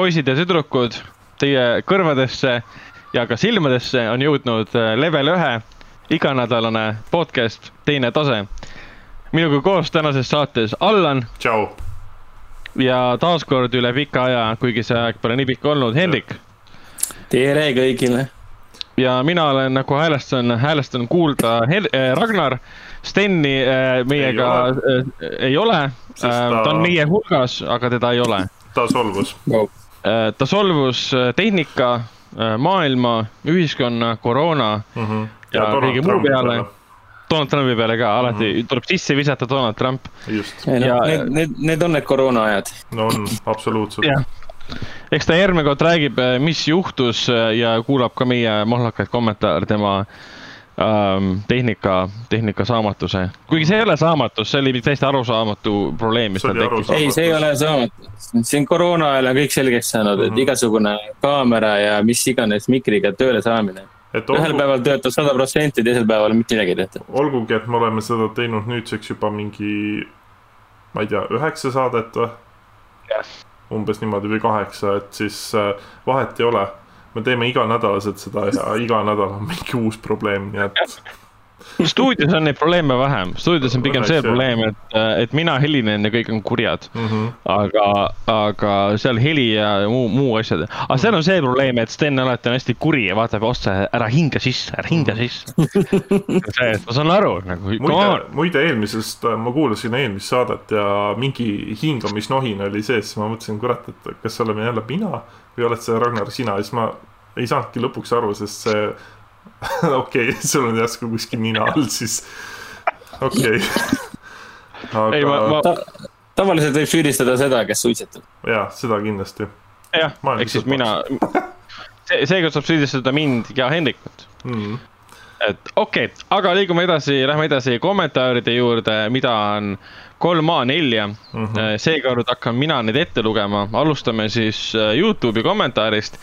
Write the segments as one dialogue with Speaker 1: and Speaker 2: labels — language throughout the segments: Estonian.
Speaker 1: poisid ja tüdrukud, teie kõrvadesse ja ka silmadesse on jõudnud äh, level ühe iganädalane podcast Teine tase. minuga koos tänases saates Allan.
Speaker 2: tšau.
Speaker 1: ja taaskord üle pika aja, kuigi see aeg pole nii pikk olnud, Hendrik.
Speaker 3: tere kõigile.
Speaker 1: ja mina olen nagu häälestan, häälestan kuulda Hel äh, Ragnar. Steni äh, meiega ei ole, ei ole. Ta... ta on meie hulgas, aga teda ei ole.
Speaker 2: ta solvus
Speaker 1: wow.. Ta solvus tehnika maailma, ühiskonna, koroona mm -hmm. ja, ja kõige muu peale. Donald Trumpi peale ka, alati mm -hmm. tuleb sisse visata Donald Trump.
Speaker 3: just. No, need, need, need on need koroona ajad.
Speaker 2: no on, absoluutselt.
Speaker 1: eks ta järgmine kord räägib, mis juhtus ja kuulab ka meie mahlakaid kommentaare tema ähm, tehnika, tehnika saamatuse. kuigi see ei ole saamatus, see oli täiesti arusaamatu probleem, mis tal tekkis.
Speaker 3: ei, see ei ole saamatus, siin koroona ajal on kõik selgeks saanud mm, -hmm. et mhm. igasugune kaamera ja mis iganes mikriga tööle saamine. Olgu... ühel päeval töötab sada protsenti, teisel päeval mitte midagi ei tehta.
Speaker 2: olgugi, et me oleme seda teinud nüüdseks juba mingi, ma ei tea, üheksa saadet või
Speaker 1: yes.?
Speaker 2: umbes niimoodi või kaheksa, et siis äh, vahet ei ole me teeme iganädalaselt seda ja iga nädal on mingi uus probleem, nii et
Speaker 1: stuudios on neid probleeme vähem, stuudios on pigem see probleem, et, et mina helinen ja kõik on kurjad mm. -hmm. aga, aga seal heli ja muu, muu asjad, aga seal on see probleem, et Sten alati on hästi kuri ja vaatab otsa, ära hinga sisse, ära hinga sisse see, et ma saan aru nagu.
Speaker 2: muide, muide eelmisest, ma kuulasin eelmist saadet ja mingi hingamisnohin oli sees, siis ma mõtlesin, kurat, et kas see oleme jälle mina või oled see Ragnar sina, siis ma ei saanudki lõpuks aru, sest see okei okay,, sul on järsku kuskil nina all, siis okei okay.
Speaker 3: aga.... ei, ma, ma... Ta, tavaliselt võib süüdistada seda, kes suitsetab.
Speaker 2: jah, seda kindlasti.
Speaker 1: jah, ehk siis mina, see, seekord saab süüdistada mind ja Hendrikut mm. Et okei okay,, aga liigume edasi, lähme edasi kommentaaride juurde, mida on kolm A4 mm -hmm. seekord hakkan mina neid ette lugema, alustame siis äh, Youtube'i kommentaarist,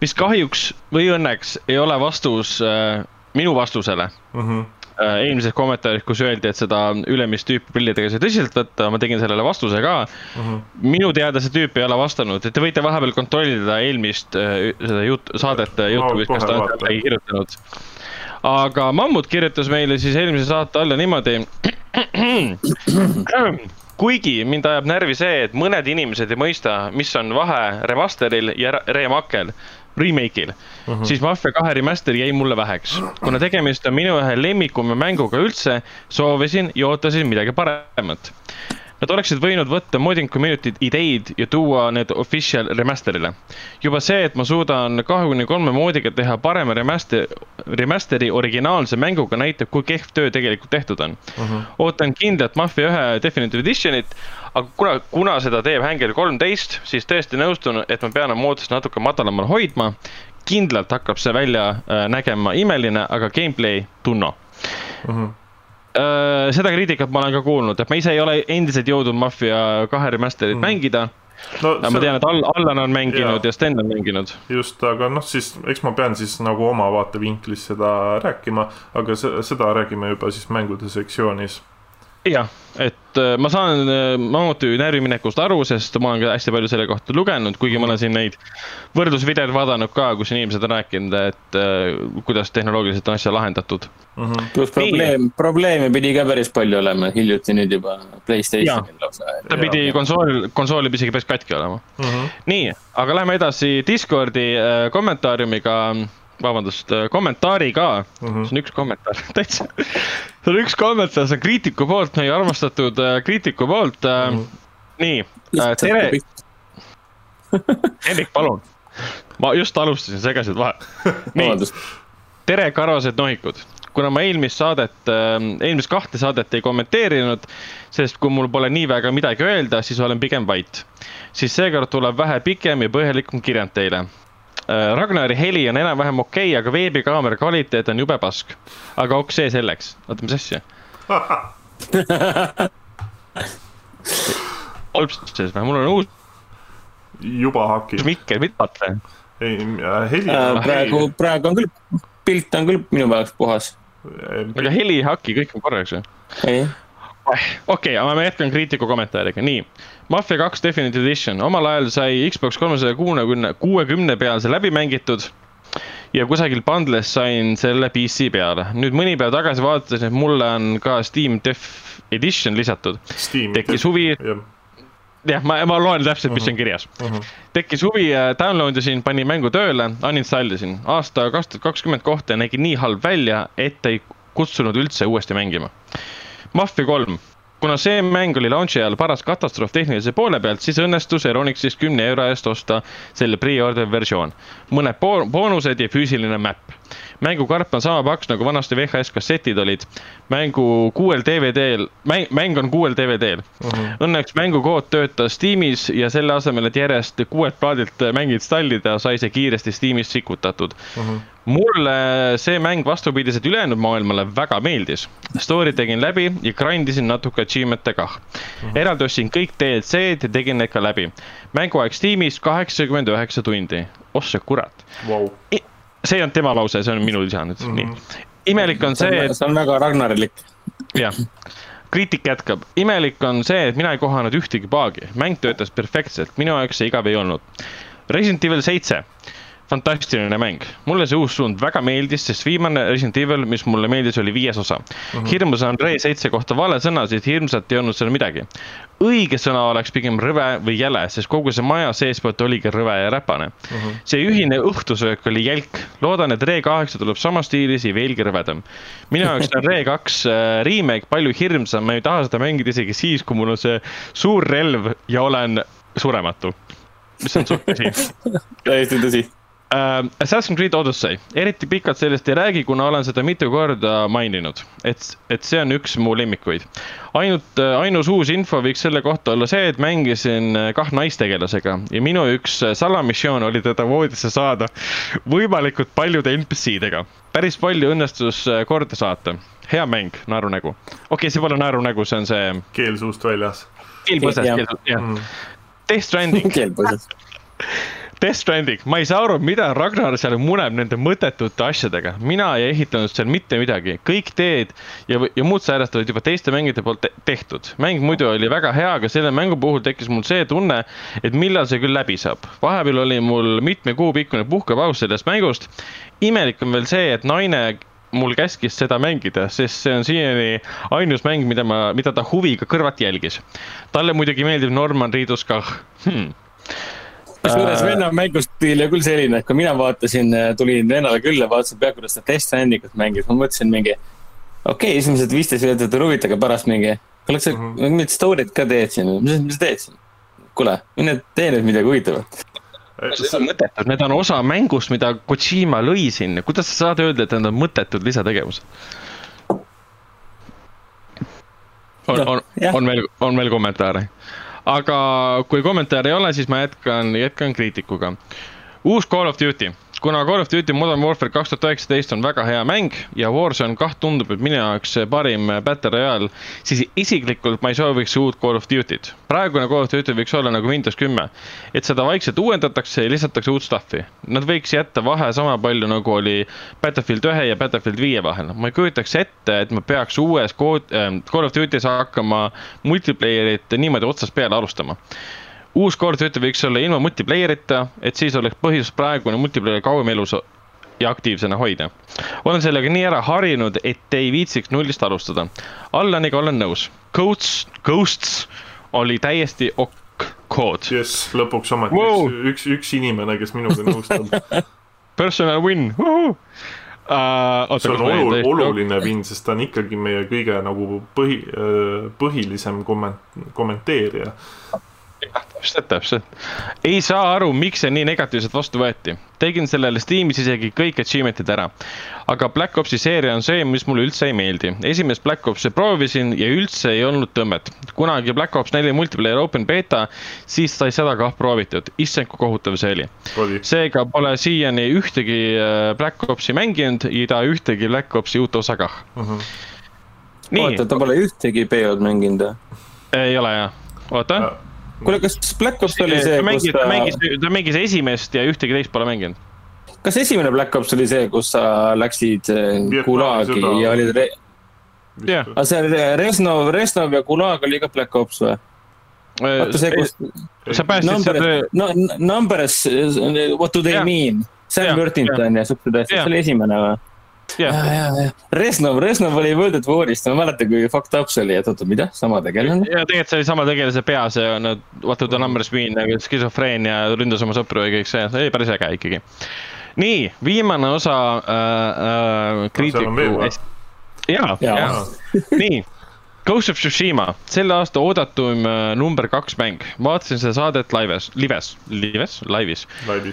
Speaker 1: mis kahjuks või õnneks ei ole vastus äh, minu vastusele mm. -hmm eelmises kommentaaris, kus öeldi, et seda ülemist tüüpi prillidega ei saa tõsiselt võtta, ma tegin sellele vastuse ka mm. -hmm. minu teada see tüüp ei ole vastanud, et te võite vahepeal kontrollida eelmist seda jut-, saadet Youtube'is, kas ta on kirjutanud. Aga Mammut kirjutas meile siis eelmise saate alla niimoodi kuigi mind ajab närvi see, et mõned inimesed ei mõista, mis on vahe remaster'il ja remake'l, remake'il uh, mhm. -huh. siis Mafia kahe remaster jäi mulle väheks. kuna tegemist on minu ühe lemmikuma mänguga üldse, soovisin ja ootasin midagi paremat. Nad oleksid võinud võtta modding community'd ideid ja tuua need official remaster'ile. juba see, et ma suudan kahekümne kolme moodiga teha parema remaster, remaster'i originaalse mänguga näitab, kui kehv töö tegelikult tehtud on uh. Mhm. -huh. ootan kindlat Mafia ühe Definitive Editionit, aga kuna, kuna seda teeb Hängel kolmteist, siis tõesti nõustun, et ma pean oma ootust natuke madalamal hoidma. kindlalt hakkab see välja äh, nägema imeline, aga gameplay tunno uh. Mhm. -huh seda kriitikat ma olen ka kuulnud, et ma ise ei ole endiselt jõudnud Mafia kahe remaster'it mm. mängida no,. ma see... tean, et All, Allan on mänginud ja, ja Sten on mänginud.
Speaker 2: just, aga noh, siis eks ma pean siis nagu oma vaatevinklist seda rääkima, aga seda räägime juba siis mängude sektsioonis
Speaker 1: jah, et äh, ma saan äh, Mammuti närviminekust aru, sest ma olen ka hästi palju selle kohta lugenud, kuigi ma olen siin neid võrdlusvideoid vaadanud ka, kus inimesed on rääkinud, et äh, kuidas tehnoloogiliselt on asja lahendatud
Speaker 3: mm. -hmm. pluss probleem, probleeme pidi ka päris palju olema hiljuti nüüd juba Playstationil lausa.
Speaker 1: ta pidi konsool, konsool pidi isegi päris katki olema mm. -hmm. nii, aga lähme edasi Discordi kommentaariumiga vabandust, äh, kommentaari ka mm, -hmm. see on üks kommentaar täitsa. see on üks kommentaar, see on kriitiku poolt, meie armastatud äh, kriitiku poolt mm. -hmm. nii tere. Hendrik, palun. ma just alustasin, segasid vahele. nii, tere, karvased nohikud kuna ma eelmist saadet, eelmist kahte saadet ei kommenteerinud, sest kui mul pole nii väga midagi öelda, siis olen pigem vait. siis seekord tuleb vähe pikem ja põhjalikum kirjand teile. Äh, Ragnari heli on enam-vähem okei okay,, aga veebikaamera kvaliteet on jube pask. aga ok, see selleks, oota, mis asja kolmses või, mul on uus.
Speaker 2: juba hakib.
Speaker 1: mikker, mida vaata?
Speaker 2: ei, äh, heli
Speaker 3: äh,. praegu, praegu on küll, pilt on küll minu jaoks puhas.
Speaker 1: aga heli ei haki, kõik on korras ju. Okei okay,, aga ma jätkan kriitiku kommentaariga, nii. Mafia kaks Definitive Edition, omal ajal sai Xbox kolmesaja kuuekümne, kuuekümne peal see läbi mängitud. ja kusagil bundles sain selle PC peale, nüüd mõni päev tagasi vaatasin, et mulle on ka Steam Def Edition lisatud. tekkis huvi jah, ma, ma loen täpselt, mis uh -huh. on mhm. kirjas uh. Mhm. -huh. tekkis huvi, download isin, panin mängu tööle, uninstall isin. aasta kaks tuhat kakskümmend kohta nägi nii halb välja, et ei kutsunud üldse uuesti mängima. Mafia kolm, kuna see mäng oli launch'i ajal paras katastroof tehnilise poole pealt, siis õnnestus Euronixis kümne euro eest osta selle pre-order versioon. mõned boonused ja füüsiline map mängukarp on sama paks nagu vanasti VHS kassetid olid. mängu kuuel DVD-l, mäng, mäng on kuuel DVD-l uh. -huh. Õnneks mängukood töötas Steamis ja selle asemel, et järjest kuuelt plaadilt mäng installida, sai see kiiresti Steamis sikutatud uh. -huh mulle see mäng vastupidiselt ülejäänud maailmale väga meeldis. Story tegin läbi ja grind isin natuke achievement'e kah uh -huh.. eraldi ostsin kõik DLC-d ja tegin need ka läbi. mänguaeg Steamis kaheksakümmend üheksa tundi. oh sa kurat
Speaker 2: wow
Speaker 1: see ei olnud tema lause, see on minu lisa nüüd mm, -hmm. nii. imelik on see,
Speaker 3: et. see on väga Ragnarilik.
Speaker 1: jah, kriitik jätkab, imelik on see, et mina ei kohanud ühtegi paagi, mäng töötas perfektselt, minu jaoks see igav ei olnud. Resident Evil seitse fantastiline mäng, mulle see uus suund väga meeldis, sest viimane Resident Evil, mis mulle meeldis, oli viies osa mm. -hmm. hirmus on Rey seitse kohta vale sõna, sest hirmsat ei olnud seal midagi. õige sõna oleks pigem rõve või jäle, sest kogu see maja seespoolt oligi rõve ja räpane mm. -hmm. see ühine õhtusöök oli jälk, loodan, et Re kaheksa tuleb samas stiilis ja veelgi rõvedam. minu jaoks on Re kaks äh, remake palju hirmsam, ma ei taha seda mängida isegi siis, kui mul on see suur relv ja olen surematu mis on suht tõsi
Speaker 3: täiesti tõsi
Speaker 1: Uh, Assassin's Creed Odyssey, eriti pikalt sellest ei räägi, kuna olen seda mitu korda maininud, et, et see on üks mu lemmikuid. ainult, äh, ainus uus info võiks selle kohta olla see, et mängisin äh, kah naistegelasega ja minu üks äh, salamissioon oli teda voodisse saada võimalikult paljude NPC-dega. päris palju õnnestus korda saata. hea mäng, naerunägu. okei okay,, see pole naerunägu, see on see.
Speaker 2: keel suust väljas.
Speaker 1: keel põses, keel, jah mm.. Death Stranding
Speaker 3: keel põses
Speaker 1: Death Stranding, ma ei saa aru, mida Ragnar seal muneb nende mõttetute asjadega. mina ei ehitanud seal mitte midagi, kõik teed ja, ja muud säärased olid juba teiste mängijate poolt te tehtud. mäng muidu oli väga hea, aga selle mängu puhul tekkis mul see tunne, et millal see küll läbi saab. vahepeal oli mul mitme kuu pikkune puhkepaus sellest mängust. imelik on veel see, et naine mul käskis seda mängida, sest see on siiani ainus mäng, mida ma, mida ta huviga kõrvalt jälgis. talle muidugi meeldib Norman Reedus kah hmm
Speaker 3: kusjuures äh, venna mängustiil on küll selline, et kui mina vaatasin, tulin vennale külla, vaatasin peaaegu, kuidas ta Death Strandingut mängis, ma mõtlesin mingi. okei okay,, esimesed viisteist minutit on huvitav, aga pärast mingi, kuule, kas sa mm -hmm. mingit story't ka teed siin, mis, mis sa teed siin? kuule, mine tee nüüd midagi huvitavat.
Speaker 1: Need on mõttetud, need on osa mängust, mida Kojima lõi sinna, kuidas sa saad öelda, et need on mõttetud lisategevused? on, on, on veel, on veel kommentaare? Aga kui kommentaare ei ole, siis ma jätkan, jätkan kriitikuga. Uus Call of Duty kuna Call of Duty Modern Warfare kaks tuhat üheksateist on väga hea mäng ja Warzone kah tundub, et minu jaoks parim Battle Royale, siis isiklikult ma ei sooviks uut Call of Duty't. praegune Call of Duty võiks olla nagu Windows kümme, et seda vaikselt uuendatakse ja lisatakse uut stuff'i. Nad võiks jätta vahe sama palju, nagu oli Battlefield ühe ja Battlefield viie vahel. ma ei kujutaks ette, et ma peaks uues äh, Call of Duty's hakkama multiplayer'it niimoodi otsast peale alustama uus of Duty võiks olla ilma multiplayer'ita, et siis oleks põhjus praegune multiplayer kauem elus ja aktiivsena hoida. olen sellega nii ära harjunud, et ei viitsiks nullist alustada. Allaniga olen nõus. Ghosts, Ghosts oli täiesti ok kood.
Speaker 2: jess, lõpuks ometi wow. üks, üks, üks inimene, kes minuga nõustub
Speaker 1: Personal win uh,.
Speaker 2: Uh, see on olul, oluline win, sest ta on ikkagi meie kõige nagu põhi, äh, põhilisem komment-, kommenteerija
Speaker 1: täpselt, täpselt. ei saa aru, miks see nii negatiivselt vastu võeti. tegin sellele Steamis isegi kõik achievement'id ära. aga Black Opsi seeria on see, mis mulle üldse ei meeldi. esimest Black Opsi proovisin ja üldse ei olnud tõmmet. kunagi Black Ops neli multiplayer open beta, siis sai seda kah proovitud. issand, kui kohutav see oli. seega pole siiani ühtegi äh, Black Opsi mänginud ja ühtegi Black Opsi uut osa kah uh.
Speaker 3: Mhm. -huh. oota, ta pole ühtegi PO-d mänginud või?
Speaker 1: ei ole jah, oota
Speaker 3: kuule, kas Black Ops oli see,
Speaker 1: kus ta. ta mängis, ta mängis esimest ja ühtegi teist pole mänginud.
Speaker 3: kas esimene Black Ops oli see, kus sa läksid äh, Gulagi ja olid re...
Speaker 1: Jah.
Speaker 3: aga see Reznov, Reznov ja Gulag oli ka Black Ops või? vaata see, kus
Speaker 1: sa päästsid seda,
Speaker 3: no Numbers, what do they
Speaker 1: Jah.
Speaker 3: mean? Sam Worthington ja siuksed asjad, see oli esimene või?
Speaker 1: jah,
Speaker 3: ja, ja, ja Reznov, Reznov oli World of War'ist, ma mäletan, kui fucked up see oli, et oota, mida, sama tegelane?
Speaker 1: ja tegelikult see oli sama tegelase peas ja no what do the numbers mean nagu skisofreenia, ründas oma sõpru ja kõik see, see oli päris äge ikkagi. nii, viimane osa äh, äh, kriitiku. ja, ja, nii. Ghost of Tsushima, selle aasta oodatum äh, number kaks mäng, vaatasin seda saadet lives, lives, lives, laivis.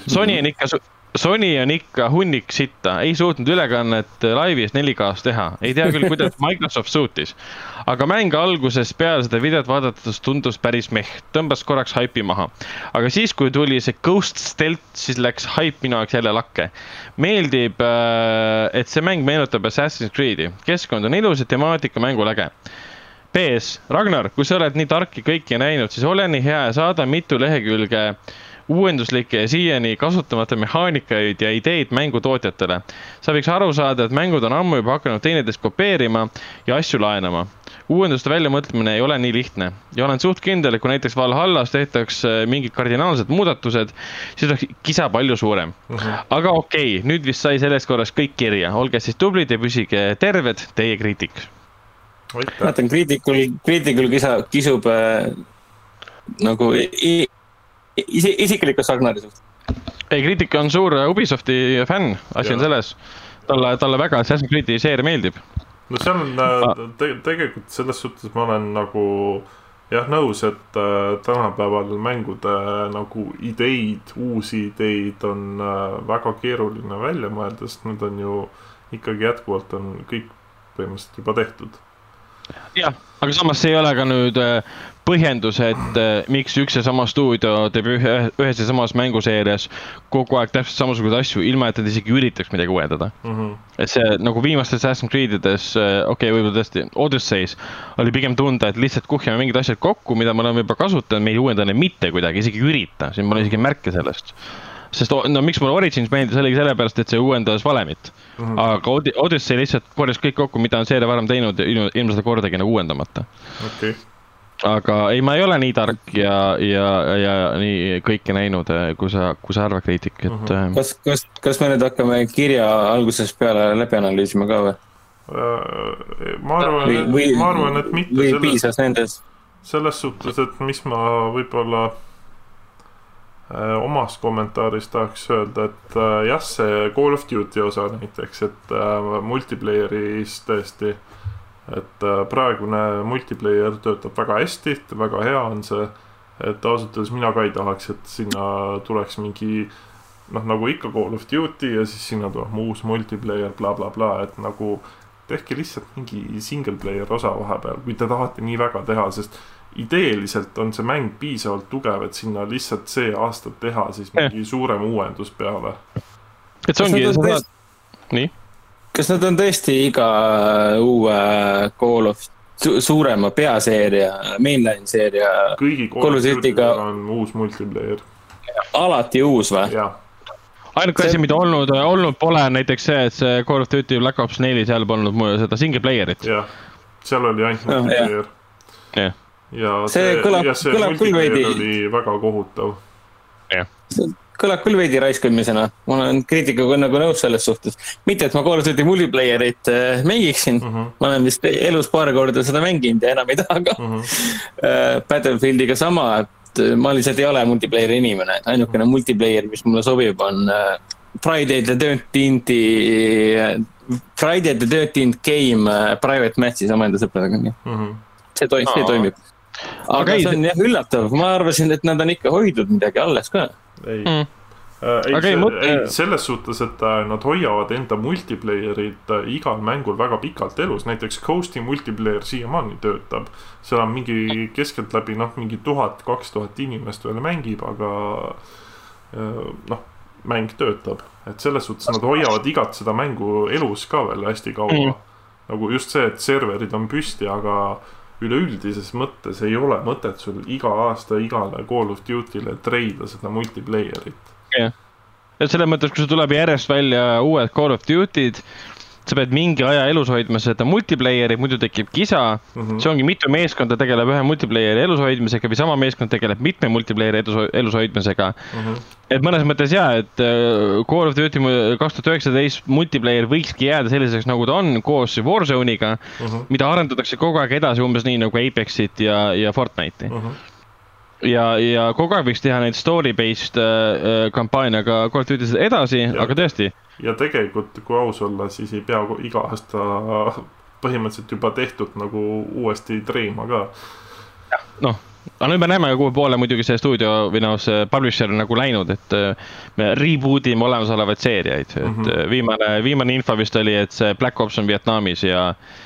Speaker 1: Sony on ikka, Sony on ikka hunnik sitta, ei suutnud ülekannet laivis 4K-s teha, ei tea küll, kuidas Microsoft suutis. aga mäng algusest peale seda videot vaadates tundus päris meh, tõmbas korraks haipi maha. aga siis, kui tuli see Ghost Stealth, siis läks haip minu jaoks jälle lakke. meeldib, et see mäng meenutab Assassin's Creed'i, keskkond on ilus ja temaatika mängul äge PS, Ragnar, kui sa oled nii tark ja kõike näinud, siis ole nii hea ja saada mitu lehekülge uuenduslikke ja siiani kasutamata mehaanikaid ja ideid mängutootjatele. sa võiks aru saada, et mängud on ammu juba hakanud teineteist kopeerima ja asju laenama. uuenduste väljamõtlemine ei ole nii lihtne ja olen suht kindel, et kui näiteks Valhallas tehtaks mingid kardinaalsed muudatused, siis oleks kisa palju suurem. aga okei okay,, nüüd vist sai sellest korrast kõik kirja, olge siis tublid ja püsige terved, teie kriitik
Speaker 3: mäletan, kriitikul, kriitikul kisa, kisub äh, nagu i- isi-, isiklikus Ragnari suhtes.
Speaker 1: ei, kriitik on suur Ubisofti fänn, asi on selles. talle, talle väga Assassin's Creed'i seeria meeldib.
Speaker 2: no seal on äh, te, tegelikult selles suhtes ma olen nagu jah nõus, et äh, tänapäeval mängude äh, nagu ideid, uusi ideid on äh, väga keeruline välja mõelda, sest need on ju ikkagi jätkuvalt on kõik põhimõtteliselt juba tehtud.
Speaker 1: jah, aga samas see ei ole ka nüüd äh, põhjendus, et äh, miks üks ja sama stuudio teeb ühe, ühes ja samas mänguseerias kogu aeg täpselt samasuguseid asju, ilma et nad isegi üritaks midagi uuendada.
Speaker 2: Mm -hmm.
Speaker 1: et see nagu viimastes Assassin's Creed'ides, okei okay,, võib-olla tõesti Odysseys oli pigem tunda, et lihtsalt kuhjame mingid asjad kokku, mida me oleme juba kasutanud, me ei uuenda neid mitte kuidagi, isegi ei ürita, siin pole isegi märke sellest. Sest no miks mulle Origins meeldis, oligi sellepärast, et see uuendas valemit mm. -hmm. aga Od- Odyssey lihtsalt korjas kõik kokku, mida on seeria varem teinud, ilma seda kordagi nagu uuendamata.
Speaker 2: okei okay.,
Speaker 1: aga ei, ma ei ole nii tark ja, ja, ja nii kõike näinud, kui sa, kui sa arvad, kriitik, et mm. -hmm.
Speaker 3: kas, kas, kas me nüüd hakkame kirja algusest peale läbi analüüsima ka või?
Speaker 2: Äh, ma arvan ma arvan, et mitte
Speaker 3: või
Speaker 2: selles,
Speaker 3: piisas nendest?
Speaker 2: selles suhtes, et mis ma võib-olla äh, omas kommentaaris tahaks öelda, et äh, jah, see Call of Duty osa näiteks, et äh, multiplayer'is tõesti, et praegune multiplayer töötab väga hästi, väga hea on see, et ausalt öeldes mina ka ei tahaks, et sinna tuleks mingi noh, nagu ikka Call of Duty ja siis sinna tuleb uus multiplayer bla,, blablabla, et nagu tehke lihtsalt mingi single player osa vahepeal, kui te tahate nii väga teha, sest ideeliselt on see mäng piisavalt tugev, et sinna lihtsalt see aasta teha siis mingi suurem uuendus peale.
Speaker 1: et see
Speaker 3: Kas
Speaker 1: ongi
Speaker 3: nad on,
Speaker 1: sa saad, nii,
Speaker 3: kas nad on tõesti iga uue Call of su suurema peaseeria, mainline seeria
Speaker 2: kõigi
Speaker 3: Call of Duty'ga-
Speaker 2: on uus multiplayer,
Speaker 3: alati uus või?
Speaker 2: jah.
Speaker 1: ainuke
Speaker 3: See-
Speaker 1: asi, mida olnud, olnud pole, on näiteks see, et see Call of Duty Black Ops neli, seal polnud mul seda single player'it.
Speaker 2: jah, seal oli ainult multiplayer.
Speaker 1: jah,
Speaker 2: ja
Speaker 3: See
Speaker 2: see,
Speaker 3: kõlab-
Speaker 2: see
Speaker 3: kõlab küll veidi-
Speaker 2: oli väga kohutav.
Speaker 3: kõlab küll veidi raiskamisena, ma olen kriitikuga nagu nõus selles suhtes. mitte, et ma Call of Duty multiplayer'it äh, mängiksin mm,
Speaker 2: Mhm.
Speaker 3: -hmm. ma olen vist elus paar korda seda mänginud ja enam ei taha ka mm. -hmm. Battlefieldiga sama, et äh, ma lihtsalt ei ole multiplayer'i inimene, ainukene multiplayer, mis mulle sobib, on äh, Friday the thirteenth'i, Friday the thirteenth game äh, private match'is oma enda sõpradega, nii
Speaker 2: Mhm.
Speaker 3: see toimib, see toimib.
Speaker 1: Aga ei,
Speaker 3: see on jah üllatav, ma arvasin, et nad on ikka hoidnud midagi alles ka
Speaker 2: ei
Speaker 1: Mm.
Speaker 2: Äh, ei,
Speaker 1: Aga ei,
Speaker 2: see, ei, selles suhtes, et äh, nad hoiavad enda multiplayer'it äh, igal mängul väga pikalt elus, näiteks Coast'i multiplayer siiamaani töötab. seal on mingi keskeltläbi noh, mingi tuhat, kaks tuhat inimest veel mängib, aga äh, noh, mäng töötab, et selles suhtes nad hoiavad igat seda mängu elus ka veel hästi kaua
Speaker 1: mm..
Speaker 2: nagu just see, et serverid on püsti, aga üleüldises mõttes ei ole mõtet sul iga aasta igale Call of Duty'le treida seda multiplayer'it.
Speaker 1: et selles mõttes, kui sul tuleb järjest välja uued Call of Duty'd sa pead mingi aja elus hoidma seda multiplayer'i, muidu tekib kisa mm. -hmm. see ongi mitu meeskonda tegeleb ühe multiplayer'i elus hoidmisega või sama meeskond tegeleb mitme multiplayer'i elus, elus hoidmisega mm. -hmm. et mõnes mõttes ja, et äh, Call of Duty kaks tuhat üheksateist multiplayer võikski jääda selliseks, nagu ta on, koos Warzone'iga mm, -hmm. mida arendatakse kogu aeg edasi, umbes nii nagu Apexit ja, ja Fortnite'i mm. -hmm ja, ja kogu aeg võiks teha neid story-based äh, kampaaniaga Call of Duty's edasi, aga tõesti
Speaker 2: ja tegelikult, kui aus olla, siis ei pea iga aasta põhimõtteliselt juba tehtud nagu uuesti treima ka.
Speaker 1: noh, aga nüüd me näeme, kuhu poole muidugi see stuudio või noh, see publisher nagu läinud, et äh, me reboot ime olemasolevaid seeriaid, et mm -hmm. viimane, viimane info vist oli, et see Black Ops on Vietnamis ja Äh,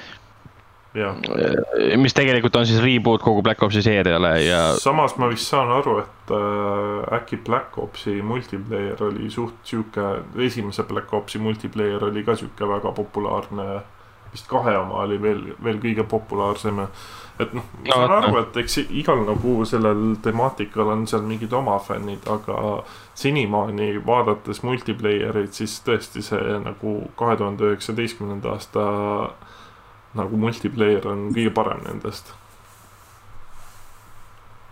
Speaker 1: mis tegelikult on siis reboot kogu Black Opsi seeriale ja.
Speaker 2: samas ma vist saan aru, et äh, äkki Black Opsi multiplayer oli suht sihuke, esimese Black Opsi multiplayer oli ka sihuke väga populaarne. vist kahe oma oli veel, veel kõige populaarsem. et noh, ma saan no, aru, et eks igal nagu sellel temaatikal on seal mingid oma fännid, aga senimaani vaadates multiplayereid, siis tõesti see nagu kahe tuhande üheksateistkümnenda aasta nagu multiplayer on kõige parem nendest.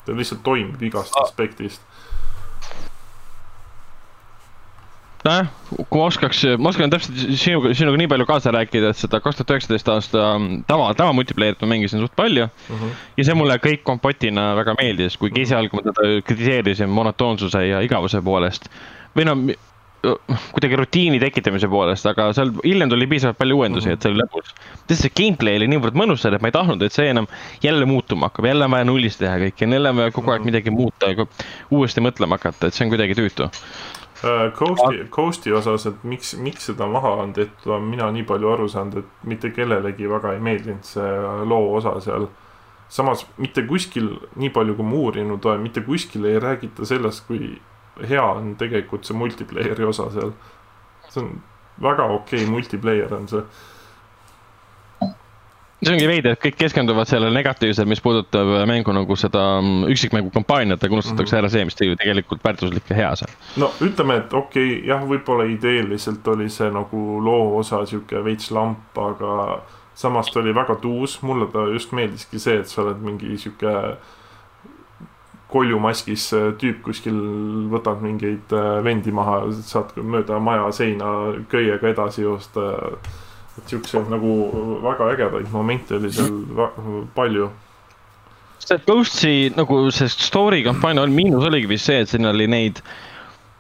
Speaker 2: ta lihtsalt toimib igast aspektist.
Speaker 1: nojah, kui ma oskaks, ma oskan täpselt sinuga, sinuga nii palju kaasa rääkida, et seda kaks tuhat üheksateist aasta tava, tava multiplayer'it ma mängisin suht palju uh. -huh. ja see mulle kõik kompotina väga meeldis, kuigi uh -huh. esialgu ma teda kritiseerisin monotoonsuse ja igavuse poolest. või no kuidagi rutiini tekitamise poolest, aga seal hiljem tuli piisavalt palju uuendusi mm, -hmm. et see oli lõbus. sest see gameplay oli niivõrd mõnus seal, et ma ei tahtnud, et see enam jälle muutuma hakkab, jälle on vaja nullist teha kõike, jälle on vaja kogu aeg mhm. midagi muuta ja uuesti mõtlema hakata, et see on kuidagi tüütu.
Speaker 2: Coast'i, Coast'i osas, et miks, miks seda maha on tehtud, olen mina nii palju aru saanud, et mitte kellelegi väga ei meeldinud see loo osa seal samas mitte kuskil, nii palju kui ma uurinud olen, mitte kuskil ei räägita sellest, kui hea on tegelikult see multiplayer'i osa seal. see on väga okei okay, multiplayer on see.
Speaker 1: see ongi veider, et kõik keskenduvad sellele negatiivsele, mis puudutab mängu nagu seda mm, üksikmängu kampaaniat, aga unustatakse mm -hmm. ära see, mis ju tegelikult väärtuslik ja hea seal.
Speaker 2: no ütleme, et okei okay,, jah, võib-olla ideeliselt oli see nagu loo osa sihuke veits lamp, aga samas ta oli väga tuus, mulle ta just meeldiski see, et sa oled mingi sihuke koljumaskis tüüp kuskil võtab mingeid äh, vendi maha, saad mööda maja seina köiega edasi joosta. et siukseid nagu väga ägedaid momente oli seal palju.
Speaker 1: see Ghost'i nagu see story kampaania miinus oligi vist see, et siin oli neid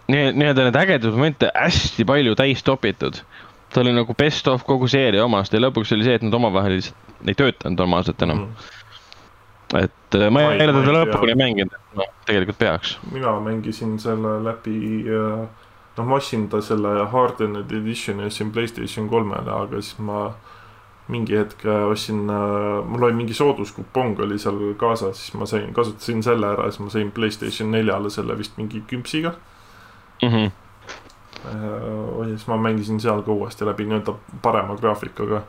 Speaker 1: nii-öelda need ägedaid momente hästi palju täis topitud. ta oli nagu best of kogu seeria omast ja lõpuks oli see, et nad omavahel lihtsalt ei töötanud normaalselt enam mm et äh, ma ei ole teda lõpuni mänginud, et noh, tegelikult peaks.
Speaker 2: mina mängisin selle läbi, äh, noh, ma ostsin ta selle Hardened Editioni ostsin Playstation kolmele, aga siis ma mingi hetk äh, ostsin, mul oli mingi sooduskupong oli seal kaasas, siis ma sain, kasutasin selle ära, siis ma sain Playstation neljale selle vist mingi küpsiga mm. -hmm. ja siis ma mängisin seal ka uuesti läbi nii-öelda parema graafikaga.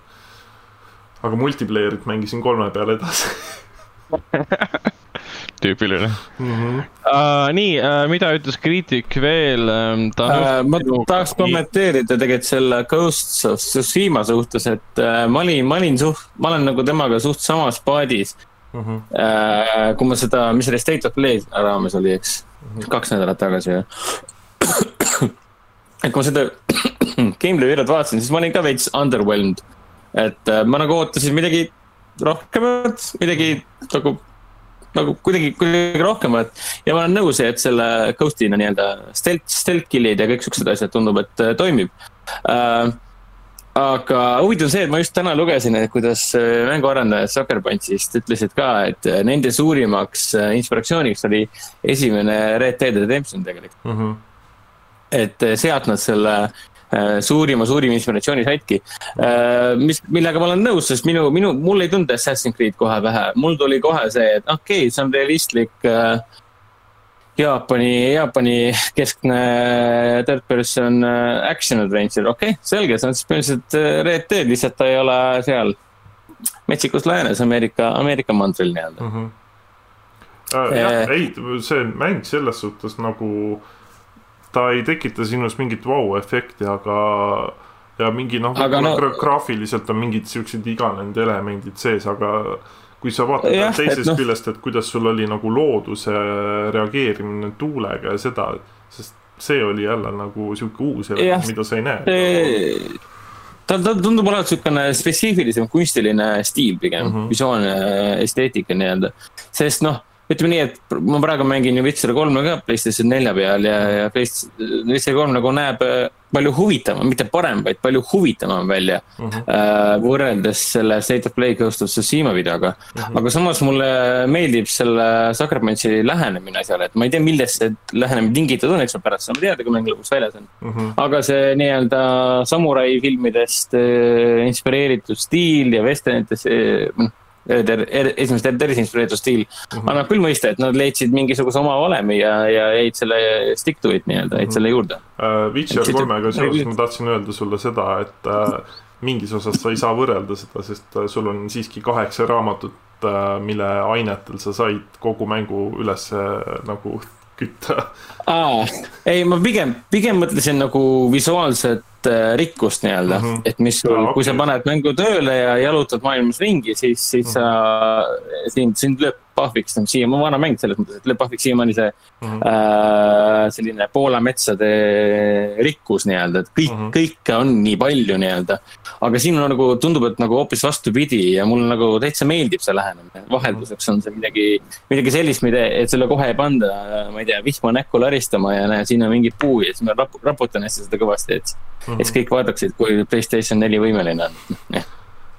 Speaker 2: aga multiplayer'it mängisin kolme peale edasi
Speaker 1: tüüpiline mm. -hmm. Uh, nii uh,, mida ütles kriitik veel
Speaker 3: uh,? Uh, ma tahaks kommenteerida tegelikult selle Ghost of Tsushima suhtes, et uh, ma olin, ma olin suht, ma olen nagu temaga suht samas paadis mm. -hmm. Uh, kui ma seda, mis selle State of Play raames oli, eks mm, -hmm. kaks nädalat tagasi, jah. et kui ma seda gameplay videot vaatasin, siis ma olin ka veits underwhelmed. et uh, ma nagu ootasin midagi rohkemat, midagi nagu, nagu kuidagi, kuidagi rohkemat. ja ma olen nõus, et selle ghost'ina nii-öelda stealth, stealth kill'id ja kõik siuksed asjad tundub, et äh, toimib äh, aga huvitav see, et ma just täna lugesin, et kuidas äh, mänguarendajad Sucker Punchist ütlesid ka, et nende suurimaks inspiratsiooniks oli esimene Red Dead Redemption tegelikult mm. -hmm. et sealt nad selle suurima, suurim inspiratsioonisätki. Äh, mis, millega ma olen nõus, sest minu, minu, mul ei tulnud Assassin's Creed kohe pähe, mul tuli kohe see, et okei okay,, see on realistlik äh, Jaapani, Jaapani keskne third person action adventure, okei okay,, selge, see on siis põhimõtteliselt Red Dead, lihtsalt ta ei ole seal metsikus läänes Ameerika, Ameerika mandril nii-öelda mm. -hmm.
Speaker 2: Äh, jah, ei, see mäng selles suhtes nagu äh, ta ei tekita sinus mingit vau-efekti, aga ja mingi noh,
Speaker 3: no-
Speaker 2: gra- graafiliselt on mingid siuksed iganenud elemendid sees, aga kui sa vaatad
Speaker 3: Jah,
Speaker 2: teisest
Speaker 3: et noh-
Speaker 2: küljest, et kuidas sul oli nagu looduse reageerimine tuulega ja seda, sest see oli jälle nagu sihuke uus element, mida sa ei näe.
Speaker 3: tal, tal tundub olevat niisugune spetsiifilisem kunstiline stiil pigem mm. -hmm. visuaalne esteetika nii-öelda. sest noh, ütleme nii, et ma praegu mängin ju Witcher kolme ka PlayStation nelja peal ja, ja PlayStation, Witcher kolm nagu näeb äh, palju huvitavam, mitte parem, vaid palju huvitavam välja
Speaker 2: Mhm.
Speaker 3: äh, võrreldes selle State of Play Ghost of Tsushima videoga.
Speaker 2: Mhm.
Speaker 3: aga samas mulle meeldib selle Sucker Punchi lähenemine seal, et ma ei tea, millest see lähenemine tingitud on, eks ma pärast saame teada, kui mäng lõpuks väljas on.
Speaker 2: Mhm.
Speaker 3: aga see nii-öelda samurai filmidest äh, inspireeritud stiil ja vesternitest äh, noh, er- er- esimesest RDR-ist inspireeritud stiil mm -hmm. annab küll mõista, et nad leidsid mingisuguse oma valemi ja, ja jäid selle stick to it nii-öelda, jäid selle juurde.
Speaker 2: Uh, Witcher kolmega seoses ma tahtsin öelda sulle seda, et uh, mingis osas sa ei saa võrrelda seda, sest uh, sul on siiski kaheksa raamatut mille ainetel sa said kogu mängu üles nagu kütta.
Speaker 3: aa, ei, ma pigem, pigem mõtlesin nagu visuaalset äh, rikkust nii-öelda mm,
Speaker 2: Mhm.
Speaker 3: -hmm. et mis sul okay., kui sa
Speaker 2: okei.
Speaker 3: paned mängu tööle ja jalutad maailmas ringi, siis, siis
Speaker 2: Mhm.
Speaker 3: sa, sind, sind lööb pahviks, noh siia, ma vana mäng selles mõttes, et lööb pahviks siiamaani see
Speaker 2: Mhm.
Speaker 3: äh, selline Poola metsade rikkus nii-öelda, et kõik mm,
Speaker 2: Mhm.
Speaker 3: -hmm. kõike on nii palju nii-öelda. aga siin on nagu tundub, et nagu hoopis vastupidi ja mulle nagu täitsa meeldib see lähenemine, vahelduseks on see midagi, midagi sellist, mida, et sulle kohe ei panda, ma ei tea, vihma näkku laristama ja näe, siin on mingi puu ja siis ma rapu- raputan hästi seda kõvasti, et,
Speaker 2: Mhm.
Speaker 3: et siis kõik vaataksid, kui Playstation neli võimeline on.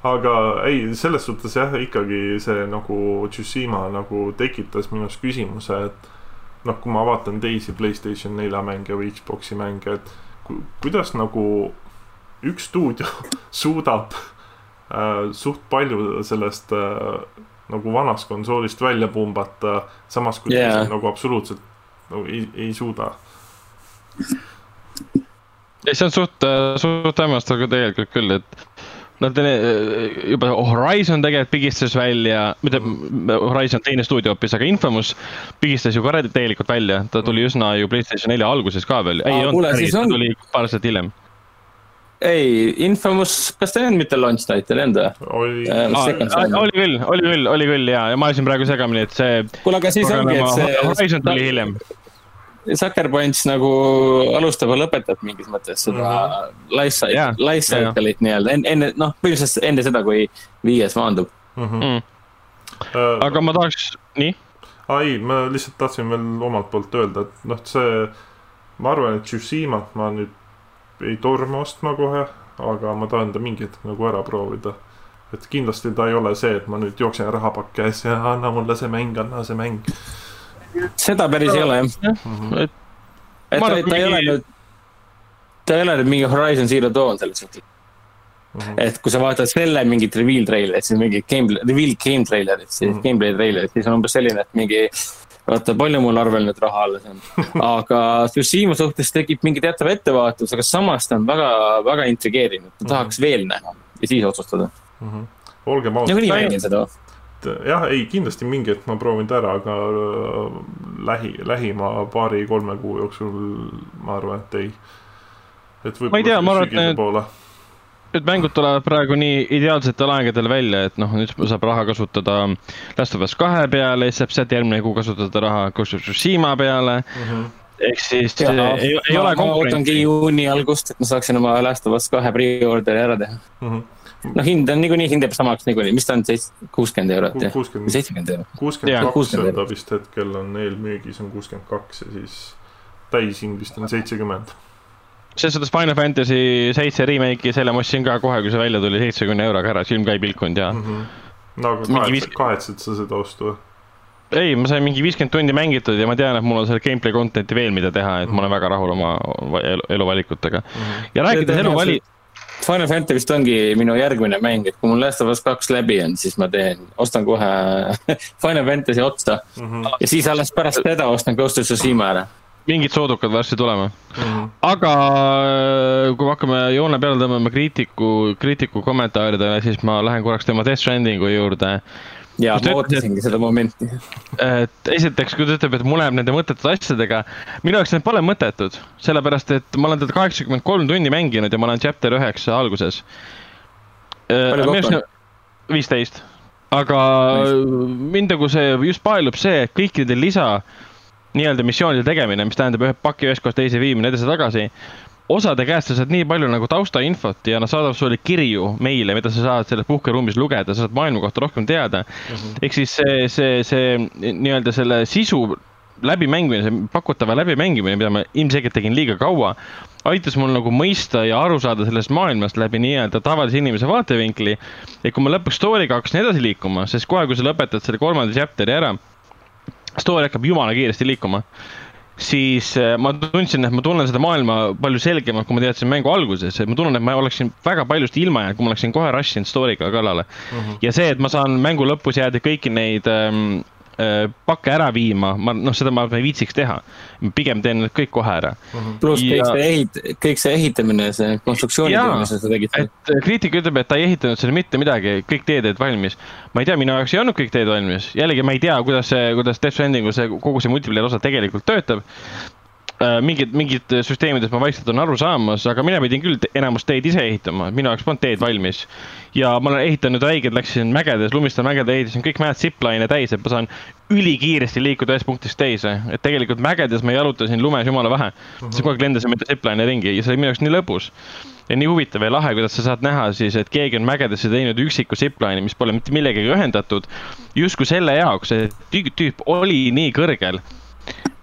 Speaker 2: aga ei, selles suhtes jah, ikkagi see nagu Tsushima nagu tekitas minus küsimuse, et noh, kui ma vaatan teisi Playstation nelja mänge või Xbox'i mänge, et ku, kuidas nagu üks stuudio suudab äh, suht palju sellest äh, nagu vanast konsoolist välja pumbata, samas kui teised nagu absoluutselt nagu ei, ei suuda.
Speaker 1: ei, see on suht, suht hämmastav ka tegelikult küll, et nad eh, juba Horizon tegelikult pigistas välja, mitte Horizon teine stuudio hoopis, aga Infamous pigistas ju ka täielikult välja, ta tuli üsna ju Playstation nelja alguses ka veel, ei
Speaker 3: Aa,
Speaker 1: olnud päris,
Speaker 3: siis
Speaker 1: ta tuli paar aastat hiljem.
Speaker 3: ei, Infamous, kas ta ei olnud mitte launch title, ei olnud või?
Speaker 2: oli
Speaker 3: Äh, Son.
Speaker 1: oli küll, oli küll, oli küll ja, ja ma ajasin praegu segamini, et see
Speaker 3: kuule, aga siis ongi, et see.
Speaker 1: Horizon tuli hiljem.
Speaker 3: Sucker Punch nagu alustab ja lõpetab mingis mõttes seda
Speaker 2: Mhm.
Speaker 3: life
Speaker 1: Jaa,
Speaker 3: cycle, life cycle'it nii-öelda enne, enne, noh, põhiliselt enne seda, kui viies maandub.
Speaker 2: mm.
Speaker 1: Mm.
Speaker 2: -hmm.
Speaker 1: aga ma tahaks, nii,
Speaker 2: ei, ma lihtsalt tahtsin veel omalt poolt öelda, et noh, see, ma arvan, et Tsushimat ma nüüd ei torma ostma kohe, aga ma tahan ta mingi hetk nagu ära proovida. et kindlasti ta ei ole see, et ma nüüd jooksen rahapakk käes ja anna mulle see mäng, anna see mäng.
Speaker 3: seda päris ei ole jah.
Speaker 1: et
Speaker 3: et
Speaker 1: Ma
Speaker 3: ta, ta ei ole
Speaker 1: mingi-
Speaker 3: nüüd, ta ei ole nüüd mingi Horizon Zero Dawn selles suhtes.
Speaker 2: Mhm.
Speaker 3: et kui sa vaatad selle mingit reveal treilerit, siis mingit game, reveal game treilerit, siis
Speaker 2: Mhm.
Speaker 3: gameplay treilerit, siis on umbes selline, et mingi vaata, palju mul arvel nüüd raha alles on. aga Tsushima suhtes tekib mingi teatav ettevaatus, aga samas ta on väga, väga intrigeerinud,
Speaker 2: Mhm.
Speaker 3: ta tahaks veel näha ja siis otsustada.
Speaker 2: olgem
Speaker 3: nagunii
Speaker 2: ausad,
Speaker 3: mängin seda.
Speaker 2: jah, ei kindlasti mingi hetk ma proovin ta ära, aga äh, lähi, lähima paari-kolme kuu jooksul ma arvan, et ei. et
Speaker 1: Ma ei tea, ma
Speaker 2: võib-olla
Speaker 1: arvan, et
Speaker 2: sügise
Speaker 1: need-
Speaker 2: poole.
Speaker 1: Need mängud tulevad praegu nii ideaalsetel aegadel välja, et noh, nüüd saab raha kasutada Last of Us kahe peale, siis saab sealt järgmine kuu kasutada raha Ghost of Tsushima peale. ehk siis
Speaker 3: Ja,
Speaker 1: ei, ei
Speaker 3: ma,
Speaker 1: ole
Speaker 3: ma ootangi
Speaker 1: konkurentsi.
Speaker 3: juuni algust, et ma saaksin oma Last of Us kahe pre-order'i ära teha.
Speaker 2: Mhm.
Speaker 3: no hind on niikuinii, hind jääb samaks niikuinii, mis ta on, seits-, kuuskümmend eurot jah?
Speaker 2: kuuskümmend,
Speaker 3: seitsekümmend eurot.
Speaker 2: kuuskümmend kaks
Speaker 3: 60
Speaker 2: on ta vist hetkel on eelmüügis on kuuskümmend kaks ja siis täishind vist on seitsekümmend.
Speaker 1: Selles suhtes Final Fantasy seitse remake'i, selle ma ostsin ka kohe, kui see välja tuli, seitsmekümne euroga ära, silm ka ei pilkunud ja
Speaker 2: no aga
Speaker 1: Mingi
Speaker 2: kahetsed
Speaker 1: viis-,
Speaker 2: kahetsed sa seda ostu või?
Speaker 1: ei, ma sain mingi viiskümmend tundi mängitud ja ma tean, et mul on seal gameplay content'i veel, mida teha, et ma olen väga rahul oma elu, eluvalikutega. ja rääkides eluvali-,
Speaker 3: Final Fantasy vist ongi minu järgmine mäng, et kui mul Last of Us kaks läbi on, siis ma teen, ostan kohe Final Fantasy otsa
Speaker 2: Mhm.
Speaker 3: ja siis alles pärast seda ostan Ghost of Tsushima ära.
Speaker 1: Mingid soodukad varsti tulema. aga äh, kui me hakkame joone peale tõmbama kriitiku, kriitiku kommentaaridele, siis ma lähen korraks tema Death Strandingu juurde.
Speaker 3: ja ma ootasingi seda momenti.
Speaker 1: et esiteks, kui ta ütleb, et mul läheb nende mõttetute asjadega, minu jaoks need pole mõttetud, sellepärast et ma olen teda kaheksakümmend kolm tundi mänginud ja ma olen chapter üheksa alguses.
Speaker 3: Palju kokku on?
Speaker 1: viisteist, aga mind nagu see just paelub see, et kõikide lisa nii-öelda missioonide tegemine, mis tähendab ühe paki ühest kohast teise viimine edasi-tagasi. osade käest sa saad nii palju nagu taustainfot ja nad saadavad sulle kirju, meile, mida sa saad selles puhkeruumis lugeda, sa saad maailma kohta rohkem teada ehk siis see, see, see nii-öelda selle sisu läbimängimine, see pakutava läbimängimine, mida ma ilmselgelt tegin liiga kaua, aitas mul nagu mõista ja aru saada sellest maailmast läbi nii-öelda tavalise inimese vaatevinkli. ja kui ma lõpuks story'ga hakkasin edasi liikuma, sest kohe, kui sa lõpetad selle kolmanda chapter'i ära, story hakkab jumala kiiresti liikuma, siis äh, ma tundsin, et ma tunnen seda maailma palju selgemalt, kui ma teadsin mängu alguses, et ma tunnen, et ma oleksin väga paljust ilma jäänud, kui ma oleksin kohe rush inud story'ga kallale mm. -hmm. ja see, et ma saan mängu lõpus jääda kõiki neid ähm, äh, pakke ära viima, ma noh, seda ma ei viitsiks teha. pigem teen need kõik kohe ära.
Speaker 3: pluss kõik
Speaker 1: Ja-
Speaker 3: see ehit-, kõik see ehitamine, see konstruktsiooni tegemine, sa tegid.
Speaker 1: et äh, kriitik ütleb, et ta ei ehitanud selle mitte midagi, kõik teed olid valmis. ma ei tea, minu jaoks ei olnud kõik teed valmis, jällegi ma ei tea, kuidas see, kuidas Death Strandingu see kogu see multiplayer osa tegelikult töötab. mingid, mingid süsteemidest ma vaikselt olen aru saamas, aga mina pidin küll enamus teid ise ehitama, minu jaoks polnud teed valmis. ja ma olen ehitanud haiged, läksin mägedes, lumistel mägedel ehitasin kõik mäed zipline'e täis, et ma saan ülikiiresti liikuda ühest punktist teise, et tegelikult mägedes ma jalutasin lumes jumala vähe mm. -hmm. siis kogu aeg lendasin mööda zipline'e ringi ja see oli minu jaoks nii lõbus ja nii huvitav ja lahe, kuidas sa saad näha siis, et keegi on mägedesse teinud üksiku zipline'i, mis pole mitte millegagi ühendatud. justkui selle jaoks, et tüüp oli nii kõrgel,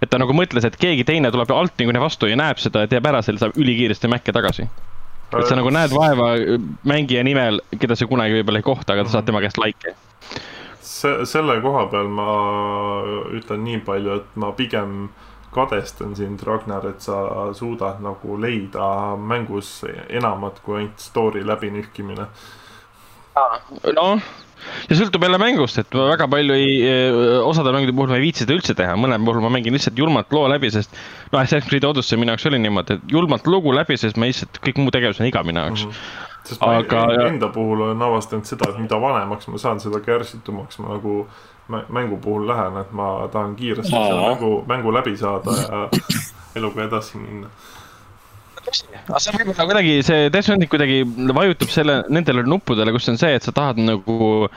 Speaker 1: et ta nagu mõtles, et keegi teine tuleb alt niikuinii vastu ja näeb seda ja teeb ära selle, saab ülikiiresti mäkke tagasi. et sa nagu näed vaeva mängija nimel, keda sa kunagi võib-olla ei kohta, aga sa saad tema käest like'e.
Speaker 2: see, selle koha peal ma ütlen nii palju, et ma pigem kadestan sind, Ragnar, et sa suudad nagu leida mängus enamat kui ainult story läbinühkimine.
Speaker 1: noh, see sõltub jälle mängust, et ma väga palju ei, osade mängude puhul ma ei viitsi seda üldse teha, mõne puhul ma mängin lihtsalt julmalt loo läbi, sest noh, Assassin's Creed Odyssey minu jaoks oli niimoodi, et julmalt lugu läbi, sest ma lihtsalt kõik muu tegevus on igav minu jaoks.
Speaker 2: sest ma
Speaker 1: Aga-
Speaker 2: enda puhul olen avastanud seda, et mida vanemaks ma saan, seda kärsitumaks ma nagu mä- mängu puhul lähen, et ma tahan kiiresti selle mängu, mängu läbi saada ja eluga edasi minna.
Speaker 1: Aga see on võib-olla kuidagi, see Death Stranding kuidagi vajutab selle, nendele nuppudele, kus on see, et sa tahad nagu.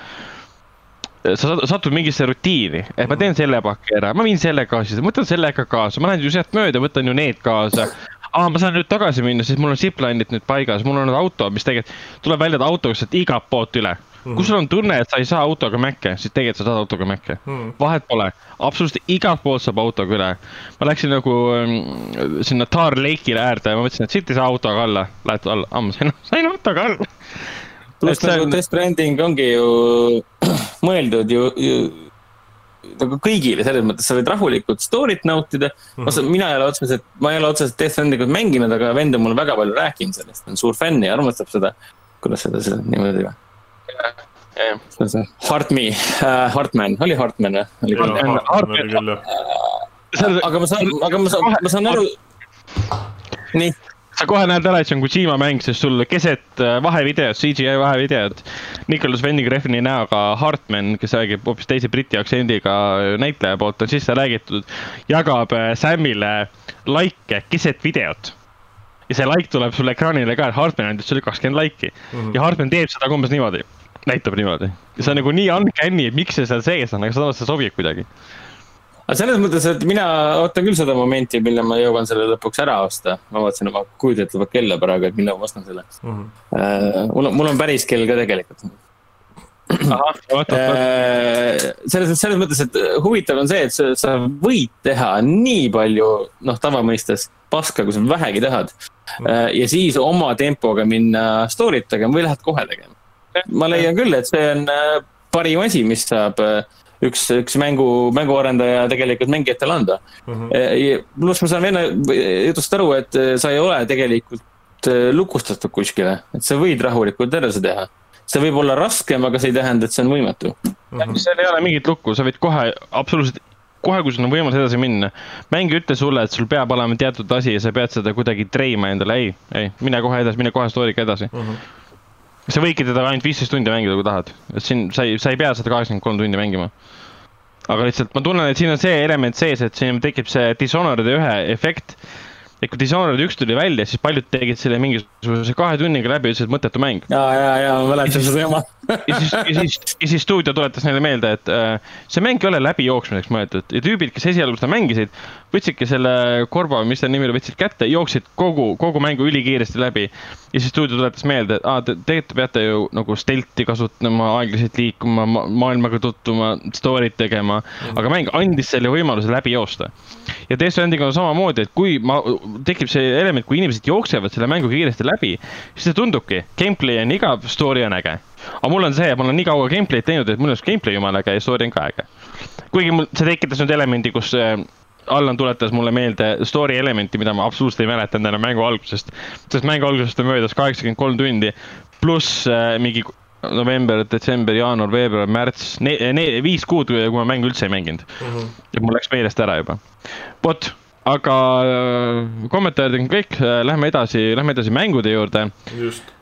Speaker 1: sa sat- satud mingisse rutiini, et ma teen selle paki ära, ma viin selle kaasa, võtan selle ka kaasa, ma lähen ju sealt mööda, võtan ju need kaasa. aa, ma saan nüüd tagasi minna, sest mul on zipline'id nüüd paigas, mul on auto, mis tegelikult tuleb välja, et autoga saad igalt poolt üle. Kui sul on tunne, et sa ei saa autoga mäkke, siis tegelikult sa saad autoga mäkke
Speaker 2: Hmm.
Speaker 1: vahet pole, absoluutselt igalt poolt saab autoga üle. ma läksin nagu ähm, sinna Tar Lake'ile äärde ja ma mõtlesin, et siit ei saa autoga alla, lähed alla, ammu sain, sain autoga alla.
Speaker 3: pluss nagu Death Stranding ongi ju mõeldud ju, ju nagu kõigile selles mõttes, sa võid rahulikult story't nautida mm.
Speaker 2: Mhm.
Speaker 3: -hmm. mina ei ole otseselt, ma ei ole otseselt Death Strandingut mänginud, aga vend on mulle väga palju rääkinud sellest, ta on suur fänn ja armastab seda. kuidas seda, seda niimoodi või? Uh,, oli Heartman või? oli küll
Speaker 2: ja, Hartman oli küll jah.
Speaker 3: aga ma saan, aga ma saan, ma saan aru. nii,
Speaker 1: sa kohe näed ära, et see on Kojima mäng, sest sul keset äh, vahevideot, CGI vahevideot, Nicholas Winding Refni näoga Hartman, kes räägib hoopis teise briti aktsendiga näitleja poolt, on sisse räägitud, jagab äh, Samile likee keset videot. ja see like tuleb sulle ekraanile ka, et Hartman andis sulle kakskümmend like'i mm -hmm. ja Hartman teeb seda umbes niimoodi, näitab niimoodi. see on nagu nii uncanny, et miks see seal sees on, aga samas see sobib kuidagi.
Speaker 3: aga selles mõttes, et mina ootan küll seda momenti, millal ma jõuan selle lõpuks ära osta. ma vaatasin oma kujuteldavat kella praegu, et millal ma ostan selle
Speaker 2: Mhm.
Speaker 3: uh,. mul on, mul on päris kell ka tegelikult
Speaker 1: ahah, oot, oot,
Speaker 3: Äh, selles, selles mõttes, et huvitav on see, et sa, sa võid teha nii palju, noh, tavamõistes paska, kui sa vähegi tahad. ja siis oma tempoga minna story't tegema või lähed kohe tegema. Ma leian küll, et see on äh, parim asi, mis saab äh, üks, üks mängu, mänguarendaja tegelikult mängijatele anda. pluss ma saan venna jutust aru, et sa ei ole tegelikult lukustatud kuskile, et sa võid rahulikult edasi teha see võib olla raskem, aga see ei tähenda, et see on võimatu.
Speaker 1: seal ei ole mingit lukku, sa võid kohe absoluutselt, kohe, kui sul on võimalus edasi minna. mäng ei ütle sulle, et sul peab olema teatud asi ja sa pead seda kuidagi treima endale, ei, ei, mine kohe edasi, mine kohe story'ga edasi. Sa võidki teda ainult viisteist tundi mängida, kui tahad, et siin sa ei, sa ei pea seda kaheksakümmend kolm tundi mängima. aga lihtsalt ma tunnen, et siin on see element sees, et siin tekib see Dishonored ühe efekt et kui Dishonored üks tuli välja, siis paljud tegid selle mingisuguse kahe tunniga läbi, ütlesid, et mõttetu mäng.
Speaker 3: ja, ja, ja ma mäletan seda jama
Speaker 1: ja siis, ja siis, ja siis stuudio tuletas neile meelde, et äh, see mäng ei ole läbijooksmiseks mõeldud ja tüübid, kes esialgu seda mängisid, võtsidki selle korva, mis ta nimi oli, võtsid kätte, jooksid kogu, kogu mängu ülikiiresti läbi. ja siis stuudio tuletas meelde, et aa, te tegelikult te peate ju nagu stelti kasutama, aeglaselt liikuma ma, maailmaga tutvuma, story'd tegema, aga mäng andis selle võimaluse läbi joosta. ja Death Stranding on samamoodi, et kui ma tekib see element, kui inimesed jooksevad selle mängu kiiresti läbi, siis see tundubki, gameplay on igav, story on äge. aga mul on see, ma olen nii kaua gameplay'd teinud, et mul on gameplay jumala äge ja story on ka äge. kuigi mul, see tekitas nüüd elemendi, kus äh, Allan tuletas mulle meelde story elementi, mida ma absoluutselt ei mäletanud enam mängu algusest. sest mängu algusest on möödas kaheksakümmend kolm tundi, pluss äh, mingi november, detsember, jaanuar, veebruar, märts, viis kuud, kui ma mängu üldse ei mänginud mm. -hmm. ja mul läks meelest ära juba. vot aga äh, kommentaarid on kõik, äh, lähme edasi, lähme edasi mängude juurde.
Speaker 2: just.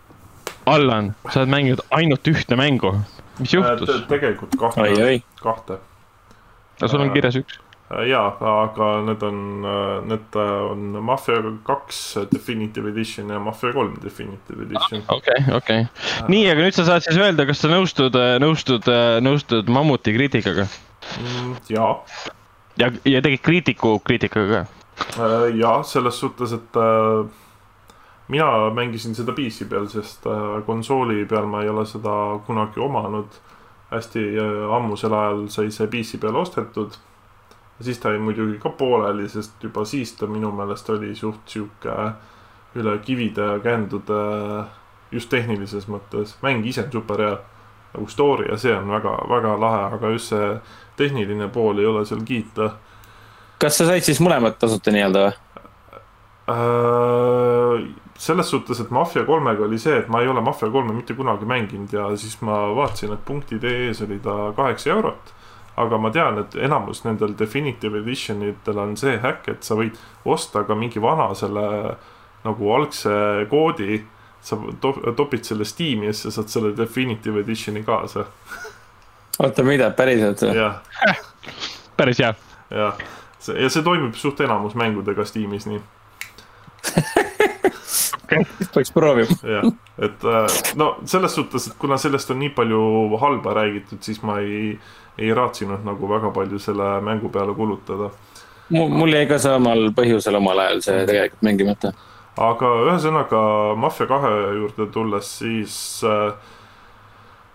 Speaker 1: Allan, sa oled mänginud ainult ühte mängu, mis äh, juhtus
Speaker 2: äh,? tegelikult kahte, kahte.
Speaker 1: aga sul on kirjas üks?
Speaker 2: jaa, aga need on, need on Mafia kaks Definitive Edition ja Mafia kolm Definitive Edition.
Speaker 1: okei, okei. nii, aga nüüd sa saad siis öelda, kas sa nõustud, nõustud, nõustud Mammuti kriitikaga
Speaker 2: mm,? jaa
Speaker 1: ja, ja tegid kriitiku kriitikaga ka?
Speaker 2: Äh, ja selles suhtes, et äh, mina mängisin seda PC peal, sest äh, konsooli peal ma ei ole seda kunagi omanud. hästi ammusel ajal sai see PC peal ostetud. siis ta jäi muidugi ka pooleli, sest juba siis ta minu meelest oli suht sihuke üle kivide ja kändude just tehnilises mõttes. mäng ise on super hea nagu story ja see on väga-väga lahe, aga just see tehniline pool ei ole seal kiita.
Speaker 3: kas sa said siis mõlemat tasuta nii-öelda või?
Speaker 2: Äh, selles suhtes, et Mafia kolmega oli see, et ma ei ole Mafia kolme mitte kunagi mänginud ja siis ma vaatasin, et punktid.ee-s oli ta kaheksa eurot. aga ma tean, et enamus nendel definitive edition itel on see häkk, et sa võid osta ka mingi vana selle nagu algse koodi sa to topid selle Steam'i ja siis sa saad selle Definitive Editioni kaasa
Speaker 3: oota, mida, päriselt
Speaker 2: või? jah
Speaker 1: päris hea.
Speaker 2: jah, see ja see toimib suht enamus mängudega Steamis nii
Speaker 3: peaks proovima.
Speaker 2: jah, et äh, no selles suhtes, et kuna sellest on nii palju halba räägitud, siis ma ei, ei raatsinud nagu väga palju selle mängu peale kulutada.
Speaker 3: mul jäi ka samal põhjusel omal ajal see tegelikult mängimata
Speaker 2: aga ühesõnaga Mafia kahe juurde tulles, siis äh,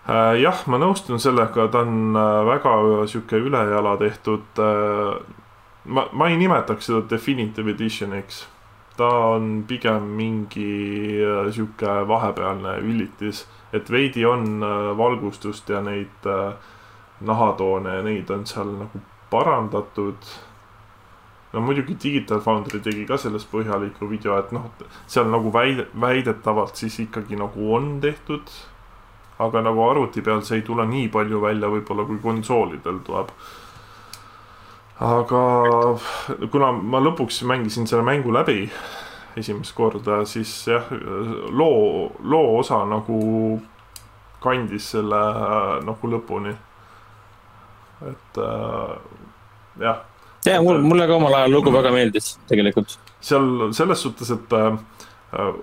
Speaker 2: äh, jah, ma nõustun sellega, ta on äh, väga sihuke ülejala tehtud äh,. ma, ma ei nimetaks seda definitive edition'iks. ta on pigem mingi äh, sihuke vahepealne ülitis, et veidi on äh, valgustust ja neid äh, nahatoone ja neid on seal nagu parandatud no muidugi Digital Foundry tegi ka sellest põhjaliku video, et noh, seal nagu väide, väidetavalt siis ikkagi nagu on tehtud. aga nagu arvuti peal see ei tule nii palju välja võib-olla kui konsoolidel tuleb. aga kuna ma lõpuks mängisin selle mängu läbi esimest korda, siis jah, loo, loo osa nagu kandis selle nagu lõpuni. et äh, jah
Speaker 3: ja mul, mulle ka omal ajal lugu väga meeldis tegelikult.
Speaker 2: seal selles suhtes, et äh,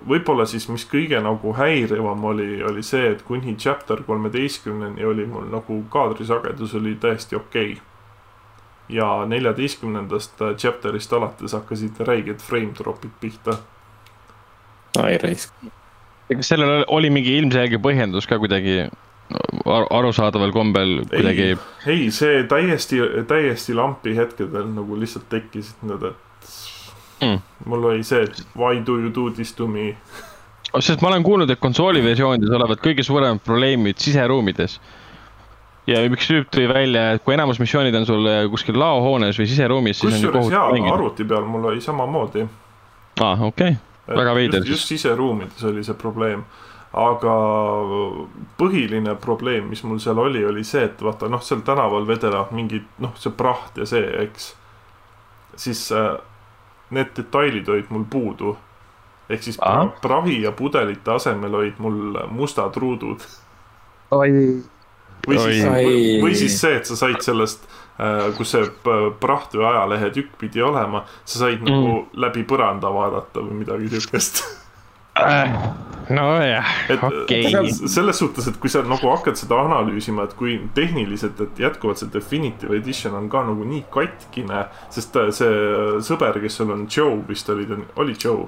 Speaker 2: võib-olla siis, mis kõige nagu häirivam oli, oli see, et kuni chapter kolmeteistkümneni oli mul nagu kaadrisagedus oli täiesti okei okay. ja neljateistkümnendast äh, chapter'ist alates hakkasid räiged frame drop'id pihta.
Speaker 3: ai raisk.
Speaker 1: kas sellel oli mingi ilmselge põhjendus ka kuidagi arusaadaval kombel kuidagi.
Speaker 2: ei, see täiesti, täiesti lampi hetkedel nagu lihtsalt tekkisid need, et mm. mul oli see, et why do you do this to me.
Speaker 1: sest ma olen kuulnud, et konsooli versioonides olevat kõige suuremad probleemid siseruumides. ja üks tüüp tõi välja, et kui enamus missioonid on sul kuskil laohoones või siseruumis, siis
Speaker 2: kusjuures jaa, arvuti peal mul oli samamoodi.
Speaker 1: aa ah,, okei okay., väga veider.
Speaker 2: just siseruumides oli see probleem aga põhiline probleem, mis mul seal oli, oli see, et vaata noh, seal tänaval vedelevad mingid noh, see praht ja see, eks. siis äh, need detailid olid mul puudu. ehk siis pra prahi ja pudelite asemel olid mul mustad ruudud.
Speaker 1: oi.
Speaker 2: või siis, või, või siis see, et sa said sellest, kus see p- praht või ajalehetükk pidi olema, sa said mm. nagu läbi põranda vaadata või midagi siukest.
Speaker 1: nojah,
Speaker 2: et
Speaker 1: okei.
Speaker 2: selles suhtes, et kui sa nagu hakkad seda analüüsima, et kui tehniliselt, et jätkuvalt see Definitive Edition on ka nagu nii katkine, sest äh, see sõber, kes sul on Joe vist oli, oli Joe,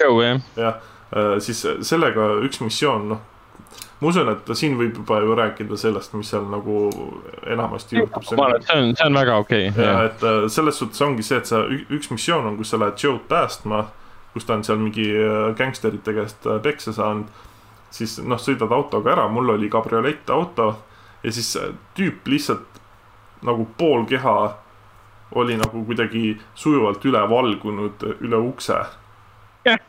Speaker 1: Joe jah.
Speaker 2: jah, siis sellega üks missioon, noh, ma usun, et siin võib juba ju rääkida sellest, mis seal nagu enamasti juhtub.
Speaker 1: ma arvan, et see on, see on väga okei okay,.
Speaker 2: ja et äh, selles suhtes ongi see, et sa, üks missioon on, kus sa lähed Joe'd päästma, kus ta on seal mingi äh, gängsterite käest äh, peksa saanud. siis noh, sõidad autoga ära, mul oli kabriolettauto ja siis äh, tüüp lihtsalt nagu pool keha oli nagu kuidagi sujuvalt üle valgunud üle ukse
Speaker 1: Jah.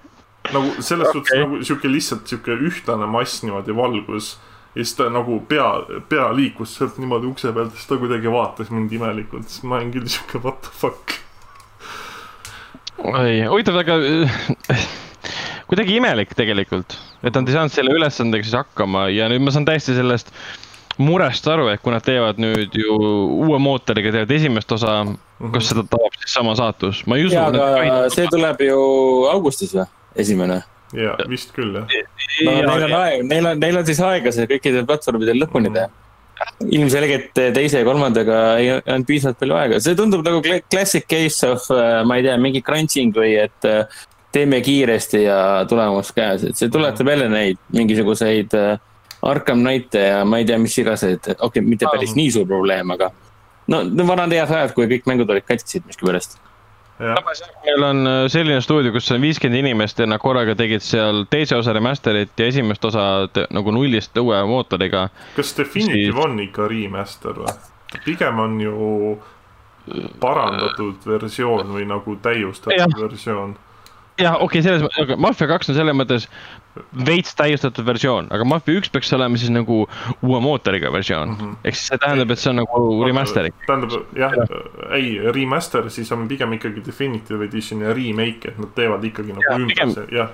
Speaker 2: nagu selles okay. suhtes nagu sihuke lihtsalt sihuke ühtlane mass niimoodi valgus ja siis ta nagu pea, pea liikus sealt niimoodi ukse pealt, siis ta kuidagi vaatas mind imelikult, siis ma olin küll sihuke what the fuck.
Speaker 1: oi, huvitav, aga äh, kuidagi imelik tegelikult, et nad ei saanud selle ülesandega siis hakkama ja nüüd ma saan täiesti sellest murest aru, et kui nad teevad nüüd ju uue mootoriga teevad esimest osa, kas seda tabab siis sama saatus, ma ei usu.
Speaker 3: jaa, aga see tuleb ju augustis või, esimene?
Speaker 2: ja vist küll jah.
Speaker 3: no neil on aeg, neil on, neil on siis aega see kõikidel platvormidel lõpuni teha. Ilmselgelt teise ja kolmandaga ei olnud piisavalt palju aega, see tundub nagu classic case of, ma ei tea, mingi crunching või et äh, teeme kiiresti ja tulemus käes, et see tuletab jälle neid mingisuguseid Arkham Knight'e ja ma ei tea, mis igaseid, okei okay,, mitte päris nii suur probleem, aga no need vanad head ajad, kui kõik mängud olid katkisid miskipärast.
Speaker 2: jah,
Speaker 1: meil on äh, selline stuudio, kus on viiskümmend inimest ja nad korraga tegid seal teise osa remaster'it ja esimest osa nagu nullist uue mootoriga.
Speaker 2: kas Definitive on ikka remaster või? pigem on ju parandatud versioon või nagu täiustatud versioon.
Speaker 1: jah, okei okay,, selles mõttes, aga Mafia kaks on selles mõttes veits täiustatud versioon, aga Mafia üks peaks olema siis nagu uue mootoriga versioon mm. -hmm. ehk siis see tähendab, et see on nagu remaster.
Speaker 2: tähendab jah, ei remaster, siis on pigem ikkagi Definitive Edition ja remake, et nad teevad ikkagi nagu
Speaker 1: Jah,
Speaker 2: ümber jah,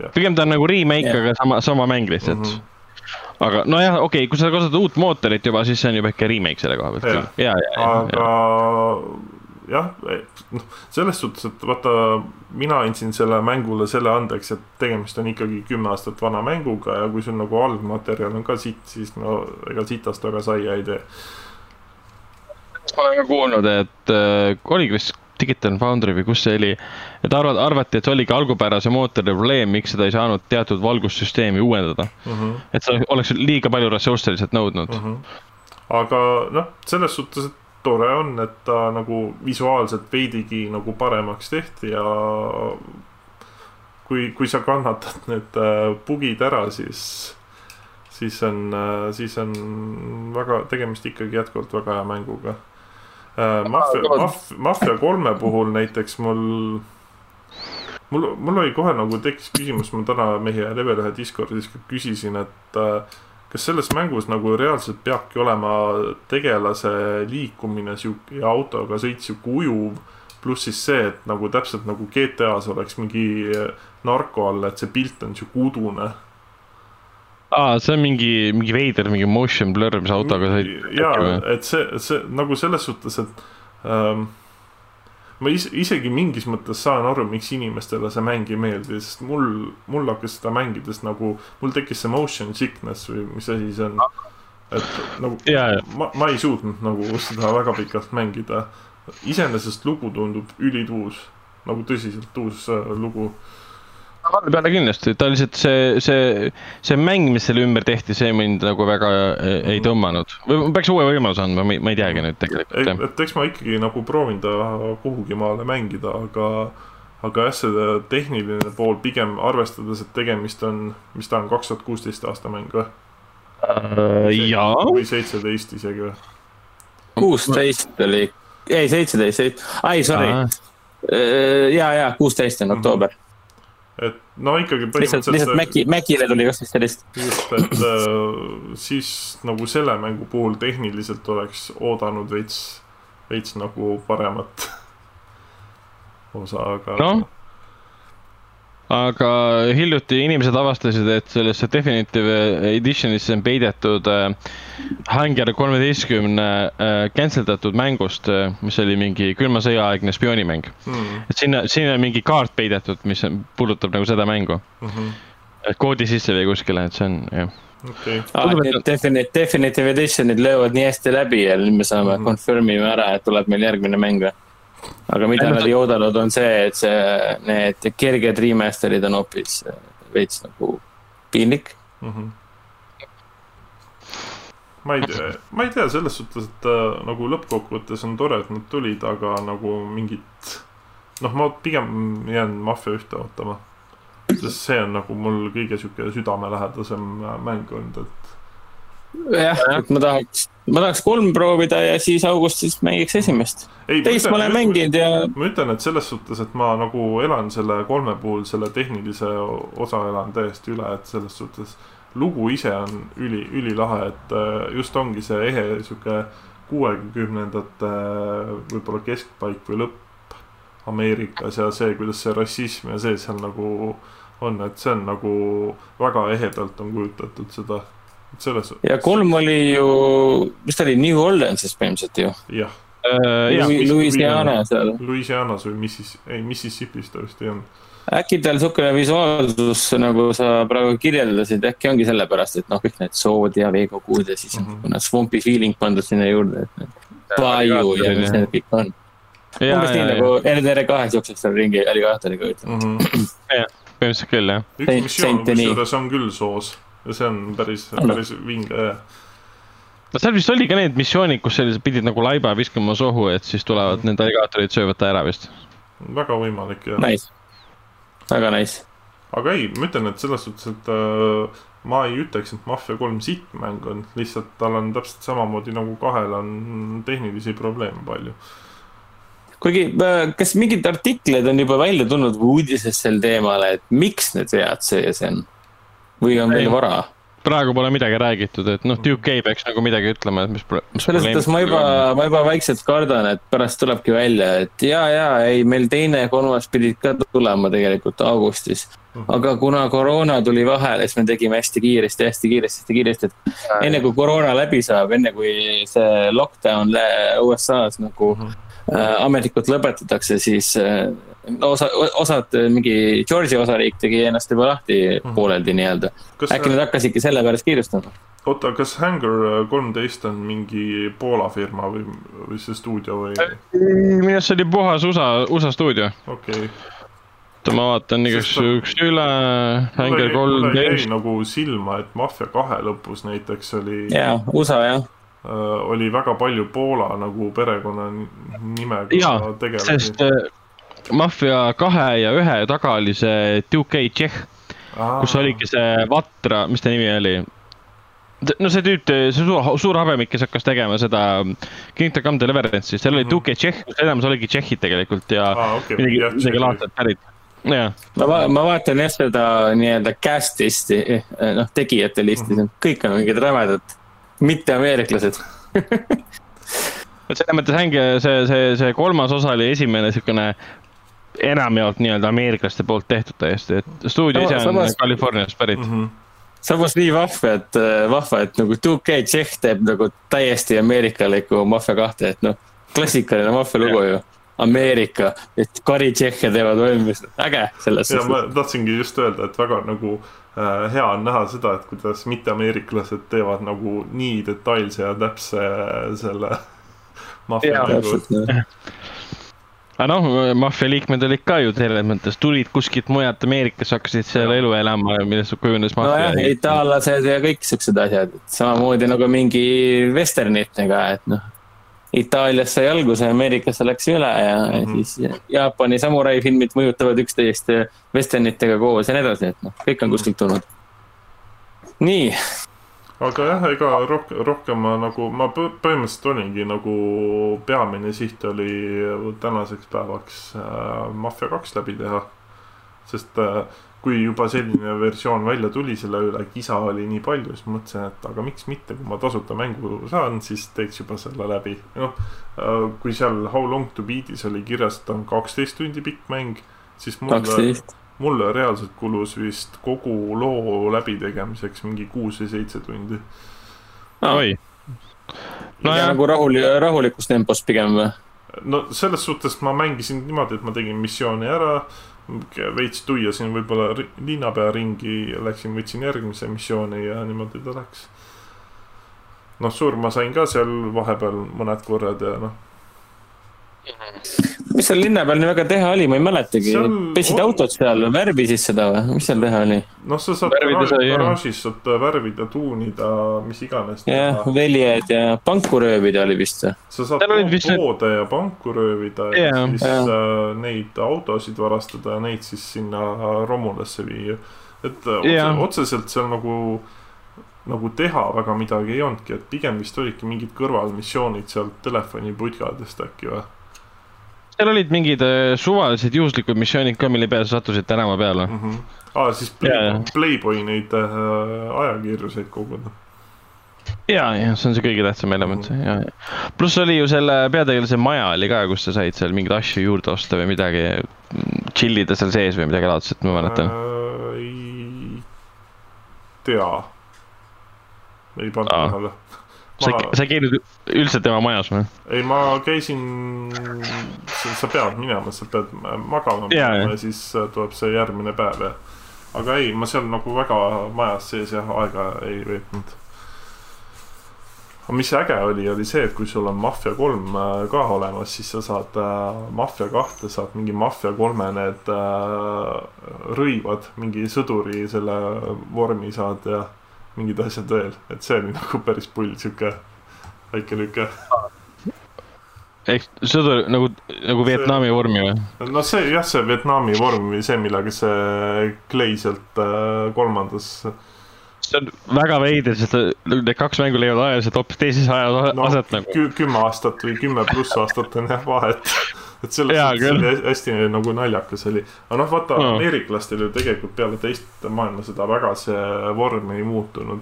Speaker 2: jah.
Speaker 1: pigem ta on nagu remake yeah., aga sama, sama mäng lihtsalt mm. -hmm. aga nojah, okei okay,, kui sa kasutad uut mootorit juba, siis see on juba ikka remake selle koha pealt ja, ja, ja,
Speaker 2: aga jah, noh, selles suhtes, et vaata, mina andsin selle mängule selle andeks, et tegemist on ikkagi kümme aastat vana mänguga ja kui sul nagu algmaterjal on ka sitt, siis no ega sitast väga saia ei tee.
Speaker 1: olen ka kuulnud, et äh, oligi vist Digital Foundry või kus see oli, et arvad, arvati, et see oligi algupärase mootori probleem, miks seda ei saanud teatud valgussüsteemi uuendada mm. -hmm. et see oleks liiga palju ressursse lihtsalt nõudnud mm.
Speaker 2: -hmm. aga noh, selles suhtes, et tore on, et ta nagu visuaalselt veidigi nagu paremaks tehti ja kui, kui sa kannatad need äh, bugid ära, siis, siis on, siis on väga, tegemist ikkagi jätkuvalt väga hea mänguga äh,. Mafia, Mafia, Mafia kolme puhul näiteks mul mul, mul oli kohe nagu tekkis küsimus, ma täna meie level ühe Discordis küsisin, et äh, kas selles mängus nagu reaalselt peabki olema tegelase liikumine sihuke ja autoga sõit sihuke ujuv, pluss siis see, et nagu täpselt nagu GTA-s oleks mingi narko all, et see pilt on sihuke udune.
Speaker 1: aa, see on mingi, mingi veider, mingi motion blur, mis autoga sõit.
Speaker 2: jaa, et see, see nagu selles suhtes, et ähm, ma is, isegi mingis mõttes saan aru, miks inimestele see mäng ei meeldi, sest mul, mul hakkas seda mängides nagu, mul tekkis see motion sickness või mis asi see on. et nagu
Speaker 1: Jaa, jaa.
Speaker 2: ma, ma ei suutnud nagu seda väga pikalt mängida. iseenesest lugu tundub ülituus, nagu tõsiselt uus äh, lugu.
Speaker 1: Vaata peale kindlasti, ta lihtsalt see, see, see mäng, mis selle ümber tehti, see mind nagu väga ei, ei tõmmanud. või ma peaks uue võimaluse andma, ma ei, ma ei teagi nüüd tegelikult
Speaker 2: et eks ma ikkagi nagu proovin ta kuhugi maale mängida, aga aga jah, see tehniline pool pigem arvestades, et tegemist on, mis ta on, kaks tuhat kuusteist aasta mäng või?
Speaker 1: jaa,
Speaker 2: või seitseteist isegi või?
Speaker 3: kuusteist oli, ei seitseteist, ai sorry, ja, ja kuusteist on oktoober.
Speaker 2: Et no ikkagi
Speaker 3: lihtsalt, lihtsalt Maci, Macile tuli kaksteist,
Speaker 2: just, et äh, siis nagu selle mängu puhul tehniliselt oleks oodanud veits, veits nagu paremat osa, aga
Speaker 1: Noh. Aga hiljuti inimesed avastasid, et sellesse Definitive Editionisse on peidetud äh, Hanger kolmeteistkümne äh, cancel datud mängust äh,, mis oli mingi külma sõja aegne spioonimäng
Speaker 2: mm..
Speaker 1: et sinna, sinna on mingi kaart peidetud, mis on- puudutab nagu seda mängu.
Speaker 2: Mm -hmm.
Speaker 1: et koodi sisse või kuskile, et see on jah.
Speaker 2: okei okay.,
Speaker 3: ah,. Need Definite, Definitive Editionid löövad nii hästi läbi ja nüüd me saame mm. -hmm. confirm ime ära, et tuleb meil järgmine mäng või? Aga mida nad ei oodanud, on see, et see, need kerged remaster'id on hoopis äh, veits nagu piinlik.
Speaker 2: mm. -hmm. ma ei tea, ma ei tea selles suhtes, et äh, nagu lõppkokkuvõttes on tore, et nad tulid, aga nagu mingit. noh, ma pigem jään Mafia ühte ootama. sest see on nagu mul kõige sihuke südamelähedasem äh, mäng olnud, et
Speaker 3: jah, et ma tahaks, ma tahaks kolm proovida ja siis augustis mängiks esimest.
Speaker 2: ei,
Speaker 3: teist ma olen mänginud ja
Speaker 2: ma ütlen, et selles suhtes, et ma nagu elan selle kolme puhul selle tehnilise osa elan täiesti üle, et selles suhtes lugu ise on üli, ülilahe, et äh, just ongi see ehe sihuke kuuekümnendate võib-olla keskpaik või lõpp Ameerikas ja see, kuidas see rassism ja see seal nagu on, et see on nagu väga ehedalt on kujutatud seda, selles,
Speaker 3: ja kolm oli ju, mis ta oli, New Orleansis põhimõtteliselt ju.
Speaker 2: jah,
Speaker 1: jah,
Speaker 2: mis-
Speaker 3: Louisiana seal.
Speaker 2: Louisianas või Missis-, ei Mississippis ta vist ei olnud.
Speaker 3: äkki tal siukene visuaalsus, nagu sa praegu kirjeldasid, äkki ongi sellepärast, et noh, kõik need sood ja veekogud ja siis on
Speaker 2: Mhm.
Speaker 3: niisugune swampy feeling pandud sinna juurde, et need Bayou ja mis need kõik on.
Speaker 1: ja,
Speaker 3: umbes nii
Speaker 1: ja,
Speaker 3: nagu RDR kahes jookseb seal ringi alligaatoriga, ütleme.
Speaker 2: Mm -hmm.
Speaker 1: põhimõtteliselt küll jah.
Speaker 2: üks
Speaker 3: Saint-
Speaker 2: missioon kusjuures on küll soos ja see on päris, päris vinge jah.
Speaker 1: no seal vist oli ka need missioonid, kus sellised pidid nagu laiba viskama sohu, et siis tulevad need alligaatorid söövad ta ära vist.
Speaker 2: väga võimalik ja,
Speaker 3: Nice, väga nice.
Speaker 2: aga ei, ma ütlen, et selles suhtes, et äh, ma ei ütleks, et Mafia kolm sitt mäng on, lihtsalt tal on täpselt samamoodi nagu kahel on tehnilisi probleeme palju.
Speaker 3: kuigi, kas mingeid artikleid on juba välja tulnud või uudises sel teemal, et miks need vead see ja see on? Või on veel vara?
Speaker 1: praegu pole midagi räägitud, et noh, Duke ei peaks nagu midagi ütlema, et mis,
Speaker 3: selles suhtes ma juba, ma juba vaikselt kardan, et pärast tulebki välja, et ja, ja ei, meil teine ja kolmas pidid ka tulema tegelikult augustis. aga kuna koroona tuli vahele, siis me tegime hästi kiiresti, hästi kiiresti, hästi kiiresti, et enne kui koroona läbi saab, enne kui see lockdown USA-s nagu äh, ametlikult lõpetatakse, siis äh, osa, osad, mingi Georgia osariik tegi ennast juba lahti pooleldi nii-öelda. äkki, nad hakkasidki selle pärast kiirustama?
Speaker 2: oota, kas Hangar kolmteist on mingi Poola firma või, või see stuudio või?
Speaker 1: minu arust see oli puhas USA, USA stuudio.
Speaker 2: okei okay..
Speaker 1: oota, ma vaatan igaks juhuks üle,
Speaker 2: jäi
Speaker 1: kolmteist.
Speaker 2: nagu silma, et Mafia kahe lõpus näiteks oli
Speaker 3: jaa, USA jah.
Speaker 2: Äh, oli väga palju Poola nagu perekonnanimega tegelasi
Speaker 1: sest. äh, Mafia kahe ja ühe taga oli see Duke Tšehh, kus oligi see Vatra, mis ta nimi oli? no see tüüp, see suur, suur habemik, kes hakkas tegema seda Kingdom Come Deliverance'i, seal oli
Speaker 2: Mhm.
Speaker 1: Duke Tšehh, kus enamus oligi tšehhid tegelikult ja
Speaker 2: Aa, okei,
Speaker 1: midagi midagi laadset pärit. jah,
Speaker 3: ma va-, ma vaatan jah seda nii-öelda cast'isti, noh, tegijate listi mm, -hmm. kõik on mingid rämedad mitteameeriklased.
Speaker 1: et selles mõttes ongi see, see, see kolmas osa oli esimene siukene enamjaolt nii-öelda ameeriklaste poolt tehtud täiesti, et stuudio ise on
Speaker 3: Samas-
Speaker 1: Californiast pärit.
Speaker 2: Mhm.
Speaker 3: samas nii vahva, et äh, vahva, et nagu 2K Tšehh teeb nagu täiesti ameerikaliku Mafia kahte, et noh, klassikaline Mafia lugu ju. Ameerika, et kari Tšehhe teevad valmis, äge selles
Speaker 2: ja ma
Speaker 3: suhtes.
Speaker 2: tahtsingi just öelda, et väga nagu äh, hea on näha seda, et kuidas mitteameeriklased teevad nagu nii detailse ja täpse äh, selle Mafia
Speaker 1: Jaa,
Speaker 2: mängu.
Speaker 1: aga noh, maffia liikmed olid ka ju selles mõttes, tulid kuskilt mujalt Ameerikasse, hakkasid seal elu elama, millest kujunes
Speaker 3: nojah,
Speaker 1: maffia.
Speaker 3: itaallased ja kõik siuksed asjad, samamoodi nagu mingi vesternitega, et noh. Itaaliast sai alguse, Ameerikasse läks üle ja mm
Speaker 2: Mhm.
Speaker 3: -hmm. siis Jaapani samurai filmid mõjutavad üksteist vesternitega koos ja nii edasi, et noh, kõik on kuskilt tulnud. nii,
Speaker 2: aga jah, ega rohkem, rohkem ma nagu, ma põ- põhimõtteliselt olingi nagu peamine siht oli tänaseks päevaks äh, Mafia kaks läbi teha. sest äh, kui juba selline versioon välja tuli, selle üle kisa oli nii palju, siis mõtlesin, et aga miks mitte, kui ma tasuta mängu saan, siis teeks juba selle läbi. noh, kui seal How long to beat'is oli kirjas, et ta on kaksteist tundi pikk mäng, siis mulle mulle reaalselt kulus vist kogu loo läbitegemiseks mingi kuus või seitse tundi.
Speaker 1: oi.
Speaker 3: no
Speaker 1: nojah,
Speaker 3: nagu rahul, rahulikus tempos pigem või?
Speaker 2: no selles suhtes ma mängisin niimoodi, et ma tegin missiooni ära, veits tuiasin võib-olla ri- linnapea ringi, läksin, võtsin järgmise missiooni ja niimoodi ta läks. noh, surma sain ka seal vahepeal mõned korrad ja noh,
Speaker 3: mis seal linna peal nii väga teha oli, ma ei mäletagi pesid
Speaker 2: on-
Speaker 3: autot seal, värvisid seda või, mis seal teha oli?
Speaker 2: noh, sa saad garaažis saad värvida, tuunida, mis iganes
Speaker 3: jah veljed ja panku röövida oli vist või?
Speaker 2: sa saad poode ja panku röövida ja
Speaker 1: Jaa.
Speaker 2: siis
Speaker 3: Jaa.
Speaker 2: äh, neid autosid varastada ja neid siis sinna romulasse viia. et äh, otse,
Speaker 1: Jaa.
Speaker 2: otseselt seal nagu, nagu teha väga midagi ei olnudki, et pigem vist olidki mingid kõrvalmissioonid sealt telefoniputkadest äkki või
Speaker 1: seal olid mingid äh, suvalised juhuslikud missioonid ka, mille peale sa sattusid tänava peale.
Speaker 2: mm? -hmm. aa, siis
Speaker 1: Jaa,
Speaker 2: Play,
Speaker 1: jaa.
Speaker 2: Playboy neid äh, ajakirjuseid koguda.
Speaker 1: ja, ja see on see kõige tähtsam element ja, ja. pluss oli ju selle peategelase maja oli ka, kus sa said seal mingeid asju juurde osta või midagi, chill ida seal sees või midagi laadset, ma mäletan.
Speaker 2: äh,. ei tea. ei pannud tähele.
Speaker 1: sa, sa ei käinud üldse tema majas või?
Speaker 2: ei, ma käisin, sa pead minema, sa pead magama
Speaker 1: Jaa,
Speaker 2: minema ja siis äh, tuleb see järgmine päev ja. aga ei, ma seal nagu väga majas sees jah, aega ei veetnud. aga mis äge oli, oli see, et kui sul on Mafia kolm äh, ka olemas, siis sa saad äh, Mafia kahte, saad mingi Mafia kolme need äh, rõivad, mingi sõduri selle vormi saad ja mingid asjad veel, et see oli nagu päris pull, sihuke väike lüke
Speaker 1: ehk sõdur nagu, nagu Vietnami vormi või?
Speaker 2: no see jah, see Vietnami vorm või see, millega see Clay sealt äh, kolmandas.
Speaker 1: see on väga veider, sest need kaks mängu leiavad ajaliselt hoopis teises ajas
Speaker 2: no
Speaker 1: aset nagu.
Speaker 2: kü- kümme aastat või kümme pluss aastat on jah vahet. et selles suhtes
Speaker 1: küll.
Speaker 2: oli hä- hästi nagu naljakas oli. aga noh, vaata
Speaker 1: No.
Speaker 2: ameeriklastel ju tegelikult peale teist maailmasõda väga see vorm ei muutunud.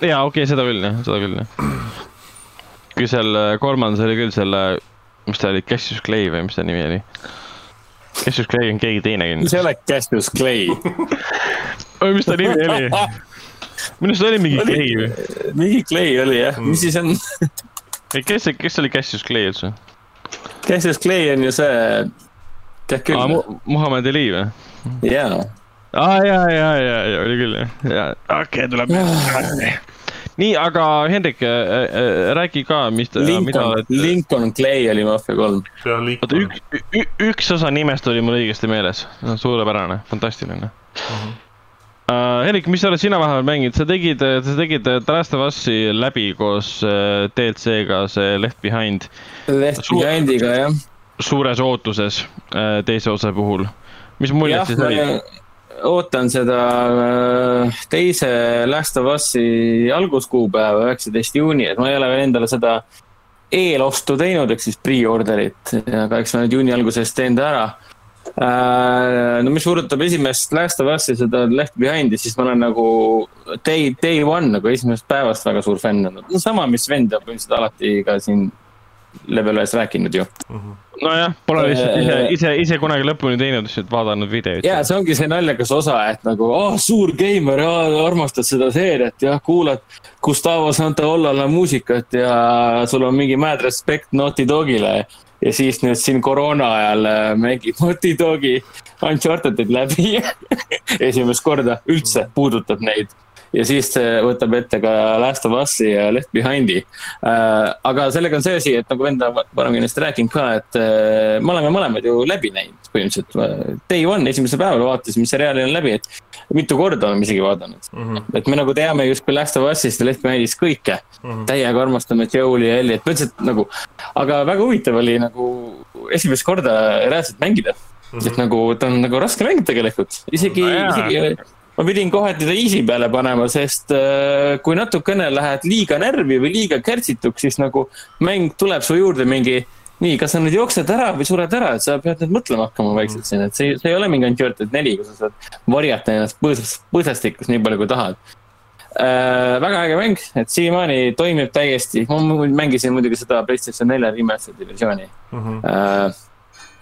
Speaker 1: jaa, okei okay,, seda küll jah, seda küll jah. kui seal äh, kolmandas oli küll selle, mis ta oli, Cassius Clay või mis ta nimi oli? Cassius Clay on keegi teine kindlasti.
Speaker 3: ei ole Cassius Clay?
Speaker 1: või mis ta nimi oli? minu arust oli mingi. Clay või?
Speaker 3: mingi Clay oli jah,
Speaker 2: Mm.
Speaker 3: mis siis on?
Speaker 1: ei, kes see, kes oli Cassius Clay üldse?
Speaker 3: Cassius Clay on ju see, tead küll
Speaker 1: aa, Muhamed Ali või?
Speaker 3: jaa.
Speaker 1: aa, ja, ja, ja, ja oli küll jah, ja okei okay,, tuleb meelde. nii, aga Hendrik äh,, äh, räägi ka, mis, mida
Speaker 3: Lincoln,
Speaker 1: oled.
Speaker 3: Lincoln Clay oli Mafia kolm.
Speaker 1: oota, üks, üks osa nimest oli mul õigesti meeles, suurepärane, fantastiline uh,. Hendrik, mis sa oled sina vahepeal mänginud, sa tegid, sa tegid The Last of Us'i läbi koos äh, DLC-ga, see Left Behind,
Speaker 3: Left
Speaker 1: Suur-
Speaker 3: Behindiga jah.
Speaker 1: suures ootuses äh, teise osa puhul. mis muljed siis olid?
Speaker 3: ootan seda äh, teise Last of Us'i alguskuupäeva, üheksateist juuni, et ma ei ole veel endale seda eelostu teinud, ehk siis pre-order'it, aga eks ma nüüd juuni alguses teen ta ära. No mis puudutab esimest Last of Us'i, seda Left Behind'i, siis ma olen nagu day, day one nagu esimesest päevast väga suur fänn olnud. no sama, mis vend on põhimõtteliselt alati ka siin level ühes rääkinud ju.
Speaker 1: nojah, pole lihtsalt ise
Speaker 3: Äh,,
Speaker 1: ise, ise kunagi lõpuni teinud, lihtsalt vaadanud videoid.
Speaker 3: ja see ongi see naljakas osa, et nagu oh, suur geimer, armastad seda seeriat ja kuulad Gustavo Santaollale muusikat ja sul on mingi mad respect Naughty Dogile. Ja siis nüüd siin koroona ajal äh, mängib Naughty Dogi Uncharted'it läbi. Esimest korda üldse puudutab neid ja siis see võtab ette ka Last of Us'i ja Left Behind'i äh,. aga sellega on see asi, et nagu vend on varem kindlasti rääkinud ka, et äh, me oleme mõlemad ju läbi näinud põhimõtteliselt. Day one, esimesel päeval vaatasime seriaali on läbi, et mitu korda oleme isegi vaadanud. et me nagu teame justkui Last of Us'ist ja Left Behind'ist kõike mm. -hmm. täiega armastame Joel'i ja Elliot, põhimõtteliselt nagu, aga väga huvitav oli nagu esimest korda reaalselt mängida mm. -hmm. et nagu ta on nagu raske mäng tegelikult, isegi
Speaker 1: No
Speaker 3: isegi ma pidin kohati ta easy peale panema, sest äh, kui natukene lähed liiga närvi või liiga kärtsituks, siis nagu mäng tuleb su juurde mingi. nii, kas sa nüüd jooksed ära või sured ära, et sa pead nüüd mõtlema hakkama vaikselt siin, et see, see ei ole mingi Uncharted neli, kus sa saad varjata ennast põõsas, põõsastikus nii palju, kui tahad äh,. väga äge mäng, et siiamaani toimib täiesti, ma mängisin muidugi seda PlayStation nelja remastered'i versiooni
Speaker 2: Mhm.
Speaker 3: äh,.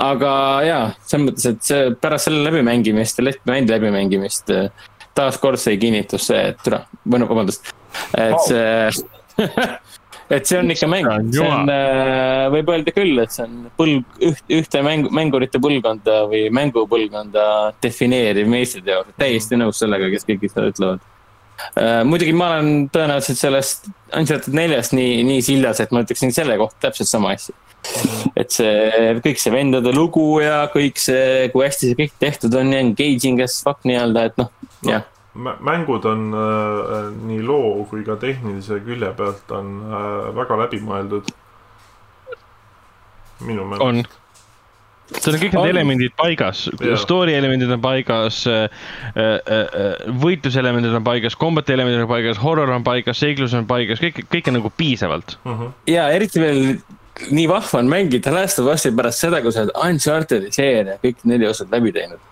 Speaker 3: Aga jaa, selles mõttes, et see pärast selle läbimängimist ja Behind'i läbimängimist äh, taaskord sai kinnitus see, et türa, või no vabandust, et see et see on ikka mäng, see on, äh, võib öelda küll, et see on põlv, üht, ühte mängu, mängurite põlvkonda või mängupõlvkonda defineeriv meistriteos, täiesti nõus sellega, kes kõik seda ütlevad muidugi ma olen tõenäoliselt sellest Uncharted neljast nii, nii siljas, et ma ütleksin selle kohta täpselt sama asja. et see, kõik see vendade lugu ja kõik see, kui hästi see kõik tehtud on ja engaging as fuck nii-öelda, et noh no,, jah
Speaker 2: mängud on äh, nii loo kui ka tehnilise külje pealt on äh, väga läbimõeldud. minu meelest.
Speaker 1: Seal on kõik need elemendid paigas, story elemendid on paigas äh, äh,, äh võitluselemendid on paigas, combat elemendid on paigas, horror on paigas, seiklus on paigas, kõik, kõik on nagu piisavalt
Speaker 3: uh. -huh. ja eriti veel nii vahva on mängida Last of Us'i pärast seda, kui sa oled Uncharted'i seeria kõik neli osad läbi teinud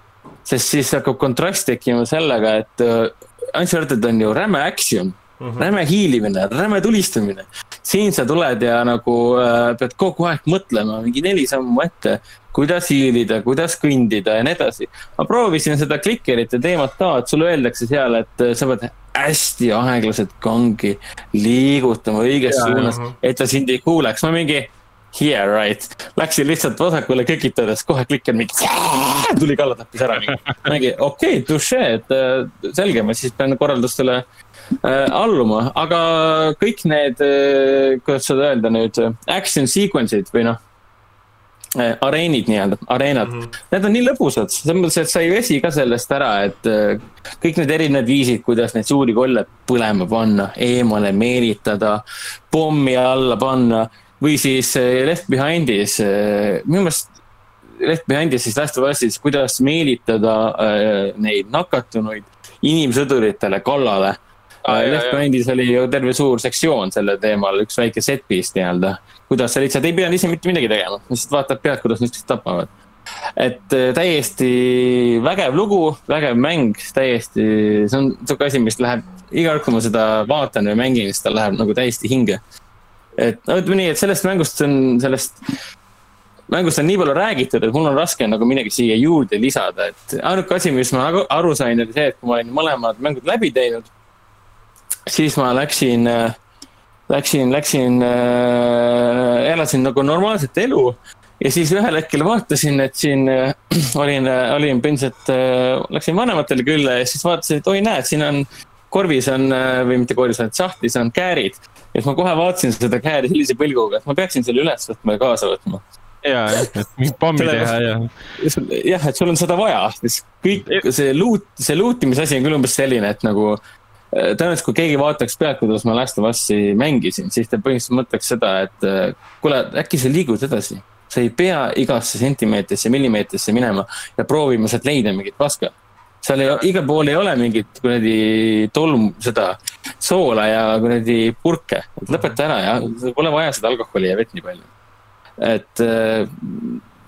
Speaker 3: sest siis hakkab kontrast tekkima sellega, et uh, Uncharted on ju räme action mm, -hmm. räme hiilimine, räme tulistamine. siin sa tuled ja nagu uh, pead kogu aeg mõtlema mingi neli sammu ette, kuidas hiilida, kuidas kõndida ja nii edasi. ma proovisin seda klikkerite teemat ka, et sulle öeldakse seal, et uh, sa pead hästi aeglaselt kangi liigutama õiges ja, suunas, et ta sind ei kuuleks, ma mingi Yeah right, läksin lihtsalt vasakule klikitades, kohe klikken mingi, tuli kalla, tappis ära mingi. mingi okei okay,, touche, et äh, selge, ma siis pean korraldustele äh, alluma, aga kõik need äh,, kuidas seda öelda nüüd, action sequence'id või noh äh,. areenid nii-öelda, areenad mm, -hmm. need on nii lõbusad, selles mõttes, et sa ei väsi ka sellest ära, et äh, kõik need erinevad viisid, kuidas neid suuri kolle põlema panna, eemale meelitada, pommi alla panna või siis Left Behind'is, eh, minu meelest Left Behind'is siis Last of Us'is, kuidas meelitada äh, neid nakatunuid inimsõduritele kallale ah,. Left Behind'is oli ju terve suur sektsioon sellel teemal, üks väike set piece nii-öelda. kuidas sa lihtsalt ei pidanud ise mitte midagi tegema, lihtsalt vaatad pealt, kuidas niisugused tapavad. et äh, täiesti vägev lugu, vägev mäng, täiesti, see on sihuke asi, mis läheb, iga kord, kui ma seda vaatan või mängin, siis ta läheb nagu täiesti hinge et no ütleme nii, et sellest mängust on, sellest mängust on nii palju räägitud, et mul on raske nagu midagi siia juurde lisada, et ainuke asi, mis ma nagu aru sain, oli see, et kui ma olin mõlemad mängud läbi teinud, siis ma läksin, läksin, läksin äh,, elasin nagu normaalset elu ja siis ühel hetkel vaatasin, et siin äh, olin, olin põhimõtteliselt äh,, läksin vanematele külla ja siis vaatasin, et oi, näed, siin on korvis on äh, või mitte korvis, vaid sahtlis on käärid ja siis ma kohe vaatasin seda kääri sellise pilguga, et ma peaksin selle üles võtma ja kaasa võtma.
Speaker 1: ja, jah, et mingit pommi teha ja.
Speaker 3: jah, et sul on seda vaja, kõik see loot, see loot imise asi on küll umbes selline, et nagu äh, tõenäoliselt, kui keegi vaataks pealt, kuidas ma Last of Us'i mängisin, siis ta põhimõtteliselt mõtleks seda, et äh, kuule, äkki sa liigud edasi. sa ei pea igasse sentimeetrisse, millimeetrisse minema ja proovima sealt leida mingit paska seal ei, igal pool ei ole mingit kuradi tolm, seda soola ja kuradi purke, et lõpeta ära ja pole vaja seda alkoholi ja vett nii palju. et äh,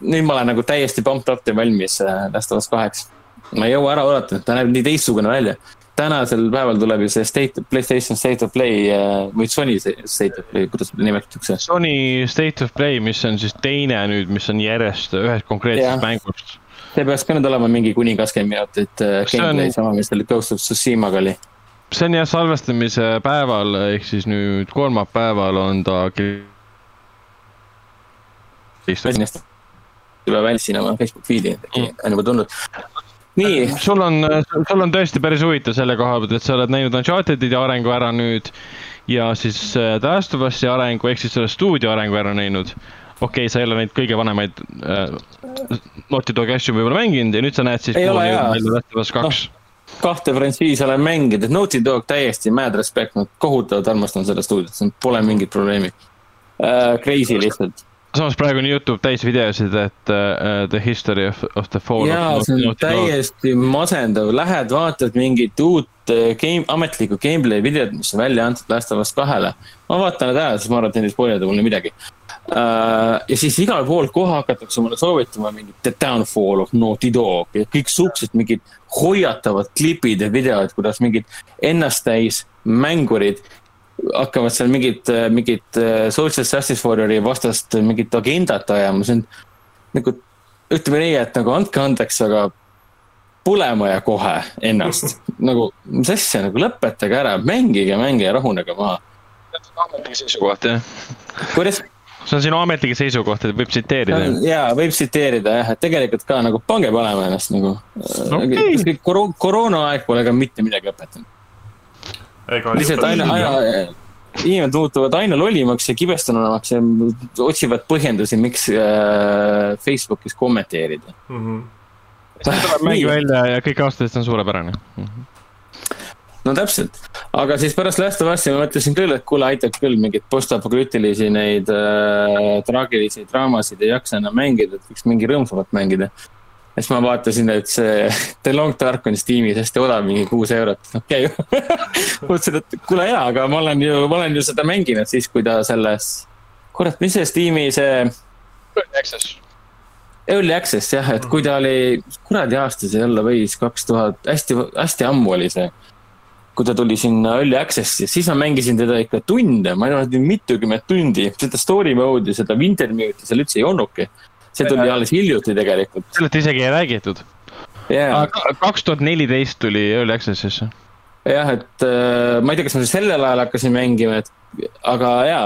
Speaker 3: nüüd ma olen nagu täiesti pumped up ja valmis äh, Last of Us kaheks. ma ei jõua ära oodata, ta näeb nii teistsugune välja. Tänasel päeval tuleb ju see State, Playstation State of Play äh, või Sony State of Play, kuidas seda nimetatakse?
Speaker 1: Sony State of Play, mis on siis teine nüüd, mis on järjest ühest konkreetsest mängust
Speaker 3: see peaks ka nüüd olema mingi kuni kakskümmend minutit äh, gameplay on... sama, mis teil Ghost of Tsushimaga oli.
Speaker 1: see on jah salvestamise päeval ehk siis nüüd kolmapäeval on ta.
Speaker 3: juba väljasin oma Facebook feed'i, mm. on juba tulnud nii.
Speaker 1: sul on, sul on tõesti päris huvitav selle koha pealt, et sa oled näinud Uncharted'i arengu ära nüüd ja siis äh, The Last of Us'i arengu ehk siis selle stuudio arengu ära näinud okei okay,, sa ei ole neid kõige vanemaid äh, Naughty Dogi asju võib-olla mänginud ja nüüd sa näed siis.
Speaker 3: ei ole jaa. No, kahte frantsiisi olen mänginud, et Naughty Dog täiesti mad respect, ma kohutavalt armastan seda stuudiot, pole mingit probleemi uh,. Crazy lihtsalt
Speaker 1: samas praegu on Youtube täis videosid, et uh, The History of, of the Fall.
Speaker 3: jaa, see on täiesti masendav, lähed vaatad mingit uut uh, game, ametlikku gameplay videot, mis on välja antud Last of Us kahele. ma vaatan need ära, siis ma arvan, et need ei spoilida mulle midagi uh,. ja siis igal pool kohe hakatakse mulle soovitama mingit The Downfall of Naughty Dog ja kõik suhteliselt mingid hoiatavad klipid ja videod, kuidas mingid ennasttäis mängurid hakkavad seal mingit, mingit äh, social justice warrior'i vastast mingit agendat ajama, see on nagu ütleme nii, et nagu andke andeks, aga pulema ja kohe ennast nagu, mis asja, nagu lõpetage ära, mängige, mängige, rahunege maha.
Speaker 1: ametlik seisukoht jah?
Speaker 3: kuidas?
Speaker 1: see on sinu ametlik seisukoht, et võib tsiteerida.
Speaker 3: jaa, võib tsiteerida jah, et tegelikult ka nagu pange panema ennast nagu okay.. Koro koroonaaeg pole ka mitte midagi õpetanud. Lihtsalt aina, aina, inimesed muutuvad aina lollimaks ja kibestunumaks ja otsivad põhjendusi, miks äh, Facebookis kommenteerida mm. -hmm.
Speaker 1: siis tuleb mäng välja ja kõik aastased on suurepärane mm. -hmm
Speaker 3: no täpselt, aga siis pärast Last of Us'i ma mõtlesin küll, et kuule, aitab küll mingeid postapokalüptilisi neid äh, traagilisi draamasid ei jaksa enam mängida, et võiks mingi rõõmsamat mängida. ja siis ma vaatasin, et see The Long Dark on Steamis hästi odav, mingi kuus eurot, okei okay. mõtlesin, et kuule jaa, aga ma olen ju, ma olen ju seda mänginud siis, kui ta selles, kurat, mis see Steam'i see.
Speaker 1: Early Access.
Speaker 3: Early Access jah, et kui ta oli, kuradi aasta see olla võis, kaks tuhat, hästi, hästi ammu oli see kui ta tuli sinna Early Access'i, siis ma mängisin teda ikka tunde, ma ei tea, mitukümmend tundi, seda story mode'i, seda Wintermute'i seal üldse ei olnudki. See tuli alles hiljuti tegelikult.
Speaker 1: sellest isegi ei räägitud yeah.. kaks tuhat neliteist tuli Early Access'isse.
Speaker 3: jah, et äh, ma ei tea, kas ma sellel ajal hakkasin mängima, et aga jaa,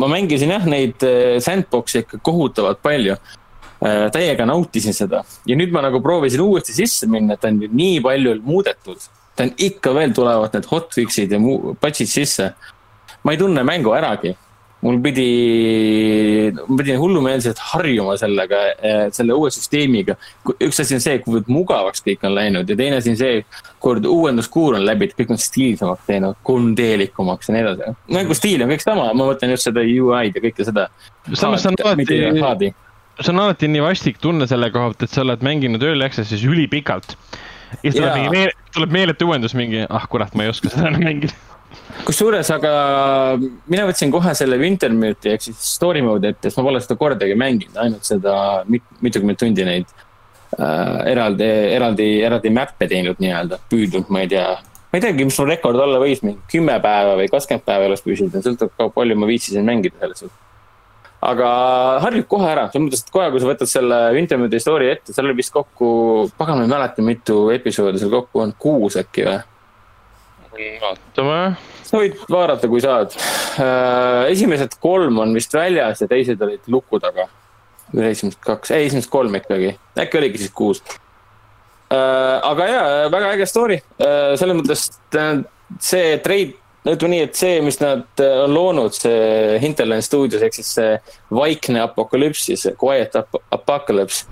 Speaker 3: ma mängisin jah, neid äh, sandbox'e ikka kohutavalt palju äh, täiega nautisin seda ja nüüd ma nagu proovisin uuesti sisse minna, et on nii palju muudetud ta on ikka veel tulevad need hotfix'id ja muu, patch'id sisse. ma ei tunne mängu äragi. Mul pidi, ma pidin hullumeelselt harjuma sellega, eh, selle uue süsteemiga. üks asi on see, kuivõrd mugavaks kõik on läinud ja teine asi on see, kuivõrd uuenduskuur on läbi, et kõik on stiilsemaks teinud, 3D-likumaks ja nii edasi. mängu stiil on kõik sama, ma mõtlen just seda UI-d ja kõike seda.
Speaker 1: samas on alati see on alati nii vastik tunne selle koha pealt, et sa oled mänginud Early Access'is ülipikalt ja siis tuleb mingi meel, tuleb meeletu uuendus mingi, ah kurat, ma ei oska seda enam mängida.
Speaker 3: Kusjuures, aga mina võtsin kohe selle Wintermute'i ehk siis story mode'i ette, sest ma pole seda kordagi mänginud, ainult seda mit, mitukümmend tundi neid äh, eraldi, eraldi, eraldi map'e teinud nii-öelda, püüdnud, ma ei tea. ma ei teagi, mis mul rekord olla võis, mingi kümme päeva või kakskümmend päeva alles püsida, sõltub ka palju ma viitsisin mängida selles suhtes aga harjub kohe ära, selles mõttes, et kohe, kui sa võtad selle Wintermute story ette, seal oli vist kokku, pagan, ma ei mäleta, mitu episoodi seal kokku on, kuus äkki või?
Speaker 1: Vaatame.
Speaker 3: sa võid vaadata, kui saad. Äh, esimesed kolm on vist väljas ja teised olid luku taga. või esimesed kaks, ei esimesed kolm ikkagi, äkki oligi siis kuus. Äh, aga jaa, väga äge story, äh, selles mõttes see no ütleme nii, et see, mis nad äh, on loonud, see Hinterland Studios ehk siis see vaikne apokalüpsis, quiet ap apocalypse.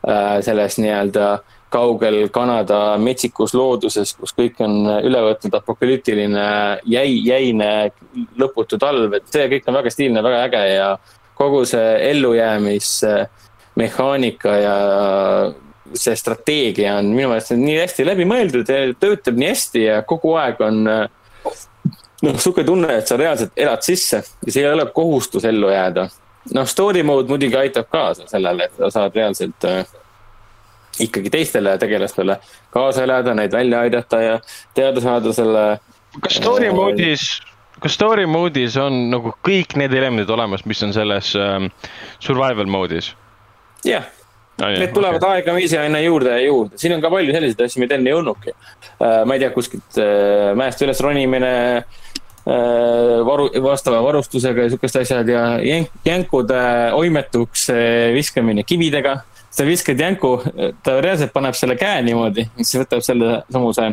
Speaker 3: Äh, selles nii-öelda kaugel Kanada metsikus looduses, kus kõik on üle võtnud apokalüptiline jäi, jäine lõputu talv, et see kõik on väga stiilne, väga äge ja kogu see ellujäämismehaanika ja see strateegia on minu meelest nii hästi läbi mõeldud ja töötab nii hästi ja kogu aeg on noh, sihuke tunne, et sa reaalselt elad sisse ja see ei ole kohustus ellu jääda. noh, story mode muidugi aitab kaasa sellele, et sa saad reaalselt äh, ikkagi teistele tegelastele kaasa elada, neid välja aidata ja teada saada selle.
Speaker 1: kas story äh, mode'is, kas story mode'is on nagu kõik need elemendid olemas, mis on selles äh, survival mode'is?
Speaker 3: jah yeah ah,. Need tulevad okay. aegamisi aina juurde ja juurde, siin on ka palju selliseid asju, mida enne ei olnudki. Äh, ma ei tea, kuskilt äh, mäest üles ronimine, varu, vastava varustusega ja sihukesed asjad ja jänk, jänkude oimetuks viskamine kividega. Sa viskad jänku, ta reaalselt paneb selle käe niimoodi, siis võtab selle samuse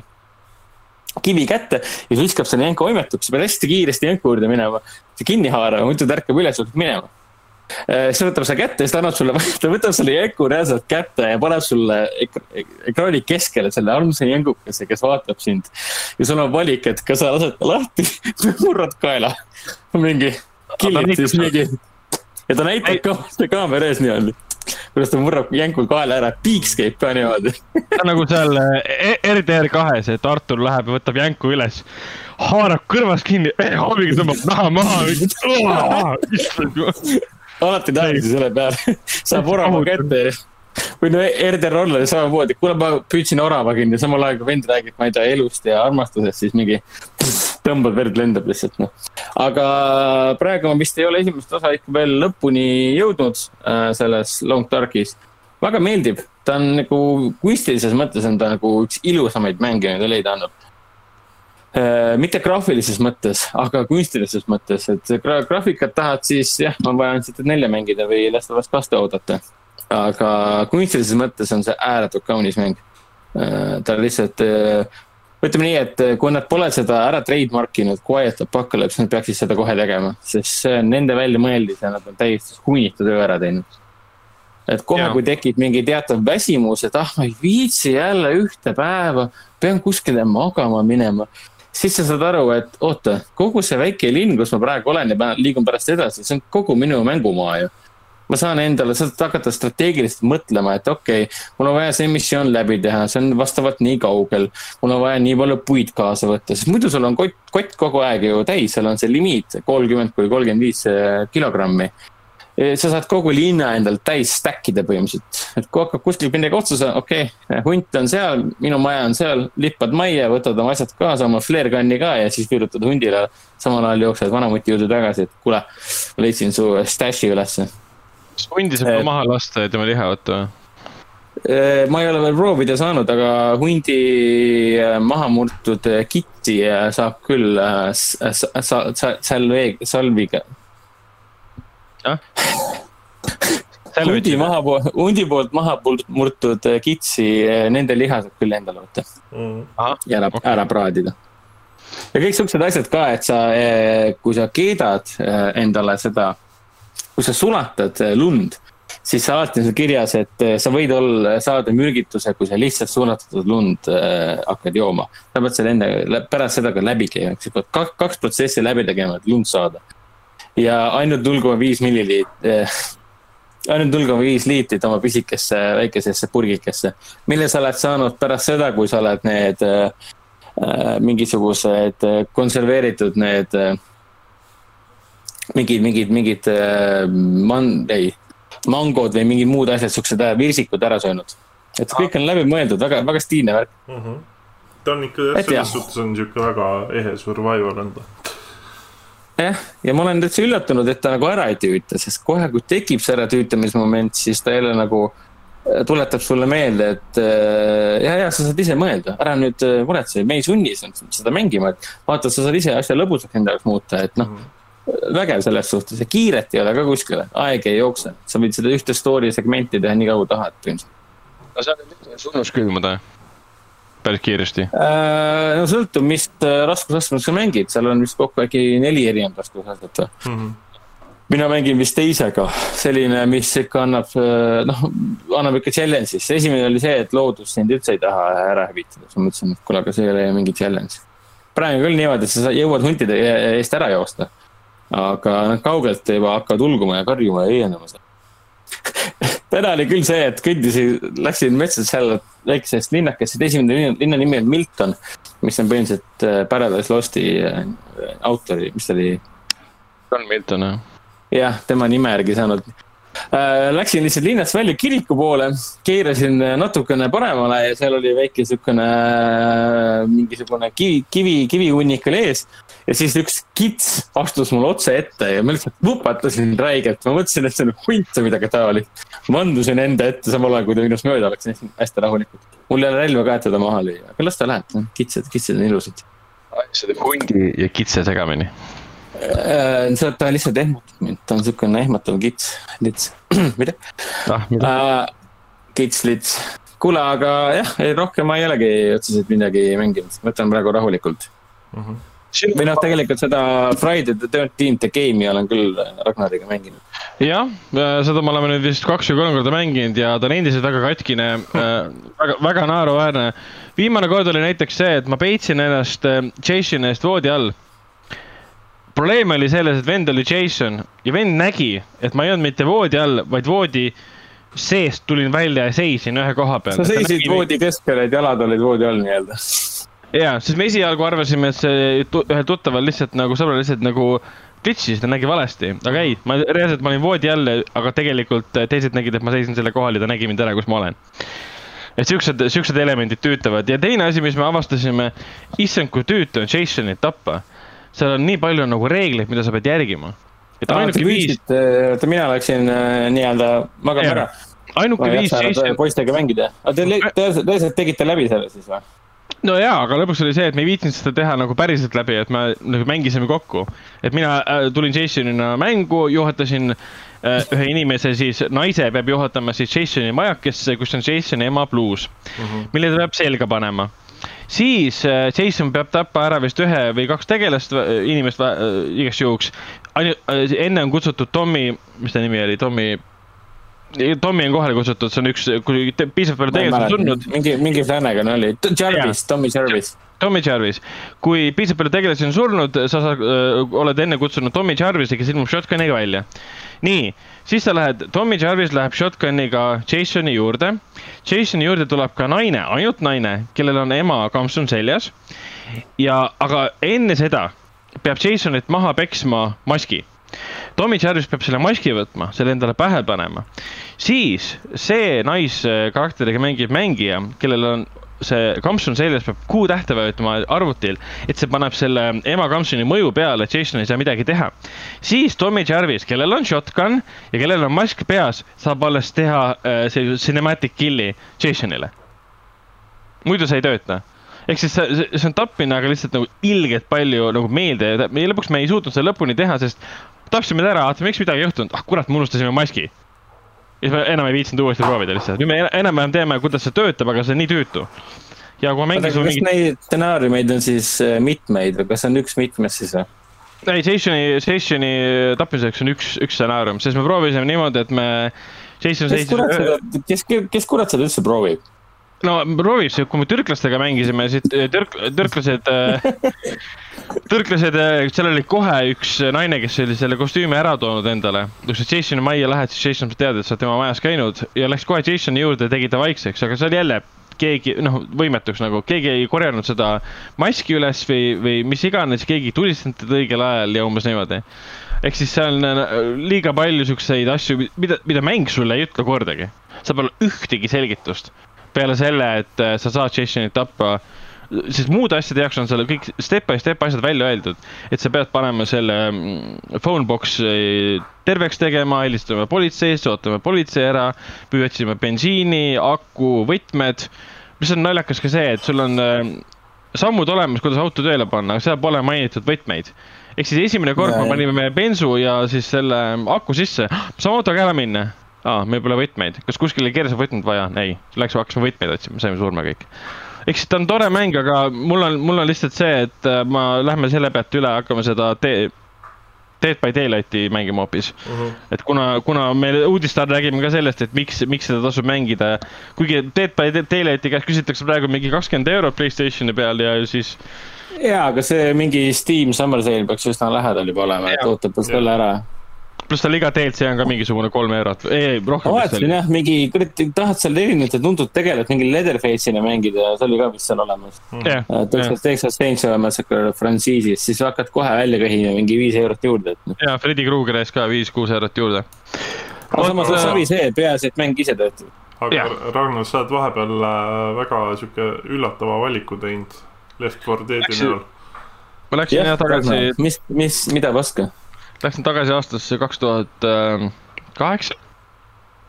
Speaker 3: kivi kätte ja siis viskab selle jänku oimetuks, sa pead hästi kiiresti jänku juurde minema. kinni haarama, muidu ta ärkab üles hakkab minema Äh, siis võtab selle kätte ja siis ta annab sulle, ta võtab selle jänku reaalselt kätte ja paneb sulle ek ekraani keskele selle armsa jängukese, kes vaatab sind. ja sul on valik, et kas sa lased ta lahti või murrad kaela. mingi, killid siis mingi ja ta näitab ka kaamera ees niimoodi kuidas ta murrab jänkul kaela ära, piiks käib ka niimoodi.
Speaker 1: ta on nagu seal RDR kahes, et Artur läheb ja võtab jänku üles, haarab kõrvast kinni, hooviga tõmbab naha maha.
Speaker 3: alati naersin selle peale saab orava kätte või no RDR-l oli samamoodi, kuule, ma püüdsin orava kinni, samal ajal kui vend räägib, ma ei tea, elust ja armastusest, siis mingi tõmbad, verd lendab lihtsalt, noh. aga praegu ma vist ei ole esimest osa ikka veel lõpuni jõudnud äh, selles Long Darkis. väga meeldib, ta on nagu kunstilises mõttes on ta nagu üks ilusamaid mänge, mida leida annab Äh, mitte graafilises mõttes, aga kunstilises mõttes, et gra graafikat tahad, siis jah, on vaja ainult nelja mängida või Last of Us kaste oodata. Aga kunstilises mõttes on see ääretult kaunis mäng. Äh, ta lihtsalt, äh, ütleme nii, et kui nad pole seda ära trademark inud, Quiet Apocalypse, nad peaksid seda kohe tegema, sest see on nende väljamõeldis ja nad on täiesti hunnitu töö ära teinud et kohe, kui tekib mingi teatav väsimus, et ah, ma ei viitsi jälle ühte päeva, pean kuskile magama minema siis sa saad aru, et oota, kogu see väike linn, kus ma praegu olen ja liigun pärast edasi, see on kogu minu mängumaa ju. Ma saan endale, saad hakata strateegiliselt mõtlema, et okei okay,, mul on vaja see missioon läbi teha, see on vastavalt nii kaugel. mul on vaja nii palju puid kaasa võtta, sest muidu sul on kott, kott kogu aeg ju täis, seal on see limiit kolmkümmend kuni kolmkümmend viis kilogrammi sa saad kogu linna endalt täis stack ida põhimõtteliselt. et kui hakkab kuskil midagi otsa saama, okei okay,, hunt on seal, minu maja on seal, lippad majja, võtad oma asjad kaasa, oma flare gun'i ka ja siis virutad hundile. samal ajal jooksed vanamuti juurde tagasi, et kuule, leidsin su stash'i ülesse.
Speaker 1: Kas hundi saab ka maha lasta ja tema liha võtta või?
Speaker 3: ma ei ole veel proovida saanud, aga hundi maha murtud kitti saab küll salve, salviga. Hundi maha, hundi poolt maha murtud äh, kitsi, äh, nende liha saab küll endale võtta. Mm.. ja ära, ära praadida. ja kõik siuksed asjad ka, et sa, äh, kui sa keedad endale seda, kui sa sulatad lund, siis alati on seal kirjas, et sa võid olla, saada mürgituse, kui sa lihtsalt sulatatud lund äh, hakkad jooma. sa pead selle enne, pärast seda ka läbi käima, sa pead kaks, kaks protsessi läbi tegema, et lund saada. Ja ainult null koma viis milliliit- eh,, ainult null koma viis liitrit oma pisikesse väikesesse purgikesse, mille sa oled saanud pärast seda, kui sa oled need eh, mingisugused konserveeritud need eh, mingid, mingid, mingid man-, ei, mangod või mingid muud asjad, siuksed virsikud ära söönud. et kõik on läbimõeldud, väga, väga stiilne värk mm. -hmm.
Speaker 2: ta on ikka jah, selles suhtes on sihuke väga ehe survival on ta
Speaker 3: jah, ja ma olen täitsa üllatunud, et ta nagu ära ei tüüta, sest kohe, kui tekib see äratüütamismoment, siis ta jälle nagu äh, tuletab sulle meelde, et äh, ja, ja sa saad ise mõelda, ära nüüd äh, muretse, me ei sunni sind seda mängima, et vaata, sa saad ise asja lõbusaks enda jaoks muuta, et noh mm. Vägev selles suhtes ja kiiret ei ole ka kuskile, aeg ei jookse, sa võid seda ühte story segmenti teha nii kaua tahad põhimõtteliselt.
Speaker 1: no see on sunnus külmuda päris kiiresti?
Speaker 3: Äh, no sõltub, mis äh, raskusastmes sa mängid, seal on vist kokku äkki neli erinevat raskusastet või mm? -hmm mina mängin vist teisega, selline, mis ikka annab, äh, noh, annab ikka challenge'is, esimene oli see, et loodus sind üldse ei taha ära hävitada, siis ma mõtlesin, et kuule, aga see ei ole mingi challenge. praegu küll niimoodi, et sa jõuad huntide eest ära joosta. Aga nad kaugelt juba hakkavad ulguma ja karjuma ja õiendama seal täna oli küll see, et kõndisin, läksin metsas seal väiksest linnakest, esimene linna, linna nimi on Milton, mis on põhimõtteliselt äh, Paradise Losti äh, autori, mis ta oli?
Speaker 1: John Milton, jah.
Speaker 3: jah, tema nime järgi saanud äh,. Läksin lihtsalt linnast välja kiriku poole, keerasin natukene paremale ja seal oli väike siukene äh, mingisugune kivi, kivi, kivihunnik oli ees ja siis üks kits astus mulle otse ette ja ma lihtsalt vupatasin räigelt, ma mõtlesin, et see on hunt või midagi taolist. vandusin enda ette samal ajal, kui ta minust mööda läks, hästi rahulikult. mul ei ole relva ka, et teda maha lüüa, aga las ta läheb, kitsed, kitsed on ilusad.
Speaker 1: see teeb hundi ja kitse segamini
Speaker 3: äh, see, ta lihtsalt ehmatab mind, ta on siukene ehmatav kits, lits, mida ah,? Uh, kits, lits. kuule, aga jah, rohkem ma ei olegi otseselt midagi mänginud, võtan praegu rahulikult uh. Mhm. Või noh, tegelikult seda Friday the thirteenth the game'i olen küll Ragnariga mänginud.
Speaker 1: jah, äh, seda me oleme nüüd vist kaks või kolm korda mänginud ja ta on endiselt väga katkine äh,, väga, väga naeruväärne. viimane kord oli näiteks see, et ma peitsin ennast äh, Jasoni eest voodi all. probleem oli selles, et vend oli Jason ja vend nägi, et ma ei olnud mitte voodi all, vaid voodi seest tulin välja ja seisin ühe koha peal.
Speaker 3: sa seisid voodi keskel, et jalad olid voodi all nii-öelda
Speaker 1: ja, sest me esialgu arvasime, et see ühel tuttaval lihtsalt nagu sõbral lihtsalt nagu glitch'is, ta nägi valesti, aga ei, ma reaalselt, ma olin voodi all, aga tegelikult teised nägid, et ma seisin selle kohal ja ta nägi mind ära, kus ma olen. et siuksed, siuksed elemendid tüütavad ja teine asi, mis me avastasime, issand, kui tüütu on Jasonit tappa. seal on nii palju nagu reegleid, mida sa pead järgima. et ainuke viis,
Speaker 3: oota, mina läksin äh, nii-öelda magama ära.
Speaker 1: ainuke viis Jason,
Speaker 3: poistega mängida. aga te tõenäoliselt tõenäoliselt tegite läbi selle siis või?
Speaker 1: No jaa, aga lõpuks oli see, et me ei viitsinud seda teha nagu päriselt läbi, et me nagu mängisime kokku. et mina äh, tulin Jasonina mängu, juhatasin äh, ühe inimese siis, naise peab juhatama siis Jasoni majakesse, kus on Jasoni ema bluus mm, -hmm. mille ta peab selga panema. siis äh, Jason peab tappa ära vist ühe või kaks tegelast, inimest äh, igaks juhuks. enne on kutsutud Tommy, mis ta nimi oli, Tommy, Tommy on kohale kutsutud, see on üks, kui piisavalt palju tegelasi on surnud
Speaker 3: mingi, mingi Flanagan oli, Jarvis, Tommy Jarvis.
Speaker 1: Tommy Jarvis, kui piisavalt palju tegelasi on surnud, sa saad, oled enne kutsunud Tommy Jarvise, kes ilmub shotgun'iga välja. nii, siis sa lähed, Tommy Jarvis läheb shotgun'iga Jasoni juurde. Jasoni juurde tuleb ka naine, ainult naine, kellel on ema kampsun seljas. ja, aga enne seda peab Jasonit maha peksma maski. Tommy Jarvis peab selle maski võtma, selle endale pähe panema. siis see naiskarakteriga mängib mängija, kellel on see kampsun seljas peab Q-tähte vajutama arvutil, et see paneb selle ema kampsuni mõju peale, et Jason ei saa midagi teha. siis Tommy Jarvis, kellel on shotgun ja kellel on mask peas, saab alles teha äh, see cinematic kill'i Jasonile. muidu see ei tööta ehk siis see, see on tapmine, aga lihtsalt nagu ilgelt palju nagu meelde ja lõpuks me ei suutnud selle lõpuni teha, sest tapsime ta ära, vaatame, miks midagi ei juhtunud, ah kurat, me unustasime maski. ja siis me enam ei viitsinud uuesti proovida lihtsalt, nüüd me enam-vähem teame, kuidas see töötab, aga see on nii tüütu. ja kui ma mängisin
Speaker 3: kas
Speaker 1: mingit,
Speaker 3: neid stsenaariumeid on siis äh, mitmeid või kas on üks mitmest siis või?
Speaker 1: ei Jasoni, Jasoni tapmiseks on üks, üks stsenaarium, sest me proovisime niimoodi, et me.
Speaker 3: Kes kurat seda, kes, kes kurat seda üldse proovib?
Speaker 1: No proovib see, kui me türklastega mängisime, siis türk-, türklased, türklased, seal oli kohe üks naine, kes oli selle kostüümi ära toonud endale. kui sa Jasoni majja lähed, siis Jason teada, et sa oled tema majas käinud ja läks kohe Jasoni juurde, tegi ta vaikseks, aga see oli jälle keegi noh, võimetuks nagu, keegi ei korjanud seda maski üles või, või mis iganes, keegi ei tulistanud teda õigel ajal ja umbes niimoodi. ehk siis seal on äh, liiga palju siukseid asju, mida, mida mäng sulle ei ütle kordagi. seal pole ühtegi selgitust peale selle, et äh, sa saad Jasonit tappa, sest muude asjade jaoks on seal kõik step by step asjad välja öeldud, et sa pead panema selle mm, phone box'i terveks tegema, helistama politseisse, ootama politsei ära, püüdsime bensiini, aku, võtmed, mis on naljakas ka see, et sul on äh, sammud olemas, kuidas auto tööle panna, aga seal pole mainitud võtmeid. ehk siis esimene kord me panime bensu ja siis selle aku sisse, saame autoga ära minna aa, meil pole võtmeid, kas kuskile keeras on võtmed vaja? ei, läks, hakkasime võtmeid otsima, saime surma kõik. eks ta on tore mäng, aga mul on, mul on lihtsalt see, et äh, ma lähme selle pealt üle, hakkame seda te-, Dead by Daylighti mängima hoopis. et kuna, kuna me uudiste all räägime ka sellest, et miks, miks seda tasub mängida. kuigi Dead by Daylighti käest küsitakse praegu mingi kakskümmend eurot Playstationi peal ja siis
Speaker 3: jaa, aga see mingi Steam Summer Sale peaks üsna lähedal juba olema, et ootab selle ära.
Speaker 1: Pluss tal iga DLC on ka mingisugune kolm eurot, ei rohkem
Speaker 3: ma vaatasin jah, mingi, kurat, tahad seal erinevate tuntud tegelast mingi Leatherface'ina mängida, see oli ka vist seal olemas.
Speaker 1: jah,
Speaker 3: Texas, Texas Chainsaw Massacre frantsiisis, siis hakkad kohe välja köhima mingi viis eurot juurde, et noh.
Speaker 1: ja Freddy Krueger ees ka viis-kuus eurot juurde.
Speaker 3: aga samas see oli see, peaasi, et mäng ise töötab.
Speaker 2: aga
Speaker 1: Jah.
Speaker 2: Ragnar, sa oled vahepeal äh, väga sihuke üllatava valiku teinud Left 4 Deadi
Speaker 1: Läksin-
Speaker 2: näol.
Speaker 1: ma läksin jah tagasi,
Speaker 3: mis, mis, mida paska?
Speaker 1: Läksin tagasi aastasse kaks tuhat kaheksa.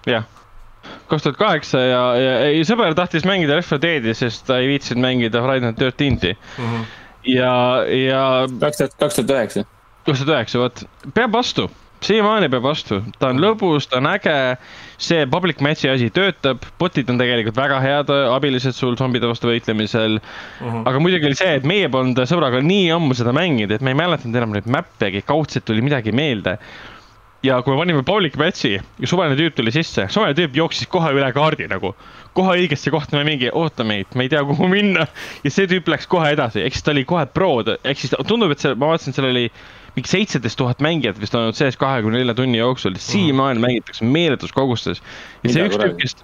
Speaker 1: jah, kaks tuhat kaheksa ja, ja ei sõber tahtis mängida Left 4 Deadi, sest ta ei viitsinud mängida Friday Night Thirteen'i ja, ja
Speaker 3: kaks tuhat, kaks tuhat üheksa.
Speaker 1: kaks tuhat üheksa, vot. Peab vastu, siiamaani peab vastu, ta on lõbus, ta on äge. See public match'i asi töötab, bot'id on tegelikult väga head abilised sul zombide vastu võitlemisel. aga muidugi oli see, et meie polnud sõbraga nii ammu seda mänginud, et me ei mäletanud enam neid mäppegi, kaudselt tuli midagi meelde. Ja kui me panime public match'i ja suvaline tüüp tuli sisse, suvaline tüüp jooksis kohe üle kaardi nagu, kohe õigesse kohta, me mingi oota meid, me ei tea, kuhu minna. ja see tüüp läks kohe edasi, ehk siis ta oli kohe pro, ehk siis tundub, et see, ma vaatasin, seal oli mingi seitseteist tuhat mängijat vist olnud sees kahekümne nelja tunni jooksul, siiamaani mängitakse meeletus kogustes. ja see üks tüüp, kes,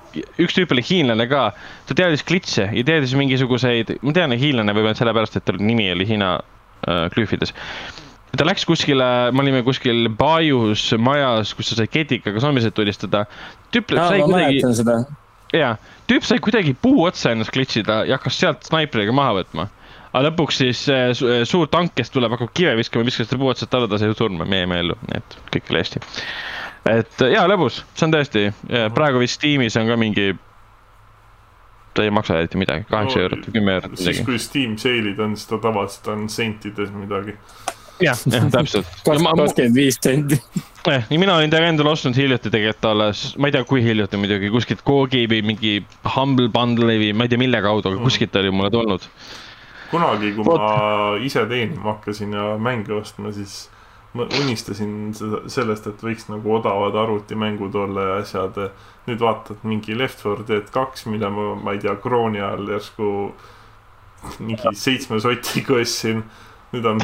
Speaker 1: üks tüüp oli hiinlane ka, ta teadis glitch'e ja teadis mingisuguseid, ma tean, hiinlane võib-olla sellepärast, et tal nimi oli Hiina äh, glüüfides ta läks kuskile, me olime kuskil Baius majas, kus sa said ketikaga zombiseid tulistada. tüüp sai
Speaker 3: ma
Speaker 1: kuidagi, jaa, tüüp sai kuidagi puu otsa ennast klitsida ja hakkas sealt snaipriga maha võtma. Aga lõpuks siis äh, äh, suur tank, kes tuleb, hakkab kive viskama, viskas ta puu otsast alla, ta sai surma, meie jäime ellu, nii et kõik oli hästi. et äh, jaa, lõbus, see on tõesti, praegu vist Steamis on ka mingi, ta ei maksa eriti midagi, kaheksa
Speaker 2: No,
Speaker 1: eurot või kümme eurot
Speaker 2: siis
Speaker 1: midagi.
Speaker 2: kui Steam sale'id on, siis ta tavaliselt on sentides midagi.
Speaker 1: jah, täpselt.
Speaker 3: kakskümmend viis senti.
Speaker 1: jah, mina olin ta endale ostnud hiljuti tegelikult alles, ma ei tea, kui hiljuti muidugi, kuskilt Coogi või mingi Humble Bundle'i või ma ei tea, mille kaudu, aga kuskilt oli mulle tulnud.
Speaker 2: kunagi, kui ma ise teenima hakkasin ja mänge ostma, siis ma unistasin sellest, et võiks nagu odavad arvutimängud olla ja asjad. nüüd vaatad mingi Left 4 Dead kaks, mille ma, ma ei tea, krooni all järsku mingi seitsme sotiga ostsin. nüüd on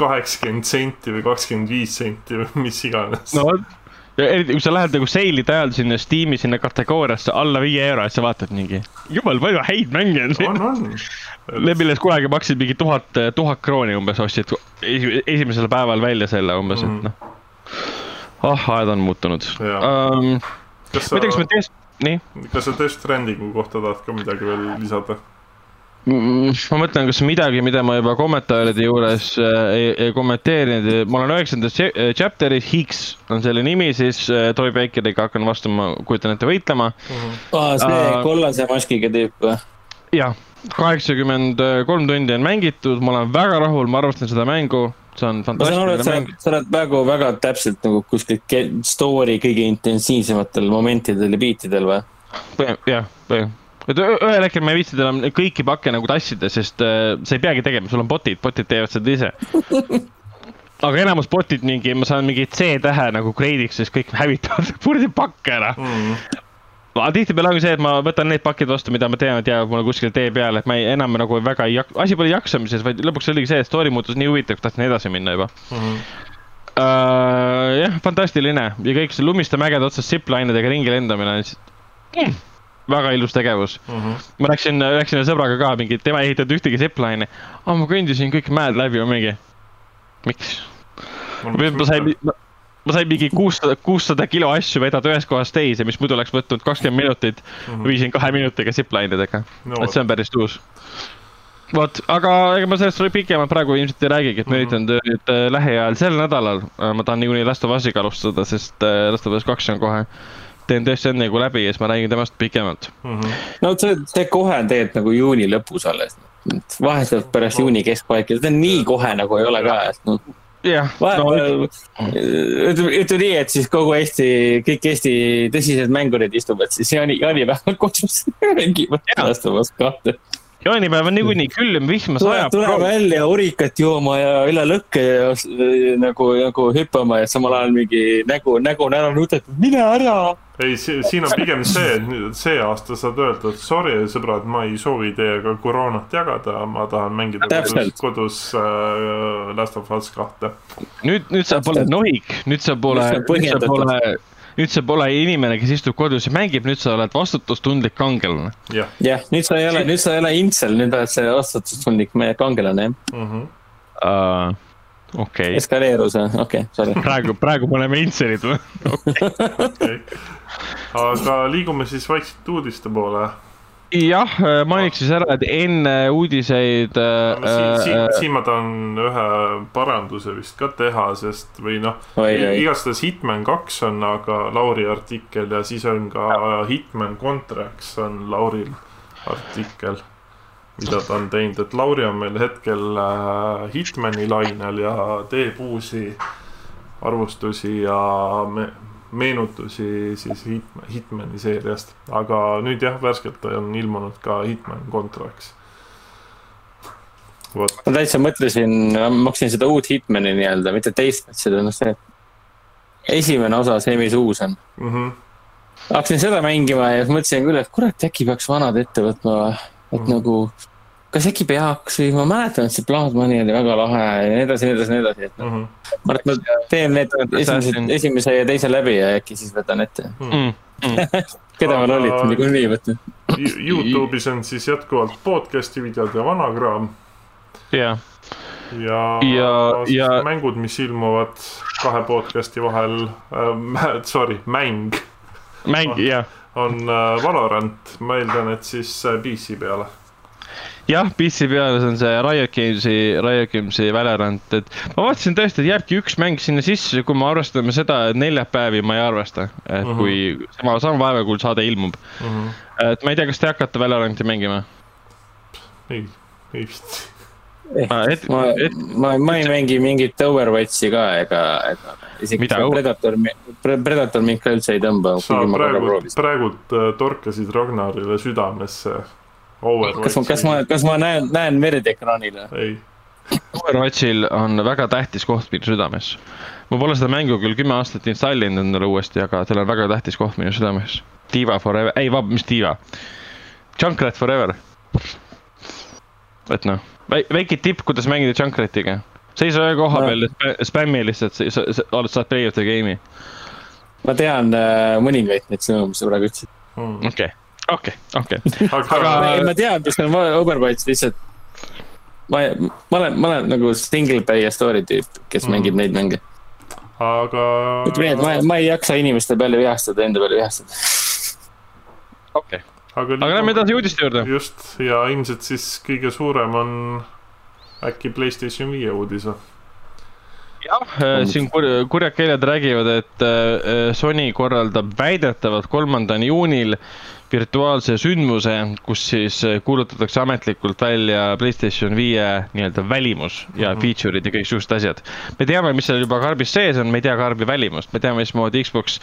Speaker 2: kaheksakümmend senti või kakskümmend viis senti või mis iganes
Speaker 1: no vot, eriti kui sa lähed nagu seilide ajal sinna Steam'i sinna kategooriasse alla viie euro ja sa vaatad mingi, jumal palju häid mänge on siin.
Speaker 2: on, on.
Speaker 1: Milles kunagi maksid mingi tuhat, tuhat krooni umbes ostsid esi- esimesel päeval välja selle umbes, et
Speaker 2: Mhm.
Speaker 1: noh. ah, ajad on muutunud um,. ma ei tea, kas me, tees-, nii
Speaker 2: kas sa Death Strandingu kohta tahad ka midagi veel lisada?
Speaker 1: Mm, ma mõtlen, kas midagi, mida ma juba kommentaaride juures äh, ei, ei kommenteerinud, ma olen üheksandas äh, chapter'is, Higgs on selle nimi, siis äh, Toy Bakeriga hakkan vastu, ma kujutan ette, võitlema.
Speaker 3: aa, see
Speaker 1: Aa.
Speaker 3: kollase maskiga tüüp või?
Speaker 1: jah, kaheksakümmend kolm tundi on mängitud, ma olen väga rahul, ma armastan seda mängu, see on fantastiline mäng.
Speaker 3: sa oled praegu väga täpselt nagu kuskil story kõige intensiivsematel momentidel ja biitidel või?
Speaker 1: jah, et ühel hetkel ma ei viitsinud enam kõiki pakke nagu tassida, sest äh, sa ei peagi tegema, sul on bot'id, bot'id teevad seda ise. aga enamus bot'id mingi, ma saan mingi C-tähe nagu grade'iks, siis kõik hävitavad kuradi pakke ära. aga tihtipeale ongi see, et ma võtan need pakid vastu, mida ma tean, et jäävad mulle kuskile tee peale, et ma ei, enam nagu väga ei jak-, asi pole jaksamises, vaid lõpuks oligi see, et story muutus nii huvitavaks, tahtsin edasi minna juba uh,. jah, fantastiline ja kõik see lumiste mägede otsas zipline idega ringi lendamine on lihtsalt mm, väga ilus tegevus. ma läksin, läksin sõbraga ka mingi, tema ei ehitanud ühtegi zipline'i. aa, ma kõndisin kõik mäed läbi ja mingi, miks? ma sain, ma sain mingi kuussada, kuussada kilo asju vedada ühest kohast teise, mis muidu oleks võtnud kakskümmend minutit, viisin kahe minutiga zipline idega
Speaker 2: No
Speaker 1: et see on päris tuus. vot, aga ega ma sellest pikemalt praegu ilmselt ei räägigi, et ma üritan nüüd äh, lähiajal sel nädalal, ma tahan niikuinii Last of Us'iga alustada, sest äh, Last of Us kaks on kohe. Teen tõesti enne kui läbi ja siis ma räägin temast pikemalt.
Speaker 3: no see, see kohe on tegelikult nagu juuni lõpus alles. vahetult pärast juuni keskpaika, see on nii kohe nagu ei ole ka, et noh.
Speaker 1: jah, no
Speaker 3: ütleme, ütleme nii, et siis kogu Eesti, kõik Eesti tõsised mängurid istuvad siis jaani, jaanipäeval kodus mängivad
Speaker 1: Jaa.
Speaker 3: Last of Us kahte.
Speaker 1: jaanipäev on niikuinii külm, vihma sajab.
Speaker 3: tule välja urikat jooma ja üle lõkke ja nagu, nagu hüppama ja samal ajal mingi nägu, nägu on ära nutetatud, mine ära.
Speaker 2: ei, siin on pigem see, et nüüd see aasta saad öelda, et sorry, sõbrad, ma ei soovi teiega koroonat jagada, ma tahan mängida kodus
Speaker 3: Täpselt.,
Speaker 2: kodus äh, Last of Us kahte.
Speaker 1: nüüd, nüüd sa pole nohik, nüüd sa pole,
Speaker 3: Nüüd
Speaker 1: sa pole, nüüd sa pole inimene, kes istub kodus ja mängib, nüüd sa oled vastutustundlik kangelane.
Speaker 2: jah
Speaker 3: jah, nüüd sa ei ole, nüüd sa ei ole intsel, nüüd oled see vastutustundlik meie kangelane, jah.
Speaker 2: mm -hmm.
Speaker 1: Uh, okei okay.,
Speaker 3: eskaleerus, okei okay,, sorry.
Speaker 1: praegu, praegu me oleme intselid või?
Speaker 2: okay.. Aga liigume siis vaikselt uudiste poole.
Speaker 1: jah, mainiks siis ära, et enne uudiseid
Speaker 2: siin, siin,
Speaker 1: äh,
Speaker 2: siin ma tahan ühe paranduse vist ka teha, sest või noh, igastahes Hitman kaks on aga Lauri artikkel ja siis on ka Hitman Contracts on Lauril artikkel, mida ta on teinud, et Lauri on meil hetkel äh, Hitmani lainel ja teeb uusi arvustusi ja me meenutusi siis Hitman, Hitmani seeriast, aga nüüd jah, värskelt on ilmunud ka Hitman Contracts.
Speaker 3: ma täitsa mõtlesin, ma hakkasin seda uut Hitmani nii-öelda, mitte teist, seda, noh see esimene osa, see, mis uus on.
Speaker 2: mm -hmm.
Speaker 3: hakkasin seda mängima ja mõtlesin küll, et kurat, äkki peaks vanad ette võtma, et
Speaker 2: Mhm.
Speaker 3: nagu kas äkki peaks või ma mäletan, et see Blood Money oli väga lahe ja nii edasi, nii edasi, nii edasi, et noh,
Speaker 2: Mm -hmm.
Speaker 3: ma arvan, et ma teen need esimesed, esimese ja teise läbi ja äkki siis võtan ette.
Speaker 1: mm,
Speaker 3: keda ma lollitan niikuinii võtan.
Speaker 2: Youtube'is on siis jätkuvalt podcast'i videod ja vanakraam.
Speaker 1: jah,
Speaker 2: ja,
Speaker 1: Ja-
Speaker 2: siis
Speaker 1: ja-
Speaker 2: mängud, mis ilmuvad kahe podcast'i vahel äh, sorry, mäng
Speaker 1: mäng, jah.
Speaker 2: on äh, Valorant, ma eeldan, et siis äh, PC peale.
Speaker 1: jah, PC peal see on see Riot Games'i, Riot Games'i Valorant, et ma vaatasin tõesti, et jääbki üks mäng sinna sisse, kui me arvestame seda, et neljapäevi ma ei arvesta, et
Speaker 2: Mhm.
Speaker 1: kui sama, sama päeva, kui saade ilmub. et ma ei tea, kas te hakkate Valoranti mängima?
Speaker 2: ei, ei vist.
Speaker 1: et,
Speaker 3: ma
Speaker 1: et,
Speaker 3: ma, ma ei mängi mingit Overwatchi ka ega, ega isegi Predator, Predator mind ka üldse ei tõmba,
Speaker 2: sa
Speaker 3: kuigi ma korra
Speaker 2: praegu,
Speaker 3: proovisin.
Speaker 2: praegult äh, torkasid Ragnarile südamesse.
Speaker 3: Kas ma, kas ma, kas ma näen, näen verd ekraanil või?
Speaker 2: ei,
Speaker 1: Overwatchil on väga tähtis koht minu südames. ma pole seda mängu küll kümme aastat installinud endale uuesti, aga tal on väga tähtis koht minu südames. Diva forever, ei, mis Diva? Junkrat forever. et noh, väike tipp, kuidas mängida Junkratiga. seisa ühe koha
Speaker 3: No.
Speaker 1: peal ja spä- spämmi lihtsalt, sa oled, saad play of the game'i.
Speaker 3: ma tean äh, mõningaid neid sõnu, mis sa praegu ütlesid.
Speaker 2: mm.
Speaker 1: okei, okei, okei.
Speaker 2: aga,
Speaker 3: ma tean, mis on Overwatch lihtsalt. ma, ma olen, ma olen nagu single player story tüüp, kes mm. mängib neid mänge.
Speaker 2: aga
Speaker 3: ütleme nii, et ma, ma ei jaksa inimeste peale vihastada, enda peale vihastada.
Speaker 1: okei,
Speaker 2: aga,
Speaker 1: aga lähme edasi uudiste juurde.
Speaker 2: just ja ilmselt siis kõige suurem on äkki Playstation viie uudis või?
Speaker 1: jah, siin kur- kurjad keeled räägivad, et äh, Sony korraldab väidetavalt kolmandal juunil virtuaalse sündmuse, kus siis äh, kuulutatakse ametlikult välja Playstation viie nii-öelda välimus ja
Speaker 2: Mhm.
Speaker 1: feature'id ja kõiksugused asjad. me teame, mis seal juba karbis sees on, me ei tea karbi välimust, me teame, mismoodi Xbox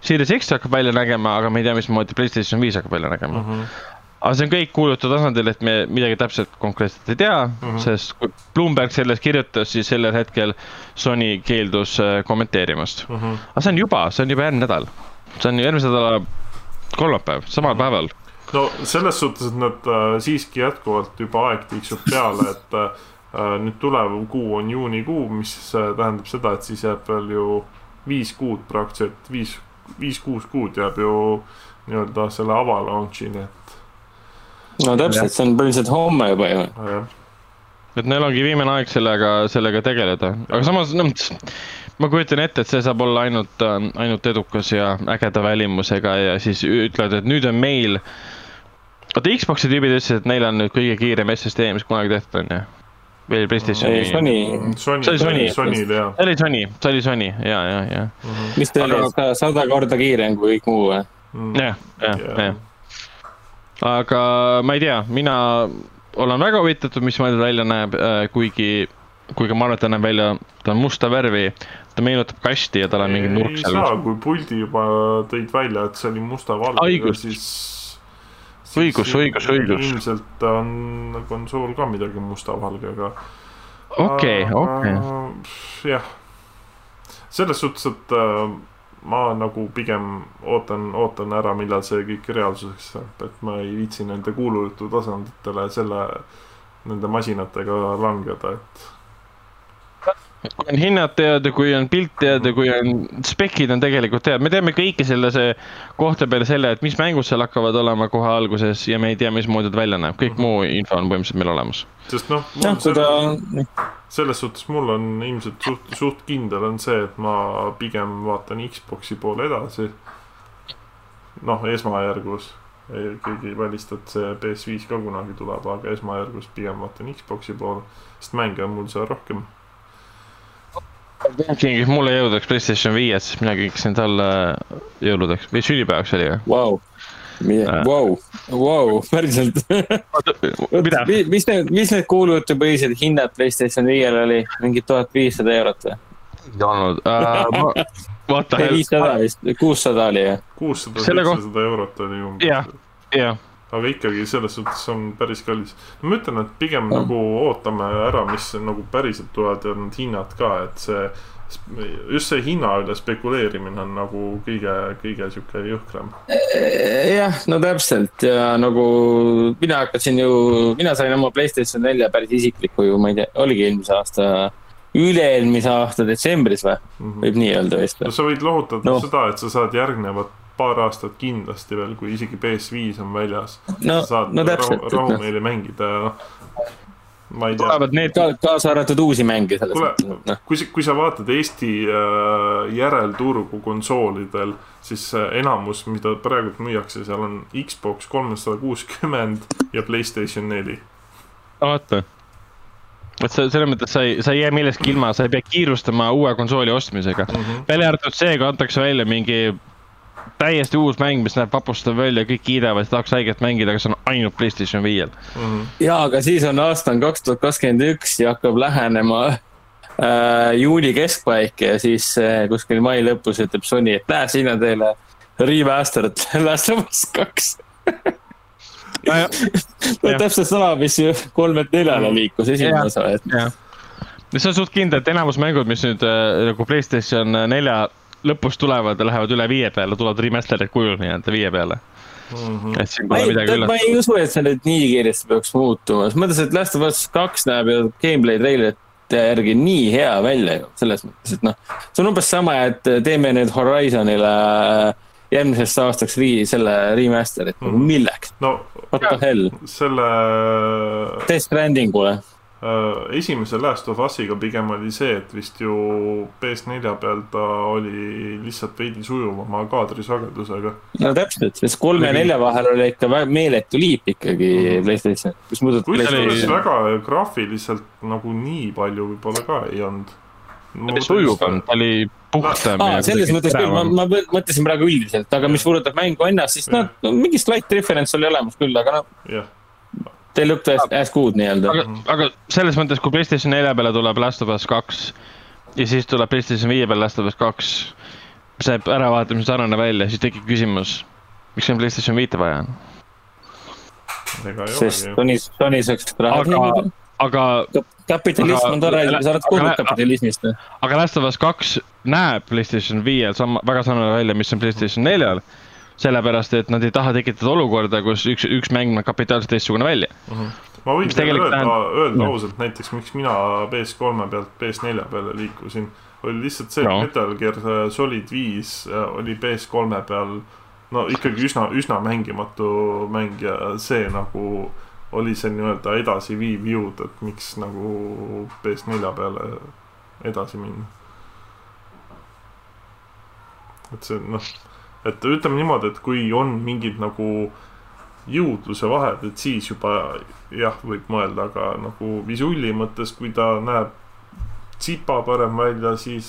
Speaker 1: Series X hakkab välja nägema, aga me ei tea, mismoodi Playstation viis hakkab välja nägema.
Speaker 2: Mhm.
Speaker 1: aga see on kõik kuulutatud tasandil, et me midagi täpselt konkreetselt ei tea mm. -hmm. sest kui Bloomberg sellest kirjutas, siis sellel hetkel Sony keeldus äh, kommenteerimast.
Speaker 2: Mhm.
Speaker 1: aga see on juba, see on juba järgmine nädal. see on järgmise nädala kolmapäev, samal päeval.
Speaker 2: no selles suhtes, et nad äh, siiski jätkuvalt juba aeg tiksub peale, et äh, nüüd tulev kuu on juunikuu, mis äh, tähendab seda, et siis jääb veel ju viis kuud praktiliselt, viis, viis-kuus kuud jääb ju nii-öelda selle avalaunch'ini, et
Speaker 3: no täpselt, see on põhimõtteliselt homme juba ju.
Speaker 2: äh,
Speaker 1: et neil ongi viimane aeg sellega, sellega tegeleda, aga samas noh, ma kujutan ette, et see saab olla ainult, ainult edukas ja ägeda välimusega ja siis ütlevad, et nüüd on meil. oota, Xbox'i tüübid ütlesid, et neil on nüüd kõige kiirem SSD, mis kunagi tehtud on ju. veel Playstationi
Speaker 3: ei, Sony,
Speaker 2: Sony,
Speaker 1: See oli Sony. See oli Sony, see oli Sony ja, ja, ja,
Speaker 3: mis ta oli
Speaker 1: Aga-,
Speaker 3: sada korda kiirem kui kõik muu või?
Speaker 1: jah, jah, jah. aga ma ei tea, mina olen väga huvitatud, mismoodi ta välja näeb, kuigi, kuigi ma arvan, et ta näeb välja, ta on musta värvi, ta meenutab kasti ja tal on mingi nurk
Speaker 2: ei
Speaker 1: seal.
Speaker 2: saa, kui puldi juba tõid välja, et see oli musta-valgega,
Speaker 1: Õigus.
Speaker 2: siis.
Speaker 1: Õigus, õigus, õigus.
Speaker 2: ilmselt on konsool ka midagi musta-valgega.
Speaker 1: okei, okei.
Speaker 2: jah, selles suhtes, et äh, ma nagu pigem ootan, ootan ära, millal see kõik reaalsuseks saab, et ma ei viitsi nende kuulujutu tasanditele selle, nende masinatega langeda, et
Speaker 1: kui on hinnad teada, kui on pilt teada, kui on spekid on tegelikult teada, me teame kõike selle, see kohta peale selle, et mis mängud seal hakkavad olema kohe alguses ja me ei tea, mismoodi ta välja näeb, kõik muu info on põhimõtteliselt meil olemas.
Speaker 2: sest noh,
Speaker 3: ta,
Speaker 2: selles suhtes mul on ilmselt suht, suht kindel on see, et ma pigem vaatan Xbox'i poole edasi. noh, esmajärgus, keegi ei välista, et see PS5 ka kunagi tuleb, aga esmajärgus pigem vaatan Xbox'i poole, sest mänge on mul seal rohkem.
Speaker 1: Kingis mulle jõudeks Playstation viies, siis mina kinkisin talle jõuludeks või sünnipäevaks oli või?
Speaker 3: vau, vau, vau, päriselt. mis need, mis need kuulujutupõhised hinnad Playstation viiel oli, mingi tuhat viissada eurot või?
Speaker 1: ei olnud uh,. The hell?
Speaker 3: viissada vist, kuussada oli ju.
Speaker 2: kuussada, seitsesada eurot oli
Speaker 1: Jah.
Speaker 2: umbes.
Speaker 1: jah,
Speaker 2: aga ikkagi selles suhtes on päris kallis. ma ütlen, et pigem
Speaker 3: Mm.
Speaker 2: nagu ootame ära, mis nagu päriselt tulevad ja need hinnad ka, et see, just see hinna üle spekuleerimine on nagu kõige, kõige sihuke jõhkram.
Speaker 3: jah, no täpselt ja nagu mina hakkasin ju, mina sain oma Playstation nelja päris isikliku ju, ma ei tea, oligi eelmise aasta, üle-eelmise aasta detsembris või, võib nii öelda vist
Speaker 2: no sa võid lohutada
Speaker 3: no.
Speaker 2: seda, et sa saad järgnevat paar aastat kindlasti veel, kui isegi PS5 on väljas.
Speaker 3: no
Speaker 2: sa, saad
Speaker 3: no
Speaker 2: rahu,
Speaker 3: täpselt, et
Speaker 2: rahumeeli
Speaker 3: noh,
Speaker 2: mängida ja noh.
Speaker 1: tulevad need,
Speaker 3: ka, kaasa arvatud uusi mänge selles
Speaker 2: kuule
Speaker 3: mõttes, noh,
Speaker 2: kui, kui sa vaatad Eesti äh, järelturgu konsoolidel, siis äh, enamus, mida praegult müüakse, seal on Xbox kolmsada kuuskümmend ja Playstation neli.
Speaker 1: vaata. et sa selles mõttes sa ei, sa ei jää millestki ilma, sa ei pea kiirustama uue konsooli ostmisega mm. -hmm. välja arvatud see, kui antakse välja mingi täiesti uus mäng, mis näeb vapustav välja, kõik kiidavad, tahaks haiget mängida, aga see on ainult Playstation viiel.
Speaker 3: jaa, aga siis on aasta on kaks tuhat kakskümmend üks ja hakkab lähenema äh, juuni keskpaik ja siis äh, kuskil mai lõpus ütleb Sony, et näe, siin on teile remastered Last of Us kaks. no täpselt sama, mis ju kolmelt neljale liikus esimene osa, et
Speaker 1: no see on suht kindel, et enamus mängud, mis nüüd äh, nagu Playstation nelja lõpus tulevad ja lähevad üle viie peale, tulevad remaster'id kujul nii-öelda viie peale. et siin
Speaker 3: ma
Speaker 1: pole
Speaker 3: ei,
Speaker 1: midagi
Speaker 3: ma
Speaker 1: üllatavat.
Speaker 3: ei usu, et see nüüd nii kiiresti peaks muutuma, selles mõttes, et Last of Us kaks näeb ju gameplay treilerite järgi nii hea välja ju, selles mõttes, et noh, see on umbes sama, et teeme nüüd Horizonile järgmisest aastaks ri-, selle remaster'it mm,
Speaker 1: Mhm.
Speaker 3: -hmm. milleks,
Speaker 2: no
Speaker 3: what the hell,
Speaker 2: selle
Speaker 3: Death Strandingule.
Speaker 2: Äh, esimese Last of Us'iga pigem oli see, et vist ju PS4 peal ta oli lihtsalt veidi sujuvama kaadrisagedusega.
Speaker 3: no täpselt, sest kolme ja nelja vahel oli ikka väga meeletu liip ikkagi mm -hmm. Playstation, mis muudab
Speaker 2: kusjuures
Speaker 3: Playstation.
Speaker 2: väga graafiliselt nagu nii palju võib-olla ka ei olnud.
Speaker 1: sujuvam, ta oli puhtam.
Speaker 3: aa, selles mõttes küll, ma, ma mõtlesin praegu üldiselt, aga mis puudutab mängu ennast, siis noh, mingi slight difference oli olemas küll, aga noh, they looked as, as good nii-öelda.
Speaker 1: aga, aga selles mõttes, kui Playstation nelja peale tuleb Last of Us kaks ja siis tuleb Playstation viie peale Last of Us kaks, mis näeb äravaatamisi sarnane välja, siis tekib küsimus, miks meil Playstation viite vaja on.
Speaker 3: sest. Sony, Sony saaks raha
Speaker 1: Aga-
Speaker 3: teenida.
Speaker 1: aga,
Speaker 3: kapitalism
Speaker 1: aga-
Speaker 3: on tore, sa oled kogu
Speaker 1: aga-
Speaker 3: kapitalismist.
Speaker 1: aga Last of Us kaks näeb Playstation viiel sama, väga sarnane välja, mis on Playstation neljal. sellepärast, et nad ei taha tekitada olukorda, kus üks, üks mäng näeb kapitaalselt teistsugune välja.
Speaker 2: ma võin teile
Speaker 1: tegelikult
Speaker 2: öelda,
Speaker 1: tähendab-
Speaker 2: öelda ausalt näiteks, miks mina PS3 pealt PS4 peale liikusin, oli lihtsalt see, et
Speaker 1: No.
Speaker 2: Metal Gear Solid viis äh, oli PS3 peal no ikkagi üsna, üsna mängimatu mäng ja see nagu oli see nii-öelda edasiviiv jõud, et miks nagu PS4 peale edasi minna. et see noh, et ütleme niimoodi, et kui on mingid nagu jõudluse vahed, et siis juba jah, võib mõelda, aga nagu visulli mõttes, kui ta näeb tsipa parem välja, siis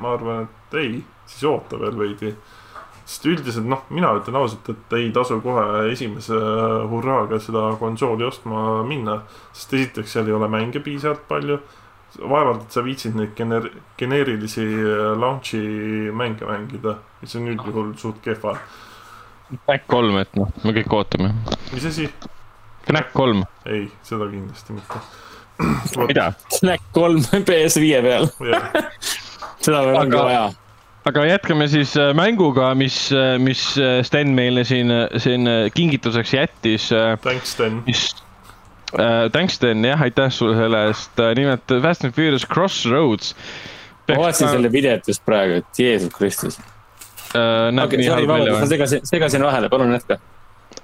Speaker 2: ma arvan, et ei, siis oota veel veidi. sest üldiselt noh, mina ütlen ausalt, et ei tasu kohe esimese hurraaga seda konsooli ostma minna, sest esiteks seal ei ole mänge piisavalt palju. vaevalt, et sa viitsid neid geneer-, geneerilisi launch'i mänge mängida, mis on üldjuhul suht kehvad.
Speaker 1: Knack kolm, et noh, me kõik ootame.
Speaker 2: mis asi?
Speaker 1: Knack kolm,
Speaker 2: ei, seda kindlasti mitte.
Speaker 1: mida?
Speaker 3: Snack kolm PS5 peal, seda meil ongi
Speaker 1: Aga-
Speaker 3: vaja.
Speaker 1: aga jätkame siis äh, mänguga, mis, mis äh, Sten meile siin, siin äh, kingituseks jättis.
Speaker 2: Thanks, Sten.
Speaker 1: mis äh,, thanks Sten, jah, aitäh sulle selle eest. nimelt Fast and Furious Crossroads.
Speaker 3: ma vaatasin selle videot just praegu, et Jeesus Kristus.
Speaker 1: äh,. näeb
Speaker 3: okei,
Speaker 1: nii
Speaker 3: sorry,
Speaker 1: halb välja
Speaker 3: vabandust, ma
Speaker 1: või?
Speaker 3: segasin, segasin vahele, palun jätka.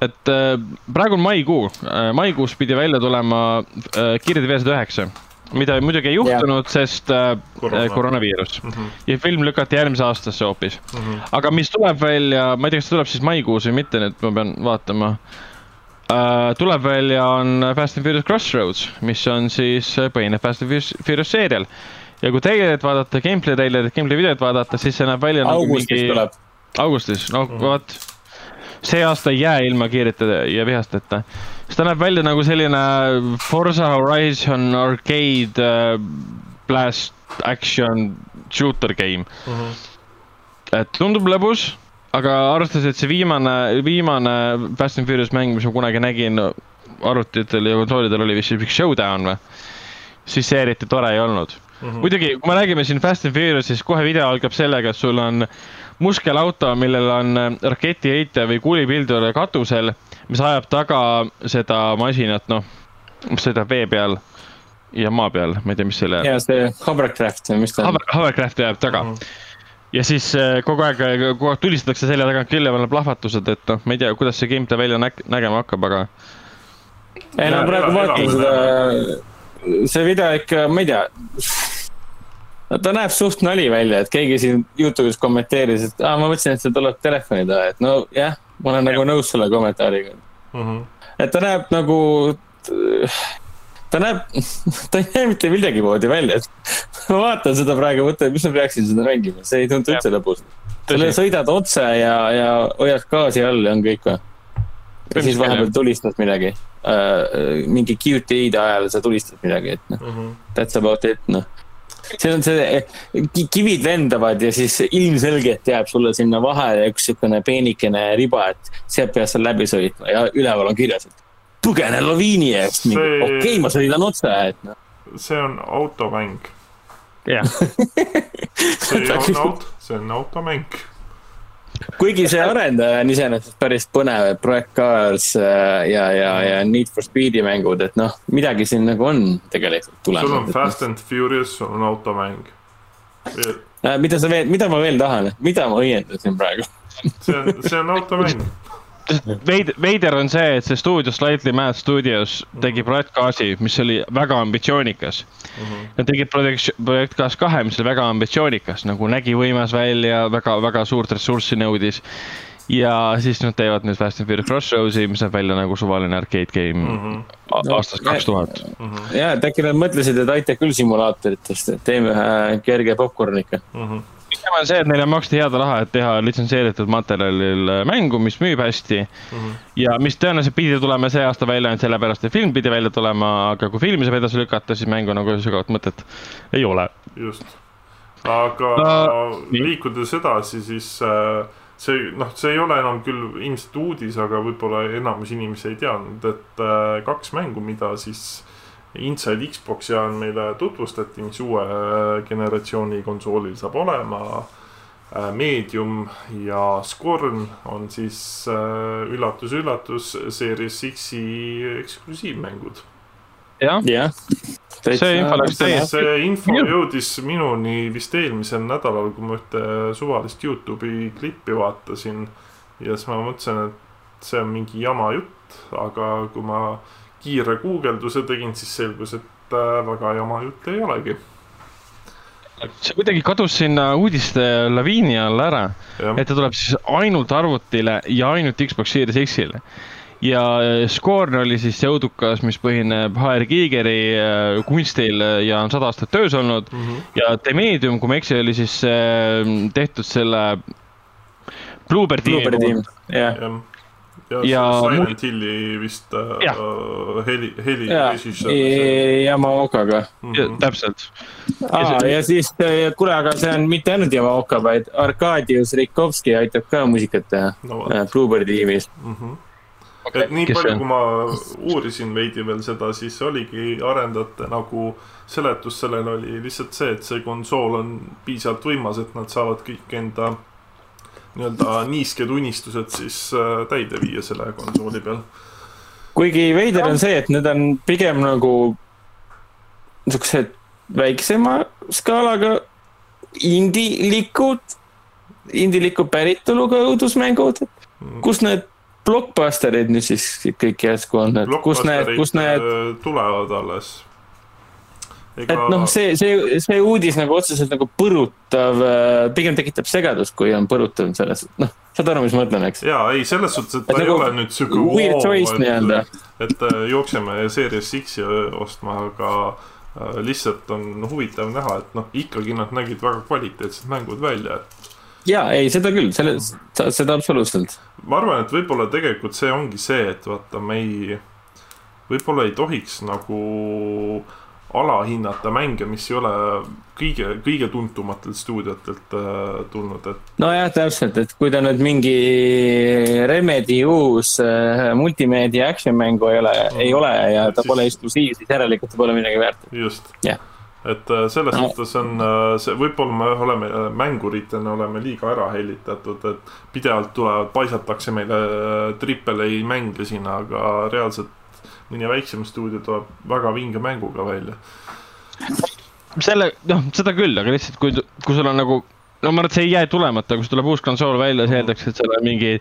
Speaker 1: et äh, praegu on maikuu äh,, maikuus pidi välja tulema äh, Kirjade veesed üheksa, mida muidugi ei juhtunud, sest äh,
Speaker 2: Koroona.
Speaker 1: koroonaviirus
Speaker 2: mm. -hmm.
Speaker 1: ja film lükati järgmise aastasse hoopis.
Speaker 2: Mm -hmm.
Speaker 1: aga mis tuleb välja, ma ei tea, kas ta tuleb siis maikuus või mitte, nüüd ma pean vaatama uh,. Tuleb välja, on Fast and Furious Crossroads, mis on siis äh, põhineb Fast and Furious, Furious seerial. ja kui treilerit vaadata, gameplay treilerit, gameplay videot vaadata, siis see näeb välja
Speaker 3: augustis
Speaker 1: nagu mingi...
Speaker 3: tuleb.
Speaker 1: augustis, no
Speaker 2: Mhm.
Speaker 1: vot. see aasta ei jää ilma kiirete ja vihasteta. siis ta näeb välja nagu selline Forza Horizon arcade uh, blast action shooter game.
Speaker 2: Mm -hmm.
Speaker 1: et tundub lõbus, aga arvestades, et see viimane, viimane Fast and Furious mäng, mis ma kunagi nägin arvutitel ja konsoolidel oli vist üks Showdown või, siis see eriti tore ei olnud.
Speaker 2: Mhm.
Speaker 1: muidugi, kui me räägime siin Fast and Furious, siis kohe video algab sellega, et sul on muskelauto, millel on raketiheitja või kuulipildur katusel, mis ajab taga seda masinat, noh, mis sõidab vee peal ja maa peal, ma ei tea, mis selle
Speaker 3: ja see hovercraft või mis ta on
Speaker 1: Hover, hovercraft jääb taga
Speaker 2: Mhm.
Speaker 1: Ja siis äh, kogu aeg, kogu aeg tulistatakse selja tagant külje peale plahvatused, et noh, ma ei tea, kuidas see gameplay välja näg-, nägema hakkab, aga
Speaker 3: ei no praegu vaatan seda, see video ikka, ma ei tea. no ta näeb suht nali välja, et keegi siin Youtube'is kommenteeris, et aa, ma mõtlesin, et see tuleb telefoni taha, et no jah, ma olen ja. nagu nõus selle kommentaariga mm. -hmm. et ta näeb nagu ta näeb, ta ei näe mitte millegi moodi välja, et ma vaatan seda praegu, mõtlen, mis ma peaksin seda mängima, see ei tundu üldse lõbus. sa sõidad otse ja, ja hoiad gaasi all ja on kõik või? ja siis vahepeal tulistad midagi uh,. mingi QTE-de ajal sa tulistad midagi, et noh mm -hmm., that's about it, noh see on see, kivid lendavad ja siis ilmselgelt jääb sulle sinna vahele üks sihukene peenikene riba, et sealt pead sa läbi sõitma ja üleval on kirjas, et põgene laviini eest, okei okay,, ma sõidan otse, et noh.
Speaker 2: see on automäng.
Speaker 1: jah.
Speaker 2: see on auto, see on automäng.
Speaker 3: kuigi see arendaja on iseenesest päris põnev, Project Cars äh, ja, ja, ja Need for Speed'i mängud, et noh, midagi siin nagu on tegelikult tulemas.
Speaker 2: sul on Fast and Furious, sul on automäng.
Speaker 3: Äh, mida sa veel, mida ma veel tahan, mida ma õiendasin praegu?
Speaker 2: see on, see on automäng
Speaker 1: veid-, veider on see, et see stuudio Slightly Mad Studios tegi projekt Gaasi, mis oli väga ambitsioonikas mm. -hmm. Nad tegid projekt, projekt Gaas kahe, mis oli väga ambitsioonikas, nagu nägi võimas välja, väga, väga suurt ressurssi nõudis. ja siis nad teevad nüüd Fast and Furious Crossroads'i, mis näeb välja nagu suvaline arcade game mm -hmm. aastast kaks tuhat.
Speaker 3: ja, et äkki nad mõtlesid, et aitab küll simulaatoritest, et teeme ühe kerge popkorni ikka mm. -hmm
Speaker 1: pigem on see, et neile maksti head raha, et teha litsenseeritud materjalil äh, mängu, mis müüb hästi mm. -hmm. ja mis tõenäoliselt pidi tulema see aasta välja ainult sellepärast, et film pidi välja tulema, aga kui filmi saab edasi lükata, siis mängu nagu sügavat mõtet ei ole.
Speaker 2: just, aga no, liikudes edasi, siis äh, see noh, see ei ole enam küll ilmselt uudis, aga võib-olla enamus inimesi ei teadnud, et äh, kaks mängu, mida siis Inside Xbox'i ajal meile tutvustati, mis uue äh, generatsiooni konsoolil saab olema. Äh, Medium ja Scorn on siis üllatus-üllatus äh, Series X-i eksklusiivmängud.
Speaker 1: jah ja. see info läks täiesti.
Speaker 2: see info jõudis minuni vist eelmisel nädalal, kui ma ühte suvalist Youtube'i klippi vaatasin. ja siis ma mõtlesin, et see on mingi jama jutt, aga kui ma kiire guugelduse tegin, siis selgus, et äh, väga jama jutt ei olegi.
Speaker 1: see kuidagi kadus sinna uudiste laviini alla ära, et ta tuleb siis ainult arvutile ja ainult Xbox Series X-ile ja äh, Scorn oli siis see õudukas, mis põhineb HR Giegeri äh, kunstil ja on sada aastat töös olnud mm. -hmm. ja The Medium, kui ma ei eksi, oli siis tehtud selle Bluebird
Speaker 3: tiimi. jah
Speaker 2: ja, ja Silent Hilli vist äh, heli, heli
Speaker 3: režissöör. Yamaokaga
Speaker 1: mm. -hmm. täpselt.
Speaker 3: aa, ja siis, äh, kuule, aga see on mitte ainult Yamaoka, vaid Arkadius Rikovski aitab ka muusikat teha no, äh, Bluebirdi tiimis mm. -hmm.
Speaker 2: Okay. et nii palju, kui ma uurisin veidi veel seda, siis oligi arendajate nagu seletus sellele oli lihtsalt see, et see konsool on piisavalt võimas, et nad saavad kõik enda nii-öelda niisked unistused siis äh, täide viia selle konsooli peal.
Speaker 3: kuigi veider on see, et need on pigem nagu niisugused väiksema skaalaga indilikud, indiliku päritoluga õudusmängud, mm. kus need blockbusterid nüüd siis kõik järsku on, et kus need, kus need.
Speaker 2: Äh, tulevad alles
Speaker 3: Ega... et noh, see, see, see uudis nagu otseselt nagu põrutav, äh, pigem tekitab segadust, kui on põrutav selles, noh, saad aru, mis ma mõtlen, eks?
Speaker 2: ja ei, selles suhtes, et ta et ei nagu ole nüüd sihuke.
Speaker 3: Weird choice nii-öelda.
Speaker 2: et äh, jookseme Series X-i ostma, aga äh, lihtsalt on huvitav näha, et noh, ikkagi nad nägid väga kvaliteetsed mängud välja, et
Speaker 3: ja ei, seda küll, selle, seda absoluutselt.
Speaker 2: ma arvan, et võib-olla tegelikult see ongi see, et vaata, me ei, võib-olla ei tohiks nagu äh, alahinnata mänge, mis ei ole kõige, kõige tuntumatelt stuudiotelt äh, tulnud, et.
Speaker 3: nojah, täpselt, et kui ta nüüd mingi Remedi uus äh, multimeedia action mängu ei ole mm., ei ole ja ta siis... pole eksklusiiv, siis järelikult ta pole midagi väärt.
Speaker 2: just yeah et äh, selles no. suhtes on äh, see, võib-olla me oleme äh, mänguritena oleme liiga ära hellitatud, et pidevalt tulevad, paisatakse meile triple A mänge siin, aga reaalselt mõni väiksem stuudio tuleb väga vinge mänguga välja.
Speaker 1: selle, noh, seda küll, aga lihtsalt kui, kui sul on nagu, no ma arvan, et see ei jää tulemata, kui tuleb uus konsool välja, siis eeldakse, et seal on mingi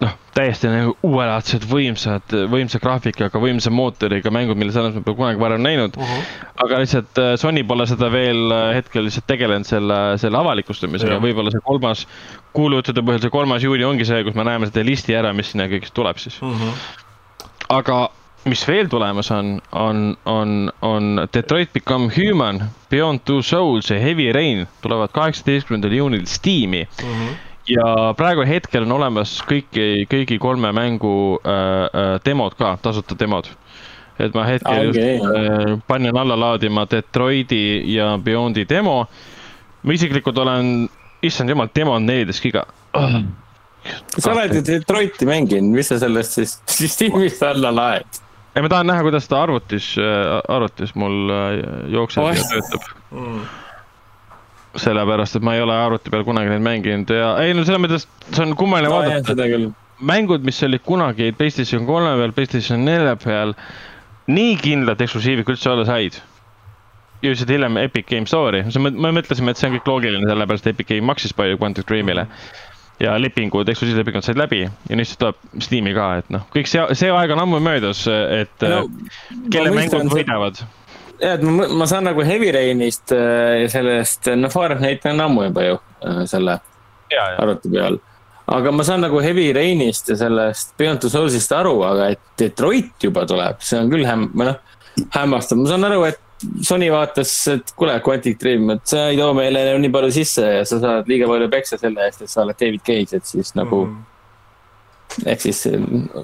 Speaker 1: noh, täiesti nagu uuelaadsed, võimsad, võimsa graafikaga, võimsa mootoriga mängud, mille sarnast ma pole kunagi varem näinud uh. -huh. aga lihtsalt äh, Sony pole seda veel äh, hetkel lihtsalt tegelenud selle, selle avalikustamisega, võib-olla see kolmas, kuulujutude põhjal see kolmas juuli ongi see, kus me näeme seda listi ära, mis sinna kõigest tuleb siis. aga mis veel tulemas on, on, on, on Detroit Become Human, Beyond Two Souls ja Heavy Rain tulevad kaheksateistkümnendal juunil Steam'i ja praegu hetkel on olemas kõiki, kõigi kolme mängu äh, äh, demod ka, tasuta demod. et ma hetkel
Speaker 3: Aa,
Speaker 1: just äh, panin alla laadima Detroiti ja Beyondi demo. ma isiklikult olen, issand jumal, demo on neliteist giga
Speaker 3: sa oled ju Detroiti mänginud, mis sa sellest siis, siis tiimist alla laed?
Speaker 1: ei, ma tahan näha, kuidas ta arvutis, arvutis mul äh, jookseb
Speaker 3: Oih.
Speaker 1: ja töötab. sellepärast, et ma ei ole arvuti peal kunagi neid mänginud ja ei no selles mõttes see on kummaline
Speaker 3: nojah,
Speaker 1: vaadata, mängud, mis olid kunagi PlayStation kolme peal, PlayStation nelja peal, nii kindlad eksklusiivid kui üldse olla said. jõudsid hiljem Epic Game Store'i, me mõtlesime, et see on kõik loogiline, sellepärast Epic Game maksis palju Quantic Dreamile. Ja lepingud, eksklusiivlepingud said läbi ja nüüd siis tuleb Steam'i ka, et noh, kõik see, see aeg on ammu möödas, et no, kelle mängud võidavad.
Speaker 3: jah, et ma, ma saan nagu Heavy Rainist äh, ja sellest, noh, Fahrenheit on ammu juba ju äh, selle
Speaker 1: ja, ja,
Speaker 3: arvuti peal. aga ma saan nagu Heavy Rainist ja sellest Beyond Two Soulsist aru, aga et Detroit juba tuleb, see on küll häm-, või noh, hämmastav, ma saan aru, et Sony vaatas, et kuule, Quantic Dream, et sa ei too meile nii palju sisse ja sa saad liiga palju peksa selle eest, et sa oled David Cage, et siis nagu mm., ehk siis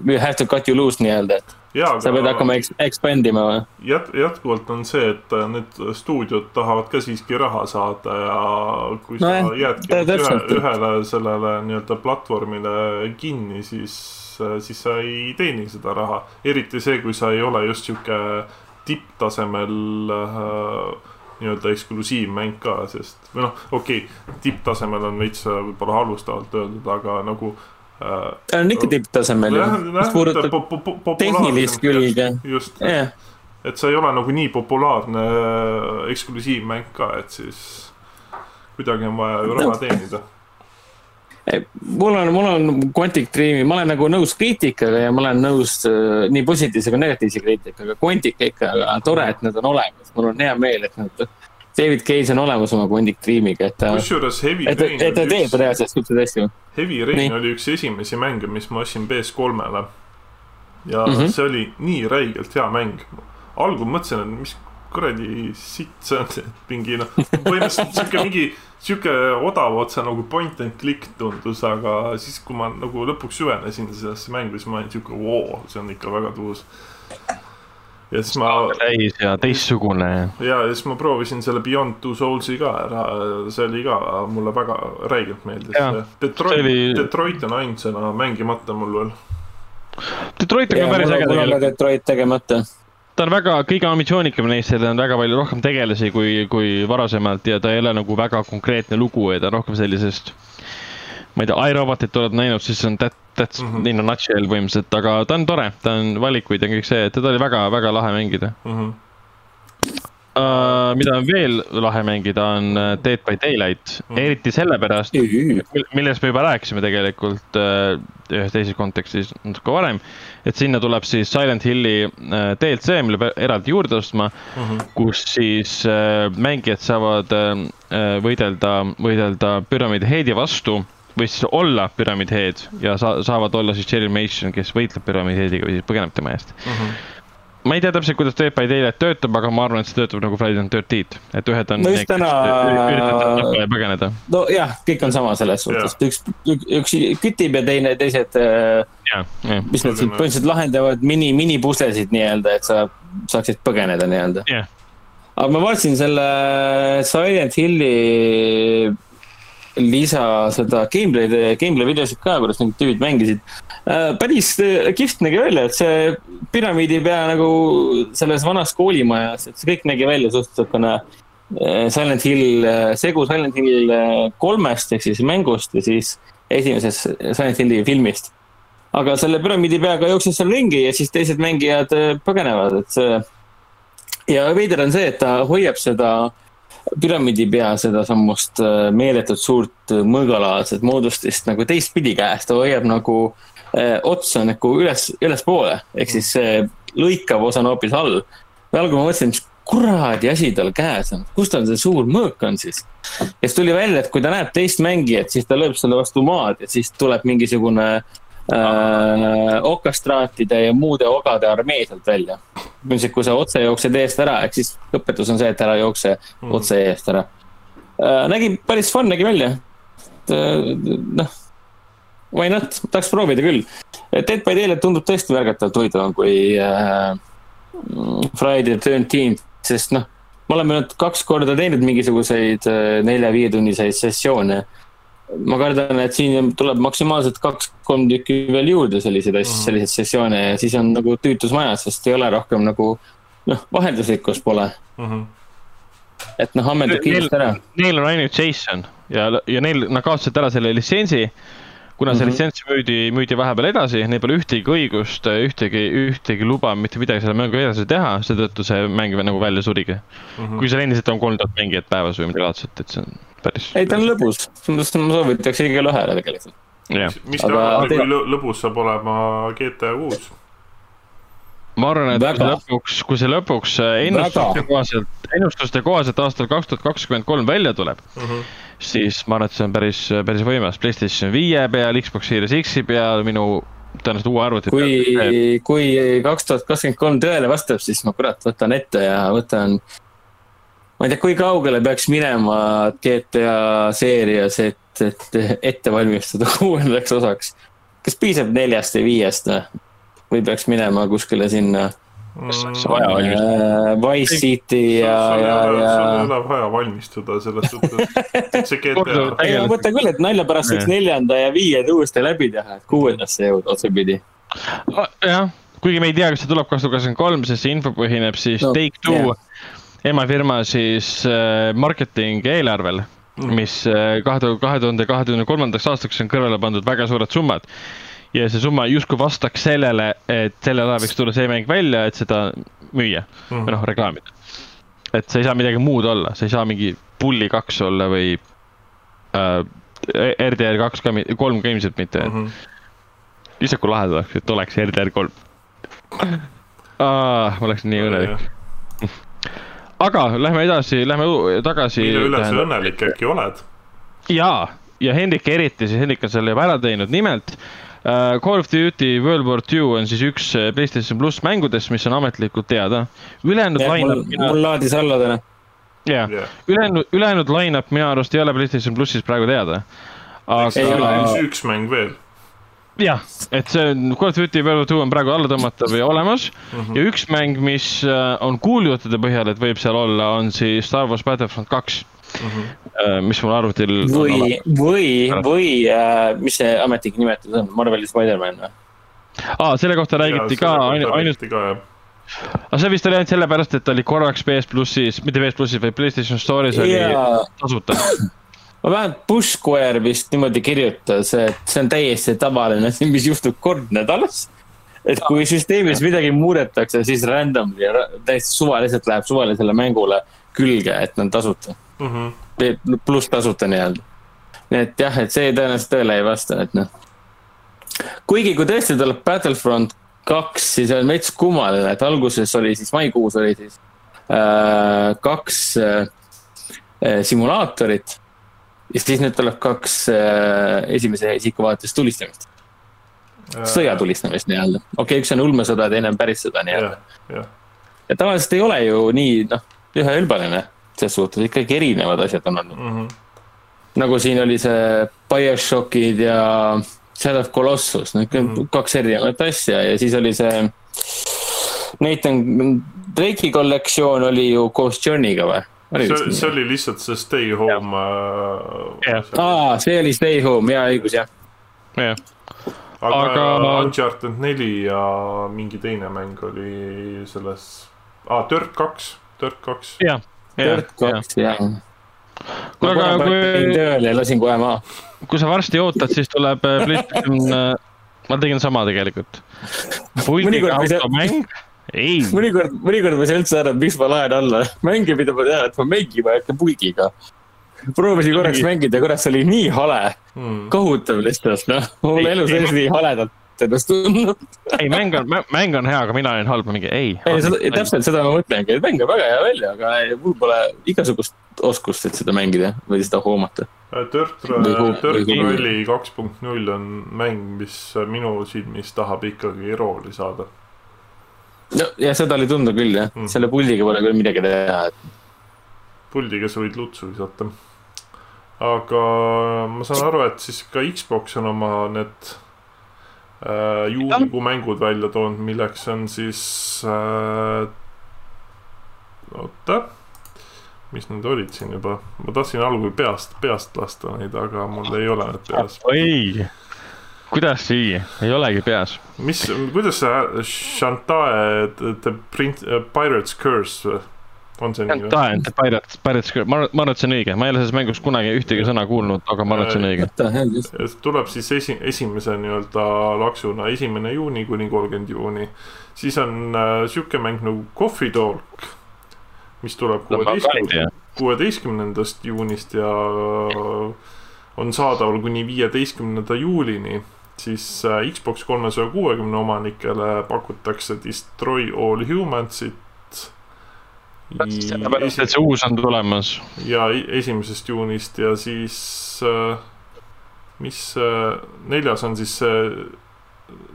Speaker 3: we have to cut you loose nii-öelda, et
Speaker 2: jaa,
Speaker 3: sa pead hakkama eks-, expand ima või?
Speaker 2: jät-, jätkuvalt on see, et äh, need stuudiod tahavad ka siiski raha saada ja kui sa
Speaker 3: Nojah,
Speaker 2: jäädki ühe, ühele sellele nii-öelda platvormile kinni, siis, siis sa ei teeni seda raha. eriti see, kui sa ei ole just sihuke tipptasemel äh, nii-öelda eksklusiivmäng ka, sest või noh, okei okay,, tipptasemel on veits äh, võib-olla halvustavalt öeldud, aga nagu äh,
Speaker 3: ta on ikka tipptasemel ju, mis puudutab tehnilist külge,
Speaker 2: just,
Speaker 3: jah.
Speaker 2: et sa ei ole nagu nii populaarne äh, eksklusiivmäng ka, et siis kuidagi on vaja ju raha teenida.
Speaker 3: Mul on, mul on Quantic Dreami, ma olen nagu nõus kriitikaga ja ma olen nõus äh, nii positiivse kui negatiivse kriitikaga. Quantic ikka, tore, et nad on olemas, mul on hea meel, et nad, David Cage on olemas oma Quantic Dreamiga, et ta,
Speaker 2: kusjuures Heavy
Speaker 3: et,
Speaker 2: Rain
Speaker 3: et ta teeb reaalselt siukseid asju.
Speaker 2: Heavy Rain
Speaker 3: Nii.
Speaker 2: oli üks esimesi mänge, mis ma ostsin PS3-le. ja mm. -hmm. see oli nii räigelt hea mäng. algul mõtlesin, et mis kuradi sitt see on, et mingi noh, põhimõtteliselt sihuke mingi sihuke odav otse nagu point and click tundus, aga siis, kui ma nagu lõpuks süvenesin sellesse mängu, siis ma olin sihuke, voo, see on ikka väga tuus. ja siis ma
Speaker 1: täis ja teistsugune.
Speaker 2: ja, ja siis ma proovisin selle Beyond Two Souls'i ka ära, see oli ka mulle väga räigelt meeldis. Detroit
Speaker 1: oli-
Speaker 2: Detroit on ainsana mängimata mul veel.
Speaker 1: Detroit on ka päris äge tegelikult,
Speaker 3: Detroit tegemata.
Speaker 1: Ta on väga kõige ambitsioonikam neist ja tal on väga palju rohkem tegelasi kui, kui varasemalt ja ta ei ole nagu väga konkreetne lugu ja ta on rohkem sellisest. ma ei tea, iRobotit oled näinud, siis on that, that's mm. -hmm. in a nutshell põhimõtteliselt, aga ta on tore, ta on valikuid ja kõik see, teda oli väga-väga lahe mängida
Speaker 2: Mm -hmm.
Speaker 1: uh,. mida on veel lahe mängida, on äh, Dead by Daylight mm. -hmm. eriti sellepärast, millest me juba rääkisime tegelikult äh, ühes teises kontekstis natuke varem. et sinna tuleb siis Silent Hilli DLC, mille peab eraldi juurde ostma mm. -hmm. kus siis mängijad saavad võidelda, võidelda Pyramid Headi vastu või siis olla Pyramid Head ja sa saavad olla siis Jerry Mason, kes võitleb Pyramid Headiga või siis põgeneb tema eest. Ma ei tea täpselt, kuidas Dead by Daylight töötab, aga ma arvan, et see töötab nagu Friday the thirteenth, et ühed on
Speaker 3: No just täna-
Speaker 1: üritavad tappa ja põgeneda.
Speaker 3: nojah, kõik on sama selles suhtes, üks, üks kütib ja teine, teised,
Speaker 1: ja,
Speaker 3: mis nad siin põhimõtteliselt lahendavad mini, minipuslesid nii-öelda, et sa saaksid põgeneda nii-öelda. aga ma vaatasin selle Silent Hilli lisa seda gameplay'd, gameplay videosid ka, kuidas mingid tüübid mängisid. Päris äh, kihvt nägi välja, et see püramiidi pea nagu selles vanas koolimajas, et see kõik nägi välja suhteliselt niisugune äh, Silent Hill, segu Silent Hill äh, kolmest ehk siis mängust ja siis esimesest Silent Hilli filmist. aga selle püramiidi peaga jooksis seal ringi ja siis teised mängijad äh, põgenevad, et see ja veider on see, et ta hoiab seda püramiidi pea sedasamust äh, meeletut suurt äh, mõõgalaadset moodustist nagu teistpidi käes, ta hoiab nagu eh, ots on nagu üles, ülespoole, ehk siis see lõikav osa on hoopis all. ja algul ma mõtlesin, mis kuradi asi tal käes on, kus tal see suur mõõk on siis. ja siis tuli välja, et kui ta näeb teist mängijat, siis ta lööb selle vastu maad ja siis tuleb mingisugune äh, okastraatide ja muude ogade armee sealt välja. põhimõtteliselt, kui sa otse jooksed eest ära, ehk siis õpetus on see, et ära jookse
Speaker 2: Mhm.
Speaker 3: otse eest ära äh,. nägi päris fun nägi välja. noh, why not, tahaks proovida küll. Dead by Daylight tundub tõesti märgatavalt huvitavam kui äh, Friday the Thirteenth, sest noh, me oleme nüüd kaks korda teinud mingisuguseid äh, nelja-viietunniseid sessioone. ma kardan, et siin tuleb maksimaalselt kaks-kolm tükki veel juurde selliseid asju,
Speaker 2: Mhm.
Speaker 3: selliseid sessioone ja siis on nagu tüütus majas, sest ei ole rohkem nagu noh, vahelduslikkust pole,
Speaker 2: Mhm.
Speaker 3: et noh, ammendub kiiresti ära.
Speaker 1: Neil on ainult Jason ja, ja neil, nad kaotasid ära selle litsentsi. Kuna see
Speaker 3: Mhm.
Speaker 1: litsents müüdi, müüdi vahepeal edasi, neil pole ühtegi õigust, ühtegi, ühtegi luba, mitte midagi selle mänguga edasi teha, seetõttu see mäng nagu välja surigi.
Speaker 2: Mhm.
Speaker 1: kui seal endiselt on kolm tuhat mängijat päevas või midagi laadset, et see on päris.
Speaker 3: ei, ta on lõbus, selles mõttes ma soovitaks igale ühele tegelikult.
Speaker 2: mis te arvate,
Speaker 3: te-
Speaker 2: kui lõ- lõbus saab olema GTA kuus?
Speaker 1: ma arvan, et kui see
Speaker 3: Väga.
Speaker 1: lõpuks, kui see lõpuks äh, ennustuste
Speaker 3: Väga.
Speaker 1: kohaselt, ennustuste kohaselt aastal kaks tuhat kakskümmend kolm välja tuleb, siis ma arvan, et see on päris, päris võimas. PlayStation viie peal, Xbox Series X-i peal, minu tõenäoliselt uue arvuti peal.
Speaker 3: kui, kui kaks tuhat kakskümmend kolm tõele vastab, siis ma kurat võtan ette ja võtan. ma ei tea, kui kaugele peaks minema GTA seerias, et, et ette valmistuda kuuendaks osaks. kas piisab neljast või viiest või? peaks minema kuskile sinna
Speaker 1: vaja on just-
Speaker 3: äh, Wise City ja, ja, ja.
Speaker 2: sul ei ole vaja valmistuda selles suhtes, et see GTA.
Speaker 3: ei, ma mõtlen küll, et nalja pärast võiks neljanda ja viienda uuesti läbi teha, et kuuendasse jõuda otsapidi.
Speaker 1: jah, kuigi me ei tea, kas see tuleb kaks tuhat kakskümmend kolm, sest see info põhineb siis
Speaker 3: No,
Speaker 1: no, Take Two yeah. emafirma siis äh, marketing eelarvel mm., mis äh, kahe tuhande, kahe tuhande kahekümne kolmandaks aastaks on kõrvale pandud väga suured summad. Ja see summa justkui vastaks sellele, et sellel ajal võiks tulla see mäng välja, et seda müüa mm. või noh, reklaamida. et see ei saa midagi muud olla, see ei saa mingi Bully kaks olla või äh, RDR kaks ka, kolm ka ilmselt mitte mm.
Speaker 2: Mhm.
Speaker 1: -hmm lihtsalt kui lahe oleks, et oleks RDR kolm. ma oleks nii õnnelik. aga lähme edasi, lähme tagasi.
Speaker 2: mille üle sa õnnelik äkki oled?
Speaker 1: jaa, ja Hendrik eriti, siis Hendrik on selle juba ära teinud, nimelt uh, Call of Duty World War Two on siis üks äh, PlayStation pluss mängudest, mis on ametlikult teada. ülejäänud line-up,
Speaker 3: mul laadis alla täna.
Speaker 1: jah,
Speaker 2: jah,
Speaker 1: ülejäänud, ülejäänud line-up minu arust ei ole PlayStation plussis praegu teada.
Speaker 2: on üks, üks mäng veel.
Speaker 1: jah, et see on Call of Duty World War Two on praegu alla tõmmatav ja olemas mm. -hmm. ja üks mäng, mis äh, on kuulujuttude põhjal, et võib seal olla, on siis Star Wars Battlefront kaks mm. -hmm. mis mul arvutil on
Speaker 3: või või, või äh, mis see ametlik nimetus on, Marveli Spider-man või?
Speaker 1: aa, selle kohta räägiti ka ainult, ainult,
Speaker 2: ka jah.
Speaker 1: aga see vist oli ainult sellepärast, et ta oli korraks PS plussis, mitte PS plussis, vaid PlayStation Store'is oli tasuta.
Speaker 3: ma vähemalt Push Square vist niimoodi kirjutas, et see on täiesti tavaline asi, mis juhtub kord nädalas. et kui süsteemis midagi muudetakse, siis randomly ja ra- täiesti suvaliselt läheb suvalisele mängule külge, et nad tasuta,
Speaker 2: Mhm.
Speaker 3: pluss tasuta nii-öelda. nii et jah, et see tõenäoliselt tõele ei vasta, et noh. kuigi, kui tõesti tuleb Battlefront kaks, siis on veits kummaline, et alguses oli siis maikuus oli siis äh, kaks äh, äh, simulaatorit. ja siis nüüd tuleb kaks äh, esimese isiku vaates tulistamist, sõjatulistamist nii-öelda. okei okay,, üks on ulmesõda, teine on päris sõda nii-öelda. ja tavaliselt ei ole ju nii noh, üheülbaline selles suhtes, ikkagi erinevad asjad on olnud.
Speaker 2: Mhm.
Speaker 3: nagu siin oli see BioShockid ja Shadow of Colossus, need mm -hmm. kaks erinevat asja ja siis oli see. Nathan Drake'i kollektsioon oli ju koos Johnny'ga või?
Speaker 2: see, see oli lihtsalt see Stay Home
Speaker 1: Jah.
Speaker 2: äh,.
Speaker 3: aa, see oli Stay Home, jaa õigus jah.
Speaker 1: jah,
Speaker 2: aga, aga... Uncharted neli ja mingi teine mäng oli selles ah,, Dirt kaks, Dirt kaks.
Speaker 1: jah, jah,
Speaker 3: Dirt kaks jah.
Speaker 1: kuule,
Speaker 3: ma
Speaker 1: aga kui,
Speaker 3: tööle ja lasin kohe maha.
Speaker 1: kui sa varsti ootad, siis tuleb äh, PlayStation, ma tegin sama tegelikult. puldiga automäng, ei,
Speaker 3: mõnikord, mõnikord ma ei saa üldse aru, miks ma laen alla mänge, mida ma tean, et ma mängin, ma ei hakka pulgiga. proovisin korraks mängida, kurat, see oli nii hale,
Speaker 2: Hmm.
Speaker 3: kohutav lihtsalt, noh, mul elu sees nii haledalt ennast tundnud.
Speaker 1: ei, mäng on, mäng on hea, aga mina olin halb, mingi ei.
Speaker 3: ei, seda, täpselt seda ma mõtlengi, et mäng on väga hea välja, aga ei, mul pole igasugust oskust, et seda mängida või seda hoomata.
Speaker 2: Dirt,
Speaker 3: hu-
Speaker 2: Dirt
Speaker 3: hu-
Speaker 2: Rally kaks punkt null on mäng, mis minu silmis tahab ikkagi rooli saada.
Speaker 3: no ja seda oli tunda küll jah
Speaker 2: mm.,
Speaker 3: selle puldiga pole küll midagi teha, et
Speaker 2: puldiga sa võid lutsu visata. aga ma saan aru, et siis ka Xbox on oma need äh, juunikuu mängud välja toonud, milleks on siis äh,. oota, mis need olid siin juba, ma tahtsin algul peast, peast lasta neid, aga mul ei ole need peas.
Speaker 1: oi, kuidas nii, ei olegi peas.
Speaker 2: mis, kuidas see Shantae The Prince, Pirate's Curse või? On see nii või?
Speaker 1: Giant Pirates, Pirates, ma arvan, ma arvan, et see on õige, ma ei ole selles mängus kunagi ühtegi sõna kuulnud, aga ma arvan, et see on õige.
Speaker 2: tuleb siis esi-, esimese nii-öelda laksuna esimene juuni kuni kolmkümmend juuni. siis on äh, sihuke mäng nagu Coffee Talk, mis tuleb kuueteistkümnendast, kuueteistkümnendast juunist ja äh, on saadaval kuni viieteistkümnenda juulini. siis äh, Xbox kolmesaja kuuekümne omanikele pakutakse Destroy All Humans'it.
Speaker 1: sellepärast, et see uus on tulemas.
Speaker 2: ja esimesest juunist ja siis äh, mis äh, neljas on siis see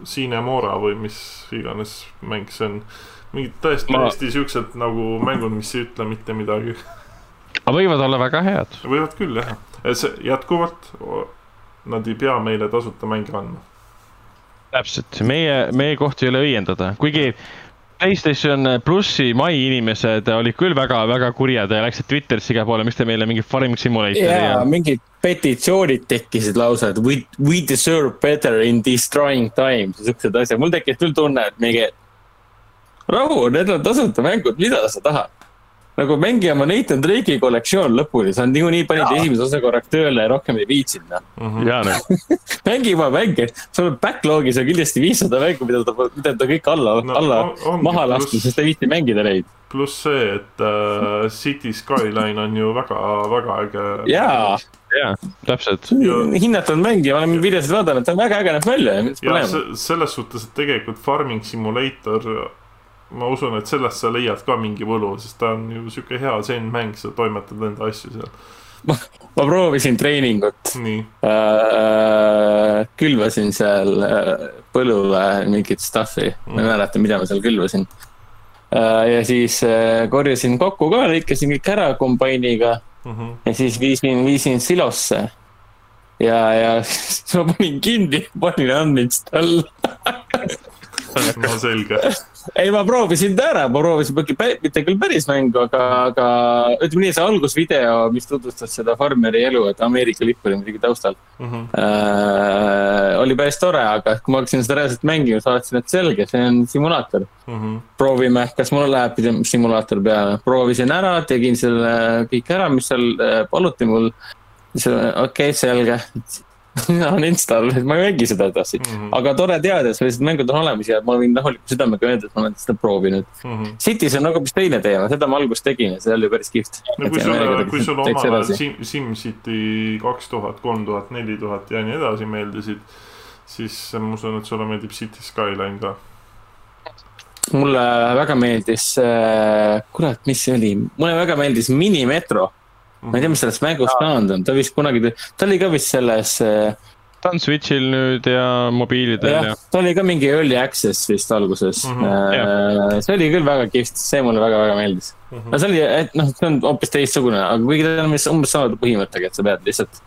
Speaker 2: Cinemora või mis iganes mäng see on. mingid täiesti
Speaker 1: Ma-
Speaker 2: ma..., täiesti siuksed nagu mängud, mis ei ütle mitte midagi.
Speaker 1: aga võivad olla väga head.
Speaker 2: võivad küll jah, see jätkuvalt, nad ei pea meile tasuta mänge andma.
Speaker 1: täpselt, meie, meie koht ei ole õiendada, kuigi PlayStation plussi mai inimesed olid küll väga-väga kurjad ja läksid Twitterisse igale poole, miks te meile mingi Farming Simulatori
Speaker 3: ja
Speaker 1: ja
Speaker 3: mingid petitsioonid tekkisid lausa, et we, we deserve better in destroying times ja siuksed asjad, mul tekkis küll tunne, et mingi. rahu, need on tasuta mängud, mida sa tahad? Nagu mängi oma Nathan Drake'i kollektsioon lõpuni, sa niikuinii panid esimese osa korraks tööle ja rohkem ei viitsinud noh.
Speaker 2: Mhm.
Speaker 1: ja noh,
Speaker 3: mängi oma mänge, sul on backlog'is on kindlasti viissada mängu, mida ta, mida ta kõik alla
Speaker 2: No,
Speaker 3: alla
Speaker 2: on-
Speaker 3: maha lasknud, sest ta ei viitsi mängida neid.
Speaker 2: pluss see, et äh, City Skyline on ju väga-väga äge.
Speaker 3: jaa,
Speaker 1: ja täpselt.
Speaker 3: hinnatud mäng ja ma olen videosid vaadanud, ta on väga äge näeb välja ja mis
Speaker 2: ja
Speaker 3: probleem.
Speaker 2: se- selles suhtes, et tegelikult Farming Simulator, ma usun, et sellest sa leiad ka mingi võlu, sest ta on ju sihuke hea zen-mäng, sa toimetad enda asju seal.
Speaker 3: ma proovisin treeningut
Speaker 2: nii,
Speaker 3: äh,, külvasin seal äh, põllule mingit stuff'i, ma ei
Speaker 2: Mm.
Speaker 3: mäleta, mida ma seal külvasin äh,. ja siis äh, korjasin kokku ka, lõikasin kõik ära kombainiga
Speaker 2: Mhm.
Speaker 3: ja siis viisin, viisin silosse. ja, ja siis ma panin kinni, panin uninstall.
Speaker 2: no selge.
Speaker 3: ei, ma proovisin ta ära, ma proovisin mingi, mitte küll päris mängu, aga, aga ütleme nii, see algusvideo, mis tutvustas seda farmeri elu, et Ameerika lipp oli muidugi taustal
Speaker 2: Mhm.
Speaker 3: äh,. oli päris tore, aga kui ma hakkasin seda reaalselt mängima, vaatasin, et selge, see on simulaator.
Speaker 2: Mhm.
Speaker 3: proovime, kas mul läheb simulaator peale, proovisin ära, tegin selle kõik ära, mis seal äh, paluti mul. siis okei okay,, selge, uninstall, ma ei mängi seda edasi.
Speaker 2: Mhm.
Speaker 3: aga tore teada, et sellised mängud on olemas ja ma võin rahuliku südamega öelda, et ma olen seda proovinud.
Speaker 2: Mhm.
Speaker 3: Cities on nagu hoopis teine teema, seda ma alguses tegin ja see oli päris kihvt.
Speaker 2: no kui sulle, kui sulle omal ajal Sim, SimCity kaks tuhat, kolm tuhat, neli tuhat ja nii edasi meeldisid, siis ma usun, et sulle meeldib City Skyline ka.
Speaker 3: mulle väga meeldis, kurat, mis see oli, mulle väga meeldis Minimetro. Ma ei tea, mis sellest mängust saanud on, ta vist kunagi, ta oli ka vist selles,
Speaker 1: ta on Switch'il nüüd ja mobiilidel ja
Speaker 3: jah, ta oli ka mingi early access vist alguses mm. -hmm. see oli küll väga kihvt, see mulle väga-väga meeldis.
Speaker 2: Mhm.
Speaker 3: no see oli, et noh, see on hoopis teistsugune, aga kuigi ta on vist umbes sama põhimõttega, et sa pead lihtsalt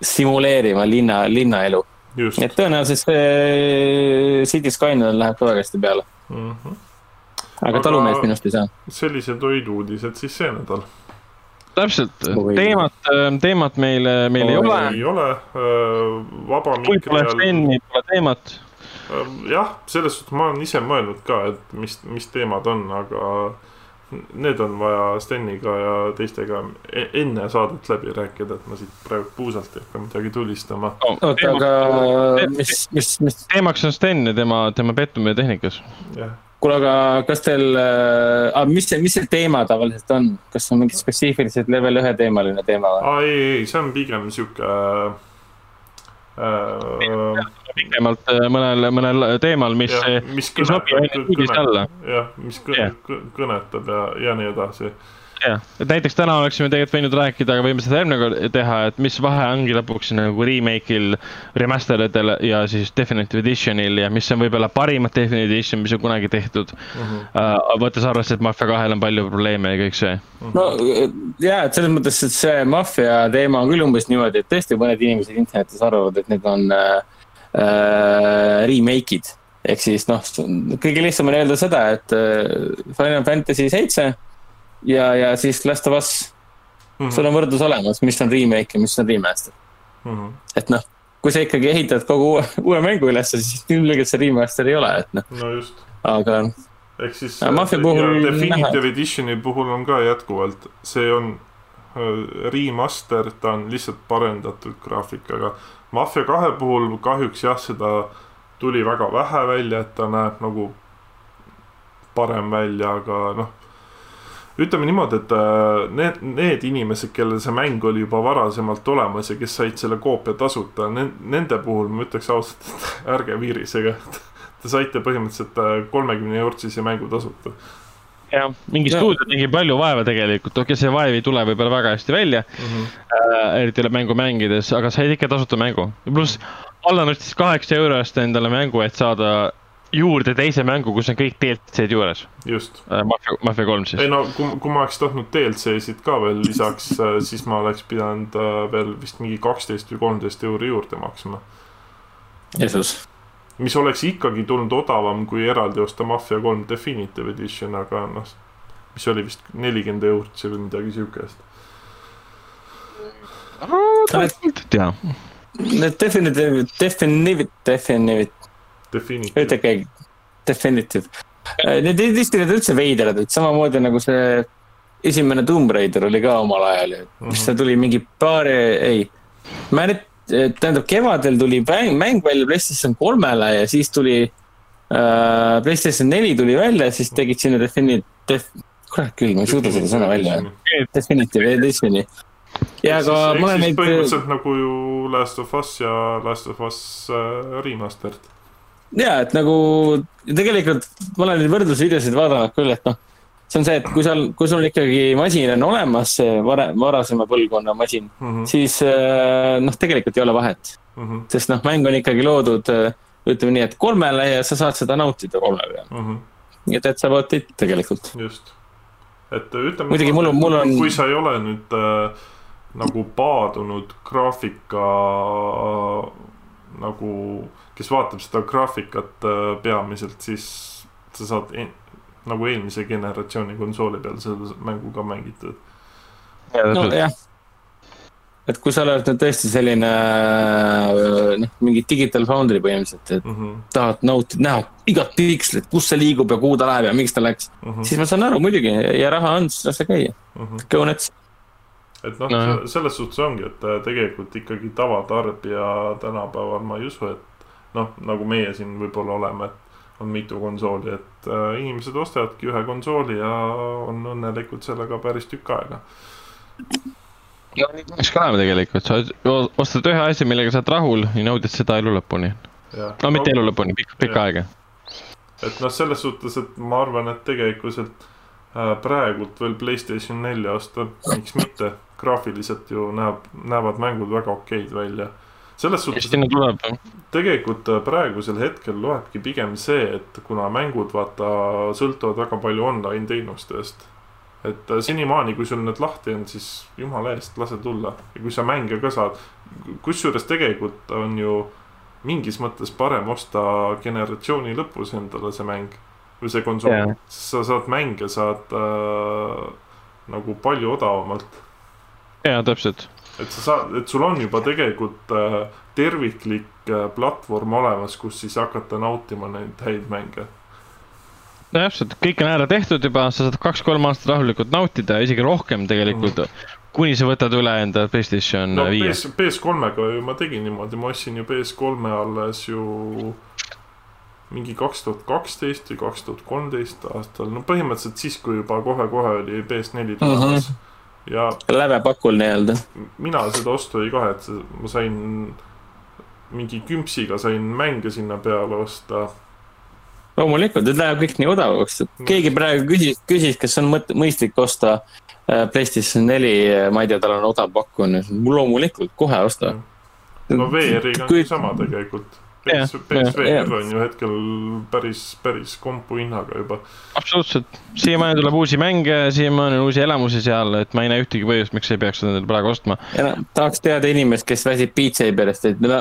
Speaker 3: simuleerima linna, linnaelu. et tõenäoliselt see City Skyline läheb ka väga hästi peale,
Speaker 2: Mhm.
Speaker 3: aga
Speaker 2: Aga-
Speaker 3: talumeest minust ei saa.
Speaker 2: sellised olid uudised siis see nädal.
Speaker 1: Täpselt teemat, teemat meil, meil ei
Speaker 3: Oi.
Speaker 1: ole.
Speaker 2: ei ole, vaba
Speaker 1: kui pole
Speaker 2: mikri all
Speaker 1: Steni, pole teemat.
Speaker 2: jah, selles suhtes ma olen ise mõelnud ka, et mis, mis teemad on, aga need on vaja Steniga ja teistega e- enne saadet läbi rääkida, et ma siit praegu puusalt ei hakka midagi tulistama.
Speaker 3: oota, aga mis, mis, mis,
Speaker 1: teemaks on Sten ja tema, tema pettumine tehnikas.
Speaker 2: jah,
Speaker 3: kuule, aga kas teil äh,, mis see, mis see teema tavaliselt on, kas on mingi spetsiifiliselt level ühe teemaline teema või?
Speaker 2: aa ei, ei, see on pigem sihuke äh,.
Speaker 1: pikemalt äh, mõnel, mõnel teemal, mis,
Speaker 2: mis
Speaker 1: alla.
Speaker 2: jah, mis kõnetab ja, ja nii edasi.
Speaker 1: jah, et näiteks täna oleksime tegelikult võinud rääkida, aga võime seda järgmine kord teha, et mis vahe ongi lõpuks nagu remake'il, remaster idel ja siis definitive edition'il ja mis on võib-olla parimad definitive edition, mis on kunagi tehtud mm.
Speaker 2: Mhm.
Speaker 1: -hmm. võttes arvesse, et Mafia kahel on palju probleeme ja kõik see.
Speaker 3: no ja, et selles mõttes, et see maffia teema on küll umbes niimoodi, et tõesti mõned inimesed internetis arvavad, et need on äh, äh, remake'id. ehk siis noh, kõige lihtsam on öelda seda, et äh, Final Fantasy seitse ja, ja siis Last of Us,
Speaker 2: Mhm.
Speaker 3: sul on võrdlus olemas, mis on remake ja mis on remaster.
Speaker 2: Mhm.
Speaker 3: et noh, kui sa ikkagi ehitad kogu uue, uue mängu üles, siis ilmselgelt see remaster ei ole, et noh,
Speaker 2: no just,
Speaker 3: aga
Speaker 2: ehk siis
Speaker 3: Aga Mafia puhul
Speaker 2: Definitive
Speaker 3: näha.
Speaker 2: Editioni puhul on ka jätkuvalt, see on äh, remaster, ta on lihtsalt parendatud graafikaga. Mafia kahe puhul kahjuks jah, seda tuli väga vähe välja, et ta näeb nagu parem välja, aga noh. Ütleme niimoodi, et äh, need, need inimesed, kellel see mäng oli juba varasemalt olemas ja kes said selle koopia tasuta, nende puhul ma ütleks ausalt, et ärge viirisege. Te saite põhimõtteliselt äh, kolmekümne eurtsise mängu tasuta.
Speaker 1: jah, mingi stuudio tegi palju vaeva tegelikult, okei, see vaev ei tule võib-olla väga hästi välja äh,, eriti üle mängu mängides, aga said ikka tasuta mängu. pluss Allan ostis kaheksa euro eest endale mängu, et saada juurde teise mängu, kus on kõik DLC-d juures
Speaker 2: just.
Speaker 1: äh,. Mafia, Mafia kolm siis
Speaker 2: ei. no kui, kui ma oleks tahtnud DLC-sid ka veel lisaks, siis ma oleks pidanud äh, veel vist mingi kaksteist või kolmteist euri juurde maksma.
Speaker 3: Jeesus.
Speaker 2: mis oleks ikkagi tulnud odavam kui eraldi osta Mafia kolm Definitive Edition, aga noh, mis oli vist nelikümmend eurot või midagi siukest.
Speaker 3: Need definitive, definitive, definitive,
Speaker 2: Definitive,
Speaker 3: ütelge definitive. Need edition'id on üldse veidrad, et samamoodi nagu see esimene Tomb Raider oli ka omal ajal ju, mis ta tuli mingi paari, ei. ma nüüd, tähendab kevadel tuli mäng, mäng välja PlayStation kolmele ja siis tuli äh,. PlayStation neli tuli välja, siis tegid sinna defini-, def-, kurat küll, ma ei suuda seda sõna välja. Definitive Editioni. ja aga ma olen neid,
Speaker 2: põhimõtteliselt nagu ju Last of Us ja Last of Us äh, remastered.
Speaker 3: Ja et nagu tegelikult ma olen neid võrdlusvideosid vaadanud küll, et noh. see on see, et kui seal, kui sul ikkagi masin on olemas, see vara-, varasema põlvkonna masin,
Speaker 2: Mhm,
Speaker 3: siis äh, noh, tegelikult ei ole vahet. sest noh, mäng on ikkagi loodud äh, ütleme nii, et kolmele ja sa saad seda nautida kolme peal.
Speaker 2: mhm,
Speaker 3: nii et that's about it tegelikult.
Speaker 2: just, et ütleme.
Speaker 3: Muidugi mul on- mul on-
Speaker 2: kui sa ei ole nüüd äh, nagu paadunud graafika äh, nagu, kes vaatab seda graafikat äh, peamiselt, siis sa saad e nagu eelmise generatsiooni konsooli peal selle mängu ka mängitud.
Speaker 3: nojah. et kui sa oled nüüd tõesti selline äh, noh, mingi digital foundry põhimõtteliselt, et
Speaker 2: Mm -hmm,
Speaker 3: tahad nautida, näha igat pikslit, kus see liigub ja kuhu ta läheb ja miks ta läks,
Speaker 2: mm -hmm,
Speaker 3: siis ma saan aru muidugi ja raha on, siis las see käia,
Speaker 2: mm -hmm.
Speaker 3: go nuts.
Speaker 2: Et noh no., selles suhtes ongi, et äh, tegelikult ikkagi tavatarbija tänapäeval ma ei usu, et noh, nagu meie siin võib-olla oleme, et on mitu konsooli, et äh, inimesed ostavadki ühe konsooli ja on õnnelikud sellega päris tükk aega.
Speaker 1: no nii peaks ka olema tegelikult, sa ostad ühe asja, millega sa oled rahul ja naudid seda elu lõpuni. no mitte elu lõpuni, pikka, pikka aega.
Speaker 2: et noh, selles suhtes, et ma arvan, et tegelikkuselt äh, praegult veel Playstation nelja osta, miks mitte, graafiliselt ju näeb, näevad mängud väga okeid välja. selles suhtes, tegelikult äh, praegusel hetkel loebki pigem see, et kuna mängud vaata sõltuvad väga palju online teenustest. et äh, senimaani, kui sul need lahti on, siis jumala eest lase tulla ja kui sa mänge ka saad. kusjuures tegelikult on ju mingis mõttes parem osta generatsiooni lõpus endale see mäng või see konsool yeah., sa saad mänge saad äh, nagu palju odavamalt
Speaker 1: jaa, täpselt.
Speaker 2: et sa saad, et sul on juba tegelikult äh, terviklik äh, platvorm olemas, kus siis hakata nautima neid häid mänge.
Speaker 1: no täpselt, kõik on ära tehtud juba, sa saad kaks-kolm aastat rahulikult nautida, isegi rohkem tegelikult mm, -hmm. kuni sa võtad üle enda PlayStation
Speaker 2: no
Speaker 1: viie.
Speaker 2: PS, PS3-ga ju ma tegin niimoodi, ma ostsin ju PS3-e alles ju mingi kaks tuhat kaksteist või kaks tuhat kolmteist aastal, no põhimõtteliselt siis, kui juba kohe-kohe oli PS4 tulemas mm. -hmm. Ja
Speaker 3: lävepakul nii-öelda.
Speaker 2: mina seda ostu ei kahetse, ma sain mingi küpsiga sain mänge sinna peale osta.
Speaker 3: Loomulikult, need läheb kõik nii odavaks, keegi praegu küsis, küsis, kas on mõt-, mõistlik osta äh, PlayStation neli, ma ei tea, tal on odav pakkumine, loomulikult, kohe osta.
Speaker 2: no VR-iga on Kui... sama tegelikult. PS, PSVR on ju hetkel päris, päris kompu hinnaga juba.
Speaker 1: absoluutselt, siiamaani tuleb uusi mänge, siiamaani on uusi elamusi seal, et ma ei näe ühtegi põhjust, miks ei peaks seda praegu ostma.
Speaker 3: ja noh, tahaks teada inimest, kes väsib Beat Saberist, et no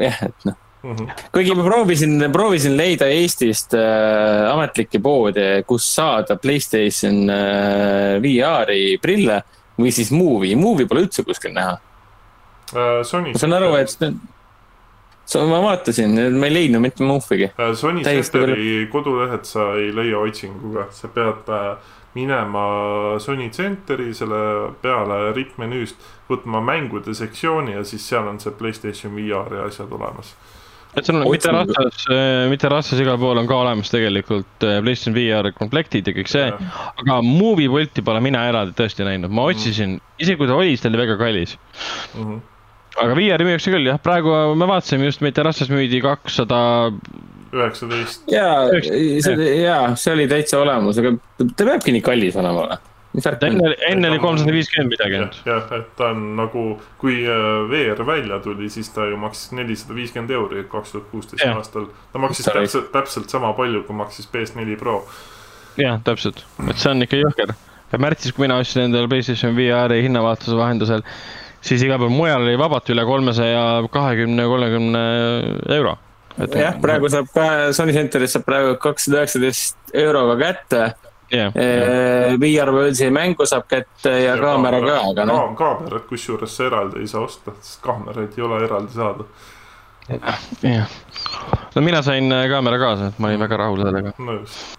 Speaker 3: jah, et noh Mm -hmm. kuigi ma proovisin, proovisin leida Eestist äh, ametlikke poode, kus saada Playstation äh, VR-i prille või siis Movie, Movie pole üldse kuskil näha.
Speaker 2: Sony.
Speaker 3: ma saan aru, et ma vaatasin, ma ei leidnud mitte Movie'gi
Speaker 2: uh,. Sony Centeri kodulehed sa ei leia otsinguga, sa pead uh, minema Sony Centeri selle peale rippmenüüst, võtma mängude sektsiooni ja siis seal on see Playstation VR-i asjad olemas
Speaker 1: et sul on mitte rastas, äh, mitte rastas igal pool on ka olemas tegelikult äh, PlayStation VR komplektid ja kõik see. aga Movie Bolti pole mina eraldi tõesti näinud, ma otsisin mm, -hmm. isegi kui ta oli, siis ta oli väga kallis mm. -hmm. Aga VR-i müüakse küll jah, praegu me vaatasime just, mitte rastas müüdi kakssada
Speaker 2: üheksateist.
Speaker 3: ja, see, ja see oli täitsa olemas, aga ta peabki nii kallis olema või?
Speaker 1: enne, enne oli kolmsada viiskümmend midagi ainult.
Speaker 2: jah, et ta on nagu, kui äh, VR välja tuli, siis ta ju maksis nelisada viiskümmend euri kaks tuhat kuusteist aastal. ta maksis Sorry. täpselt, täpselt sama palju, kui maksis PS4 Pro.
Speaker 1: jah, täpselt, et see on ikka jõhker. ja märtsis, kui mina ostsin endale PlayStation VR-i hinnavahetuse vahendusel, siis igal pool mujal oli vabalt üle kolmesaja kahekümne, kolmekümne euro.
Speaker 3: jah, praegu saab Sony Centeris saab praegu kakssada üheksateist euroga kätte yeah,. Yeah. VR Worldsi mängu saab kätte ja, ja kaamera ka, aga
Speaker 2: noh. kaamerat kusjuures eraldi ei saa osta, sest kaameraid ei ole eraldi saada.
Speaker 1: jah, no mina sain äh, kaamera kaasa, et ma olin väga rahul sellega. no just.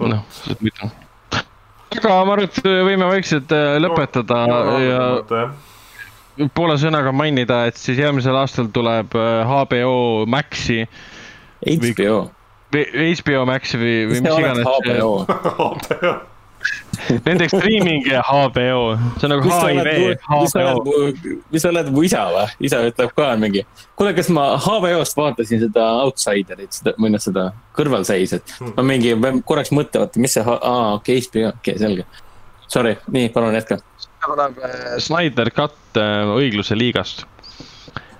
Speaker 1: noh, seda ma ütlen. aga ma arvan, et võime vaikselt äh, lõpetada ja, ja poole sõnaga mainida, et siis järgmisel aastal tuleb HBO äh, Maxi.
Speaker 3: HBO
Speaker 1: HBO Maxi või, või mis iganes. HBO Nende streaming ja HBO, see on nagu HIV, HBO.
Speaker 3: mis sa oled mu isa või? isa ütleb ka mingi, kuule, kas ma HBO-st vaatasin seda Outsiderit, seda, või noh, seda kõrvalseisjat. Ma mingi, korraks mõtlen, oota, mis see, aa, okei okay,, HBO, okei okay,, selge. Sorry, nii, palun jätka.
Speaker 1: Tuleb äh, Snyder Cut äh, õigluse liigast.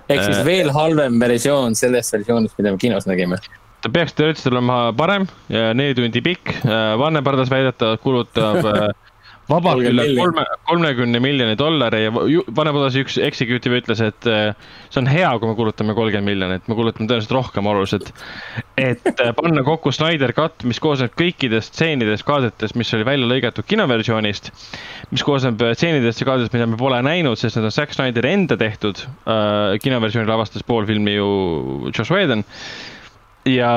Speaker 3: ehk siis äh, veel halvem versioon sellest versioonist, mida me kinos nägime
Speaker 1: ta peaks teoreetiliselt olema parem neli tundi pikk. Brothers väidetavalt kulutab vabalt üle kolme, kolmekümne miljoni dollari ja Warner Brothers üks executive ütles, et äh, see on hea, kui me kulutame kolmkümmend miljonit, me kulutame tõenäoliselt rohkem oluliselt. et panna kokku Snyder Cut, mis koosneb kõikidest stseenidest, kaadritest, mis oli välja lõigatud kinoversioonist. mis koosneb stseenidest ja kaadritest, mida me pole näinud, sest need on Zack Snyderi enda tehtud äh,. kinoversiooni lavastas pool filmi ju Josh Whedon ja,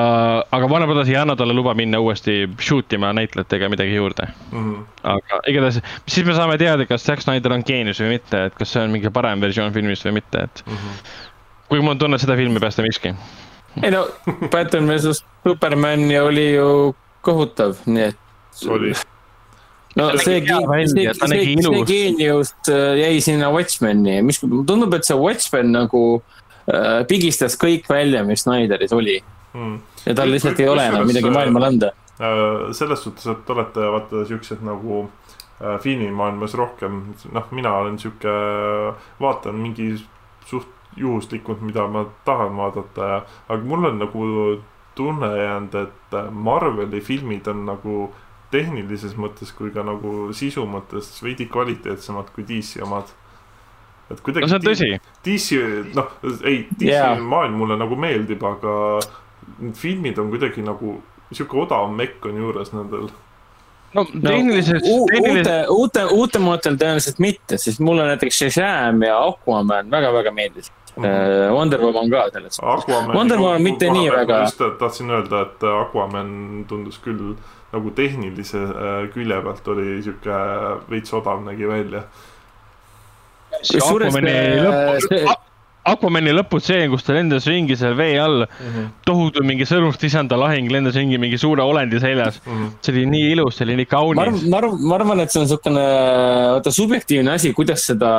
Speaker 1: aga Warner Brothers ei anna talle luba minna uuesti shoot ima näitlejatega midagi juurde mm. -hmm. aga igatahes, siis me saame teada, kas Zack Snyder on geenius või mitte, et kas see on mingi parem versioon filmist või mitte, et mm. -hmm. kuigi mul on tunne, et seda filmi päästa miski.
Speaker 3: ei no, Batman versus Superman oli ju kohutav, nii et.
Speaker 2: oli
Speaker 3: no see, see, see, see, see geenius äh, jäi sinna Watchmeni, mis tundub, et see Watchmen nagu äh, pigistas kõik välja, mis Snyderis oli mm.. ja tal lihtsalt ei ole enam midagi maailmale anda.
Speaker 2: Äh, selles suhtes, et olete vaata siuksed nagu äh, filmimaailmas rohkem, noh, mina olen sihuke, vaatan mingi suht juhuslikult, mida ma tahan vaadata ja, aga mul on nagu tunne jäänud, et Marveli filmid on nagu tehnilises mõttes kui ka nagu sisu mõttes veidi kvaliteetsemad kui DC omad
Speaker 1: et kuidagi. no see on tõsi.
Speaker 2: DC, noh, ei, DC yeah. maailm mulle nagu meeldib, aga need filmid on kuidagi nagu sihuke odav mekk on juures nendel
Speaker 1: no tehniliselt no,.
Speaker 3: uute, uute, uutematel tõenäoliselt mitte, sest mulle näiteks Shazam ja Aquaman väga-väga meeldisid mm. -hmm. Wonder Woman ka selles
Speaker 2: suhtes.
Speaker 3: Wonder Woman mitte nii väga.
Speaker 2: just tahtsin öelda, et Aquaman tundus küll nagu tehnilise äh, külje pealt oli sihuke veits odav nägi välja.
Speaker 1: kusjuures. Aquamani lõputseen, kus ta lendas ringi seal vee all mm. -hmm. tohutu mingi sõrmust isanda lahing lendas ringi mingi suure olendi seljas mm. -hmm. see oli nii ilus, see oli nii
Speaker 3: ma arvan
Speaker 1: kaunis.,
Speaker 3: ma arvan, ma arvan, et see on niisugune, vaata subjektiivne asi, kuidas seda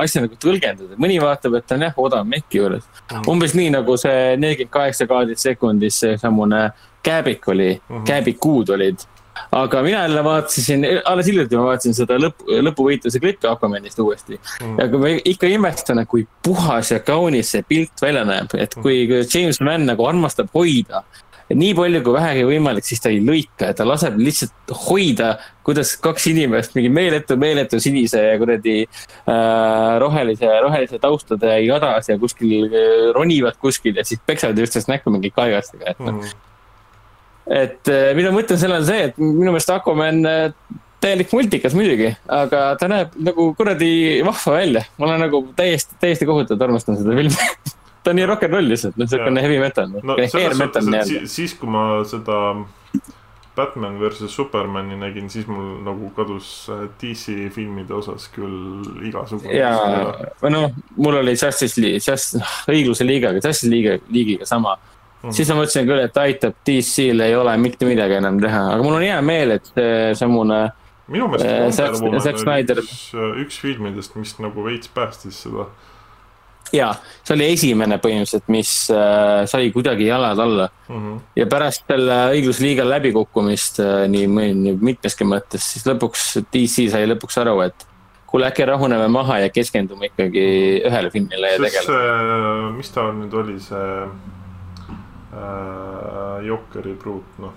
Speaker 3: asja nagu tõlgendada. mõni vaatab, et ta on jah, odav mekki juures. umbes nii nagu see nelikümmend kaheksa kaadrit sekundis, see samune kääbik oli, kääbikuud olid. Aga mina jälle vaatasin, alles hiljuti ma vaatasin seda lõpp, lõpuvõitluse klippi Aquamanist uuesti. ja kui ma ikka imestan, et kui puhas ja kaunis see pilt välja näeb, et kui kui James Mann nagu armastab hoida nii palju kui vähegi võimalik, siis ta ei lõika, ta laseb lihtsalt hoida, kuidas kaks inimest mingi meeletu, meeletu sinise ja kuradi äh, rohelise, rohelise taustade jadas ja kuskil äh, ronivad kuskil ja siis peksavad üksteist näkku mingi kaigastega, et noh.
Speaker 2: Mhm.
Speaker 3: Et äh, minu mõte selle on see, et minu meelest Aquaman äh, täielik multikas muidugi, aga ta näeb nagu kuradi vahva välja. ma olen nagu täiesti, täiesti kohutavalt armastan seda filmi ta on nii rock n roll lihtsalt, noh, siukene heavy metal,
Speaker 2: no
Speaker 3: noh,
Speaker 2: selles
Speaker 3: hair metal nii-öelda
Speaker 2: siis,. kui ma seda Batman versus Supermani nägin, siis mul nagu kadus äh, DC filmide osas küll igasugune.
Speaker 3: ja, või noh, mul oli Justice League, Just, õigluse liigaga, Justice League, liigiga sama
Speaker 2: Mhm.
Speaker 3: siis ma mõtlesin küll, et aitab, DC-l ei ole mitte midagi enam teha, aga mul on hea meel, et see samune
Speaker 2: minu meelest
Speaker 3: Äh,
Speaker 2: Wonder Woman oli üks, üks filmidest, mis nagu veits päästis seda.
Speaker 3: ja see oli esimene põhimõtteliselt, mis äh, sai kuidagi jalad alla
Speaker 2: Mhm.
Speaker 3: ja pärast selle õiglusliiga läbikukkumist äh, nii, nii mitmeski mõttes, siis lõpuks DC sai lõpuks aru, et kuule, äkki rahuneme maha ja keskendume ikkagi ühele filmile ja tegeleme.
Speaker 2: mis ta nüüd oli, see äh, Jokeri pruut, noh.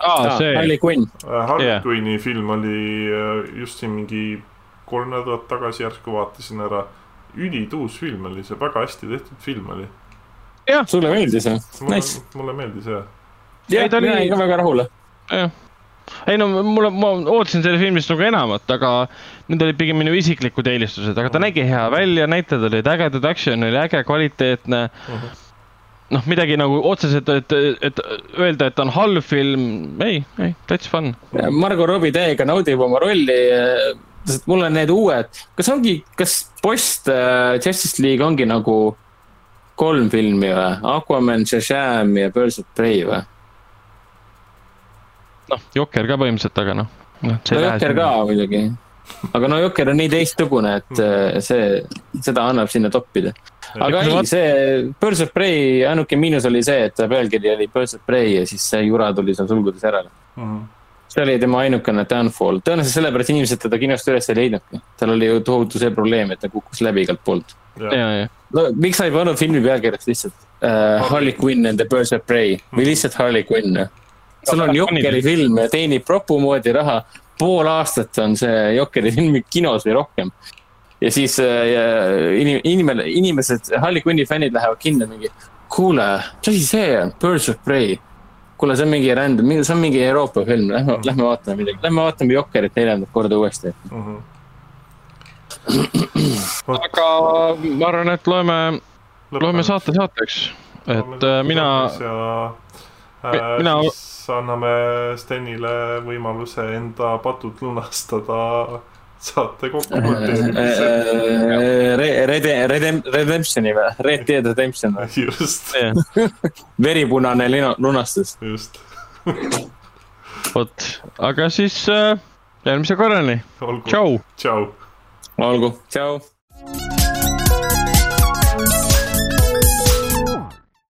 Speaker 1: aa, see,
Speaker 3: Harley Quinn,
Speaker 2: Harley
Speaker 1: Jah.
Speaker 2: Quinni film oli äh, just siin mingi kolm nädalat tagasi järsku vaatasin ära. ülituus film oli see, väga hästi tehtud film oli.
Speaker 3: sulle meeldis või?
Speaker 2: mulle
Speaker 3: Nice.,
Speaker 2: mulle meeldis jah.
Speaker 3: jah
Speaker 1: Ei,, ta oli-
Speaker 3: mina olin ka väga rahul.
Speaker 1: jah. ei no mulle, ma ootasin selle filmist nagu enamat, aga need olid pigem minu isiklikud eelistused, aga ta nägi hea välja, näitlejad olid ägedad, action oli äge, kvaliteetne. noh, midagi nagu otseselt, et, et öelda, et on halb film, ei, ei, täitsa fun.
Speaker 3: Margo Robbie täiega naudib oma rolli. sest mul on need uued, kas ongi, kas post äh, Justice League ongi nagu kolm filmi või? Aquaman, Shazam ja Birds of Prey või?
Speaker 1: noh, Jokker ka põhimõtteliselt, aga noh. no
Speaker 3: no Jokker ka. muidugi. Aga no Jokker on nii teistsugune, et äh, see, seda annab sinna toppida. aga ei, see Birds of Prey, ainuke miinus oli see, et pealkiri oli Birds of Prey ja siis see jura tuli seal sulgudes järele. see oli tema ainukene downfall, tõenäoliselt sellepärast inimesed teda kinost üles ei leidnudki. tal oli ju tohutu see probleem, et ta kukkus läbi igalt poolt.
Speaker 1: ja, ja,
Speaker 3: no miks sa ei pannud filmi pealkirjaks lihtsalt uh, Harley Quinn and the Birds of Prey või lihtsalt Harley Quinn? sul on Jokeri film ja teenib propu moodi raha, pool aastat on see Jokeri film kinos või rohkem. ja siis uh, inim-, inimene, inimesed, Harley Quinni fännid lähevad kinno mingi, kuule, mis asi see on, Birds of Prey. kuule, see on mingi random, see on mingi Euroopa film, lähme, lähme vaatame midagi, lähme vaatame Jokerit neljandat korda uuesti.
Speaker 1: aga ma arvan, et loeme, loeme saate saateks, et äh, mina,
Speaker 2: ja äh,
Speaker 1: mina...
Speaker 2: siis anname Stenile võimaluse enda patud lunastada saate kokkuvõttes.
Speaker 3: Red, Red, Red, Redemptioni või, Red Dead Redemption või?
Speaker 2: just,
Speaker 3: veripunane lunastus.
Speaker 2: just,
Speaker 1: vot, aga siis äh, järgmise korrani, tšau.
Speaker 2: tšau.
Speaker 3: olgu, tšau.